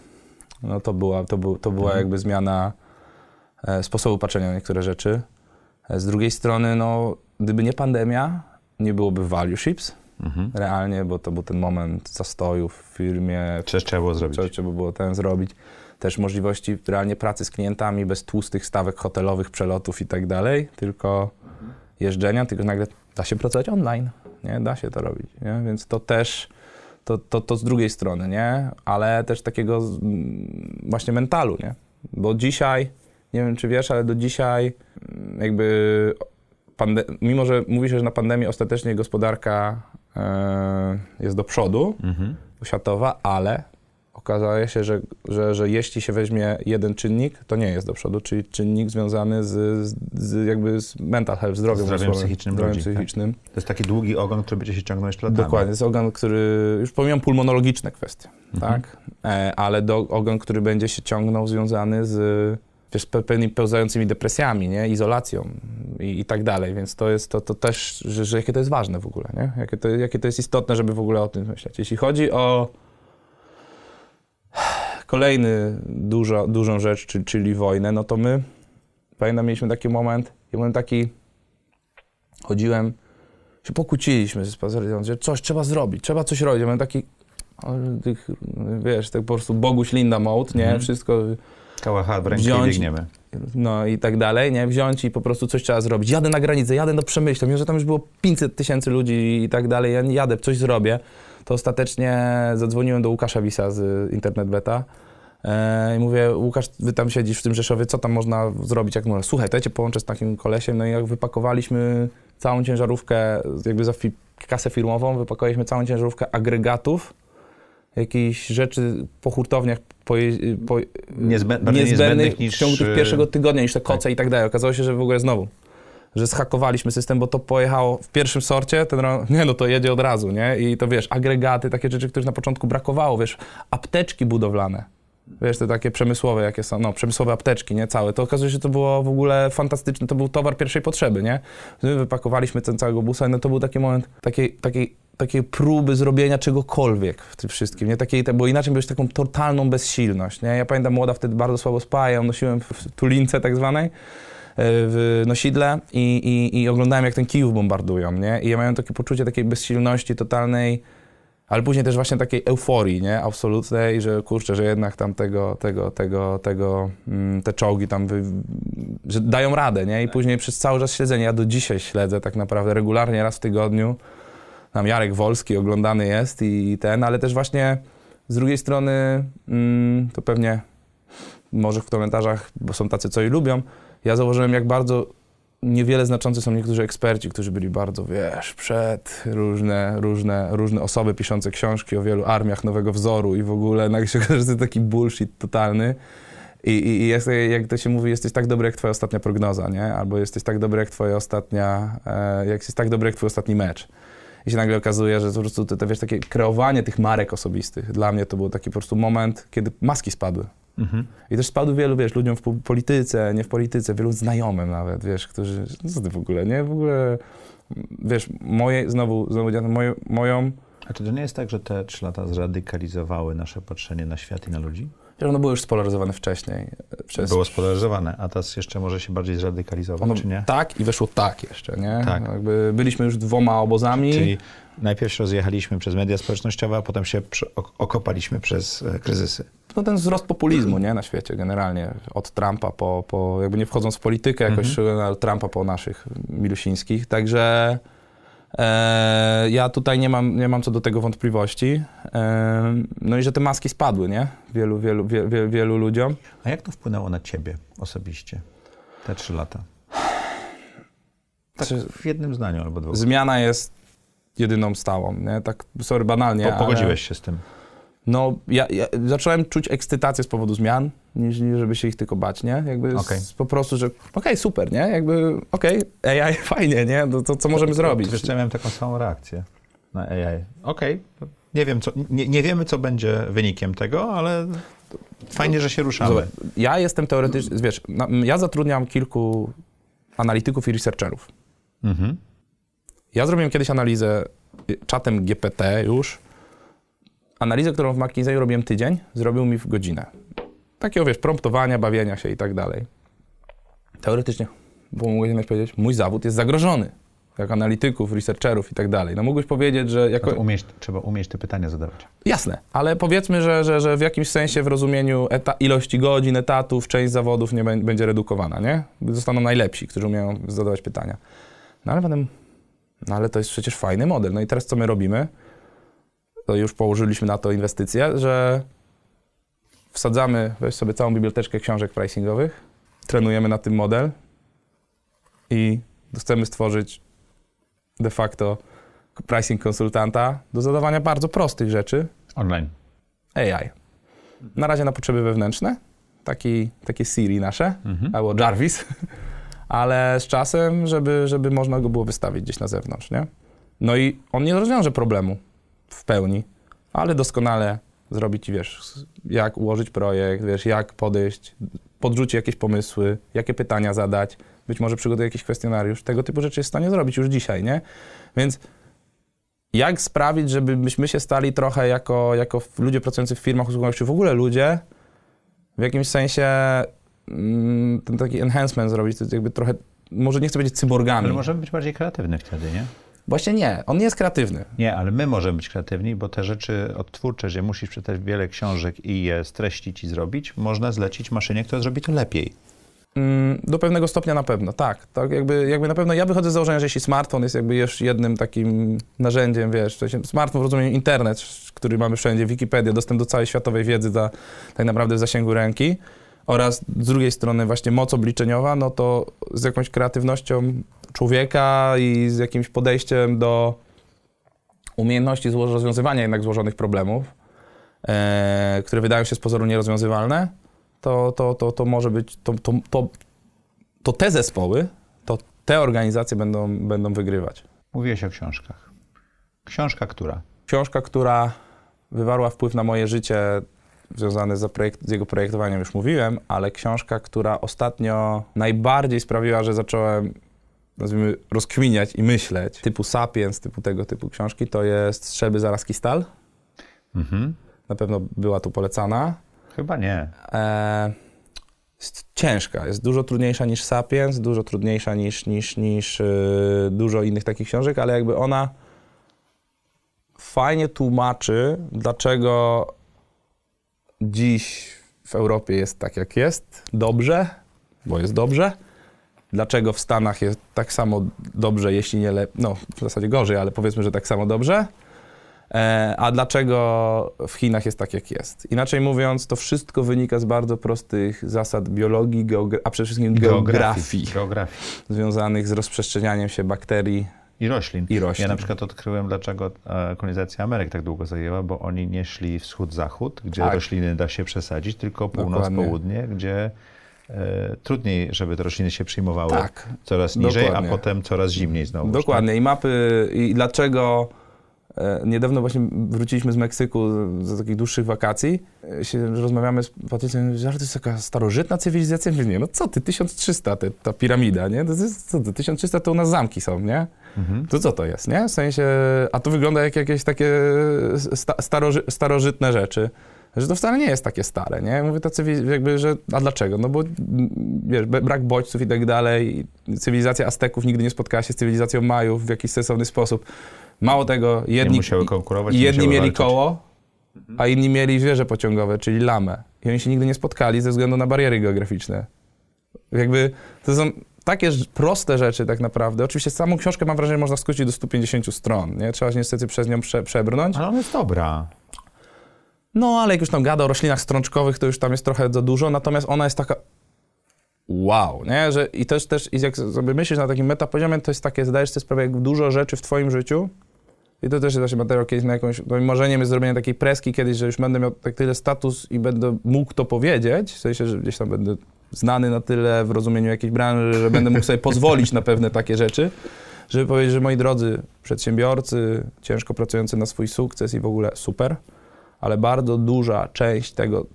no to była, to był, to była Mhm. jakby zmiana e, sposobu patrzenia na niektóre rzeczy. E, Z drugiej strony, no, gdyby nie pandemia, nie byłoby value ships Mhm. realnie, bo to był ten moment zastoju w firmie, Czy trzeba było zrobić? co trzeba było ten zrobić. Też możliwości realnie pracy z klientami bez tłustych stawek hotelowych, przelotów i tak dalej, tylko jeżdżenia, tylko nagle da się pracować online, nie? Da się to robić, nie? Więc to też, to, to, to z drugiej strony, nie? Ale też takiego właśnie mentalu, nie? Bo dzisiaj, nie wiem czy wiesz, ale do dzisiaj jakby mimo, że mówi się, że na pandemii ostatecznie gospodarka jest do przodu, mhm. światowa, ale okazuje się, że, że, że jeśli się weźmie jeden czynnik, to nie jest do przodu, czyli czynnik związany z, z, z jakby z mental health, zdrowiem, zdrowiem psychicznym. Zdrowiem ludzi, tak. psychicznym. Tak? To jest taki długi ogon, który będzie się ciągnął jeszcze latami. Dokładnie, jest ogon, który, już pomijam pulmonologiczne kwestie, mhm. tak? E, ale do, ogon, który będzie się ciągnął związany z wiesz, pewnymi pełzającymi depresjami, nie? izolacją i, i, tak dalej, więc to jest to, to też, że, że jakie to jest ważne w ogóle, nie? Jakie, to, jakie to jest istotne, żeby w ogóle o tym myśleć. Jeśli chodzi o kolejny dużo, dużą rzecz, czyli, czyli wojnę, no to my, pamiętam, mieliśmy taki moment, ja byłem taki, chodziłem, się pokłóciliśmy ze spacerując, że coś trzeba zrobić, trzeba coś robić. Ja byłem taki, wiesz, tak po prostu Boguś Linda mode, nie? Mhm. Wszystko Kałacha w rękę wziąć, biegniemy. No i tak dalej, nie? Wziąć i po prostu coś trzeba zrobić. Jadę na granicę, jadę do Przemyśla, mimo że tam już było 500 tysięcy ludzi i tak dalej, ja jadę, coś zrobię. To ostatecznie zadzwoniłem do Łukasza Wisa z Internet Beta e, i mówię, Łukasz, wy tam siedzisz w tym Rzeszowie, co tam można zrobić? Jak można? Słuchaj, to ja cię połączę z takim kolesiem. No i jak wypakowaliśmy całą ciężarówkę, jakby za kasę firmową, wypakowaliśmy całą ciężarówkę agregatów, jakichś rzeczy po hurtowniach po, po, Niezbę niezbędnych niż... w ciągu tych pierwszego tygodnia, niż te koce tak. i tak dalej. Okazało się, że w ogóle znowu, że schakowaliśmy system, bo to pojechało w pierwszym sorcie, ten nie no to jedzie od razu, nie? I to wiesz, agregaty, takie rzeczy, których na początku brakowało, wiesz, apteczki budowlane. Wiesz, te takie przemysłowe, jakie są, no, przemysłowe apteczki, nie, całe. To okazuje się, że to było w ogóle fantastyczne, to był towar pierwszej potrzeby, nie? My wypakowaliśmy ten całego busa, no to był taki moment takiej, takiej takiej próby zrobienia czegokolwiek w tym wszystkim, nie? Takiej, bo inaczej miałeś taką totalną bezsilność, nie? Ja pamiętam, młoda wtedy bardzo słabo spała, nosiłem w tulince tak zwanej, e, w nosidle i, i, i oglądałem, jak ten Kijów bombardują, nie? I ja miałem takie poczucie takiej bezsilności totalnej, ale później też właśnie takiej euforii, nie? Absolutnej, że kurczę, że jednak tam tego, tego, tego, tego, mm, te czołgi tam, wy, że dają radę, nie? I później przez cały czas śledzenie, ja do dzisiaj śledzę tak naprawdę regularnie, raz w tygodniu, tam Jarek Wolski oglądany jest i ten, ale też właśnie z drugiej strony mm, to pewnie może w komentarzach, bo są tacy, co i lubią, ja zauważyłem, jak bardzo niewiele znaczący są niektórzy eksperci, którzy byli bardzo, wiesz, przed różne, różne, różne osoby piszące książki o wielu armiach nowego wzoru i w ogóle nagle się okaże, że to taki bullshit totalny. I, i, i jest, jak to się mówi, jesteś tak dobry jak twoja ostatnia prognoza, nie? Albo jesteś tak dobry jak twoja ostatnia, e, jak jesteś tak dobry jak twój ostatni mecz i się nagle okazuje, że po prostu to, to wiesz, takie kreowanie tych marek osobistych, dla mnie to był taki po prostu moment, kiedy maski spadły. Mhm. I też spadły wielu, wiesz, ludziom w polityce, nie w polityce, wielu znajomym nawet, wiesz, którzy, no co ty w ogóle, nie, w ogóle, wiesz, moje, znowu, znowu moje, moją... A czy to nie jest tak, że te trzy lata zradykalizowały nasze patrzenie na świat i na ludzi? Ono było już spolaryzowane wcześniej. Przez... Było spolaryzowane, a teraz jeszcze może się bardziej zradykalizować, ono, czy nie? Tak i weszło tak jeszcze, nie? Tak. Jakby byliśmy już dwoma obozami. Czyli najpierw się rozjechaliśmy przez media społecznościowe, a potem się okopaliśmy przez e, kryzysy. No ten wzrost populizmu, nie? Na świecie generalnie. Od Trumpa po, po jakby nie wchodząc w politykę jakoś, mhm. Trumpa po naszych milusińskich. Także... E, ja tutaj nie mam, nie mam co do tego wątpliwości. E, no i że te maski spadły, nie? Wielu, wielu, wie, wielu ludziom. A jak to wpłynęło na ciebie osobiście, te trzy lata? Tak w jednym zdaniu albo dwóch. Zmiana jest jedyną stałą, nie? Tak, sorry, banalnie, po, Pogodziłeś ale... się z tym? No, ja, ja, zacząłem czuć ekscytację z powodu zmian, niż, niż żeby się ich tylko bać, nie? Jakby okay. z, po prostu, że okej, okay, super, nie? Jakby okej, okay, AI fajnie, nie? To, to co możemy to, zrobić? Wiesz, ja miałem taką samą reakcję na AI. Okej, nie wiem, co, nie, nie wiemy, co będzie wynikiem tego, ale fajnie, że się ruszamy. Zobacz, ja jestem teoretycznie, wiesz, ja zatrudniam kilku analityków i researcherów. Mhm. Ja zrobiłem kiedyś analizę czatem GPT już, analizę, którą w McKinsey robiłem tydzień, zrobił mi w godzinę. Takiego, wiesz, promptowania, bawienia się i tak dalej. Teoretycznie, bo mógłbyś powiedzieć, mój zawód jest zagrożony. Jak analityków, researcherów i tak dalej. No mógłbyś powiedzieć, że jako... No umieć, trzeba umieć te pytania zadawać. Jasne, ale powiedzmy, że, że, że w jakimś sensie w rozumieniu ilości godzin, etatów, część zawodów nie będzie redukowana, nie? Zostaną najlepsi, którzy umieją zadawać pytania. No ale potem, no ale to jest przecież fajny model. No i teraz co my robimy? to już położyliśmy na to inwestycje, że wsadzamy, weź sobie całą biblioteczkę książek pricingowych, trenujemy na tym model i chcemy stworzyć de facto pricing konsultanta do zadawania bardzo prostych rzeczy. Online. AI. Na razie na potrzeby wewnętrzne, taki, takie Siri nasze, Mhm. albo Jarvis, ale z czasem, żeby, żeby można go było wystawić gdzieś na zewnątrz, nie? No i on nie rozwiąże problemu w pełni, ale doskonale zrobi ci, wiesz, jak ułożyć projekt, wiesz, jak podejść, podrzuci jakieś pomysły, jakie pytania zadać, być może przygotuje jakiś kwestionariusz. Tego typu rzeczy jest w stanie zrobić już dzisiaj, nie? Więc jak sprawić, żebyśmy się stali trochę jako, jako ludzie pracujący w firmach usługowych, czy w ogóle ludzie, w jakimś sensie ten taki enhancement zrobić, to jakby trochę, może nie chcę powiedzieć cyborgami. Ale możemy być bardziej kreatywni wtedy, nie? Właśnie nie, on nie jest kreatywny. Nie, ale my możemy być kreatywni, bo te rzeczy odtwórcze, że musisz przeczytać wiele książek i je streścić i zrobić, można zlecić maszynie, która zrobi to lepiej. Mm, Do pewnego stopnia na pewno, tak. tak jakby, jakby na pewno ja wychodzę z założenia, że jeśli smartfon jest jakby już jednym takim narzędziem, wiesz, w sensie smartfon w rozumieniu internet, który mamy wszędzie, Wikipedia, dostęp do całej światowej wiedzy za, tak naprawdę w zasięgu ręki oraz z drugiej strony właśnie moc obliczeniowa, no to z jakąś kreatywnością człowieka i z jakimś podejściem do umiejętności rozwiązywania jednak złożonych problemów, e, które wydają się z pozoru nierozwiązywalne, to, to, to, to może być, to, to, to, to te zespoły, to te organizacje będą, będą wygrywać. Mówiłeś o książkach. Książka która? Książka, która wywarła wpływ na moje życie związany z, zaprojekt- z jego projektowaniem, już mówiłem, ale książka, która ostatnio najbardziej sprawiła, że zacząłem nazwijmy, rozkminiać i myśleć, typu Sapiens, typu tego typu książki, to jest Strzelby, Zarazki, Stal. Mhm. Na pewno była tu polecana. Chyba nie. E, jest ciężka, jest dużo trudniejsza niż Sapiens, dużo trudniejsza niż, niż, niż y, dużo innych takich książek, ale jakby ona fajnie tłumaczy, dlaczego dziś w Europie jest tak, jak jest, dobrze, bo jest dobrze, dlaczego w Stanach jest tak samo dobrze, jeśli nie lepiej, no w zasadzie gorzej, ale powiedzmy, że tak samo dobrze, E, a dlaczego w Chinach jest tak, jak jest? Inaczej mówiąc, to wszystko wynika z bardzo prostych zasad biologii, a przede wszystkim geografii, Geografii. związanych z rozprzestrzenianiem się bakterii. I roślin. I roślin. Ja na przykład odkryłem, dlaczego e, kolonizacja Ameryk tak długo zajęła, bo oni nie szli wschód-zachód, gdzie Tak. rośliny da się przesadzić, tylko północ-południe, gdzie e, trudniej, żeby te rośliny się przyjmowały Tak. coraz niżej, Dokładnie. a potem coraz zimniej znowu. Dokładnie. I mapy, i dlaczego niedawno właśnie wróciliśmy z Meksyku z, takich dłuższych wakacji, e, się rozmawiamy z Patrycją, że to jest taka starożytna cywilizacja. Mówię, nie, no co ty, 1300, te, ta piramida, nie? To jest, co ty, 1300 to u nas zamki są, nie? Mhm. To co to jest, nie? W sensie, a to wygląda jak jakieś takie sta, staroży, starożytne rzeczy. Że to wcale nie jest takie stare, nie? Mówię to jakby, że a dlaczego? No bo wiesz, brak bodźców i tak dalej. Cywilizacja Azteków nigdy nie spotkała się z cywilizacją Majów w jakiś sensowny sposób. Mało tego, Nie jedni, musiały konkurować, nie jedni musiały mieli walczyć. koło, a inni mieli zwierzę pociągowe, czyli lamę. I oni się nigdy nie spotkali ze względu na bariery geograficzne. Jakby to są takie proste rzeczy tak naprawdę. Oczywiście samą książkę mam wrażenie można skrócić do 150 stron, nie? Trzeba się niestety przez nią prze, przebrnąć. Ale ona jest dobra. No, ale jak już tam gada o roślinach strączkowych, to już tam jest trochę za dużo, natomiast ona jest taka wow, nie? Że, I też, też i jak sobie myślisz na takim metapoziomie, to jest takie, zdajesz sobie sprawę, jak dużo rzeczy w twoim życiu i to też jest właśnie materiał kiedyś na jakąś, moim marzeniem jest zrobienie takiej preski kiedyś, że już będę miał tak tyle status i będę mógł to powiedzieć, w sensie, że gdzieś tam będę znany na tyle w rozumieniu jakiejś branży, że będę mógł sobie pozwolić na pewne takie rzeczy, żeby powiedzieć, że moi drodzy przedsiębiorcy, ciężko pracujący na swój sukces i w ogóle super, ale bardzo duża część tego,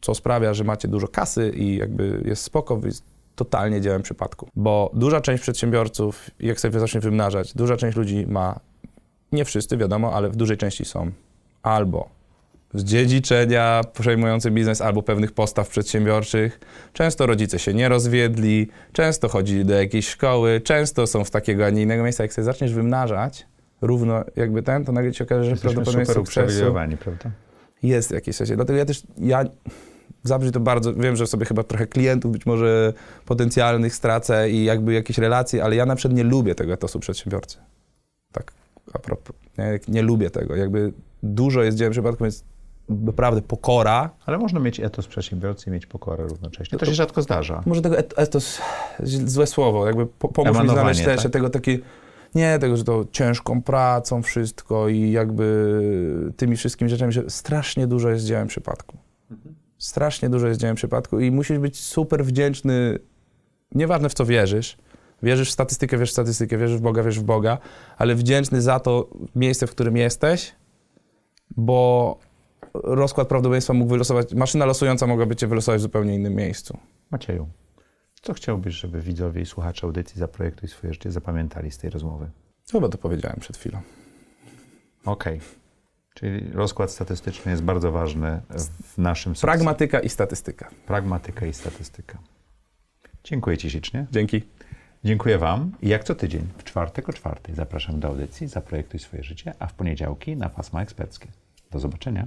co sprawia, że macie dużo kasy i jakby jest spoko, jest totalnie dziełem przypadku. Bo duża część przedsiębiorców, jak sobie zacznie wymnażać, duża część ludzi ma, nie wszyscy wiadomo, ale w dużej części są albo z dziedziczenia przejmujący biznes, albo pewnych postaw przedsiębiorczych. Często rodzice się nie rozwiedli, często chodzili do jakiejś szkoły, często są w takiego, a nie innego miejsca. Jak sobie zaczniesz wymnażać równo jakby ten, to nagle ci okaże, że Jesteśmy prawdopodobnie super sukcesu prawda? jest w jakiejś sensie. Dlatego ja też, ja zabrzmi to bardzo, wiem, że sobie chyba trochę klientów być może potencjalnych stracę i jakby jakieś relacje, ale ja na przykład nie lubię tego etosu przedsiębiorcy. Tak a propos, nie, nie lubię tego. Jakby dużo jest dziełem przypadku, więc naprawdę pokora. Ale można mieć etos przedsiębiorcy i mieć pokorę równocześnie. To, to się rzadko zdarza. Może tego et, etos, złe słowo, jakby po, pomóż mi znaleźć tak? tego taki, nie tego, że to ciężką pracą wszystko i jakby tymi wszystkimi rzeczami, że strasznie dużo jest dziełem przypadku. Mhm. Strasznie dużo jest dziełem przypadku i musisz być super wdzięczny, nieważne w co wierzysz, Wierzysz w statystykę, wierzysz w statystykę, wierzysz w Boga, wierzysz w Boga, ale wdzięczny za to miejsce, w którym jesteś, bo rozkład prawdopodobieństwa mógł wylosować, maszyna losująca mogłaby cię wylosować w zupełnie innym miejscu. Macieju, co chciałbyś, żeby widzowie i słuchacze audycji Zaprojektuj swoje życie zapamiętali z tej rozmowy? Chyba to powiedziałem przed chwilą. Okej. Okay. Czyli rozkład statystyczny jest bardzo ważny w naszym sukcesie. Pragmatyka i statystyka. Pragmatyka i statystyka. Dziękuję Ci ślicznie. Dzięki. Dziękuję Wam i jak co tydzień w czwartek o czwartej zapraszam do audycji Zaprojektuj swoje życie, a w poniedziałki na pasma eksperckie. Do zobaczenia.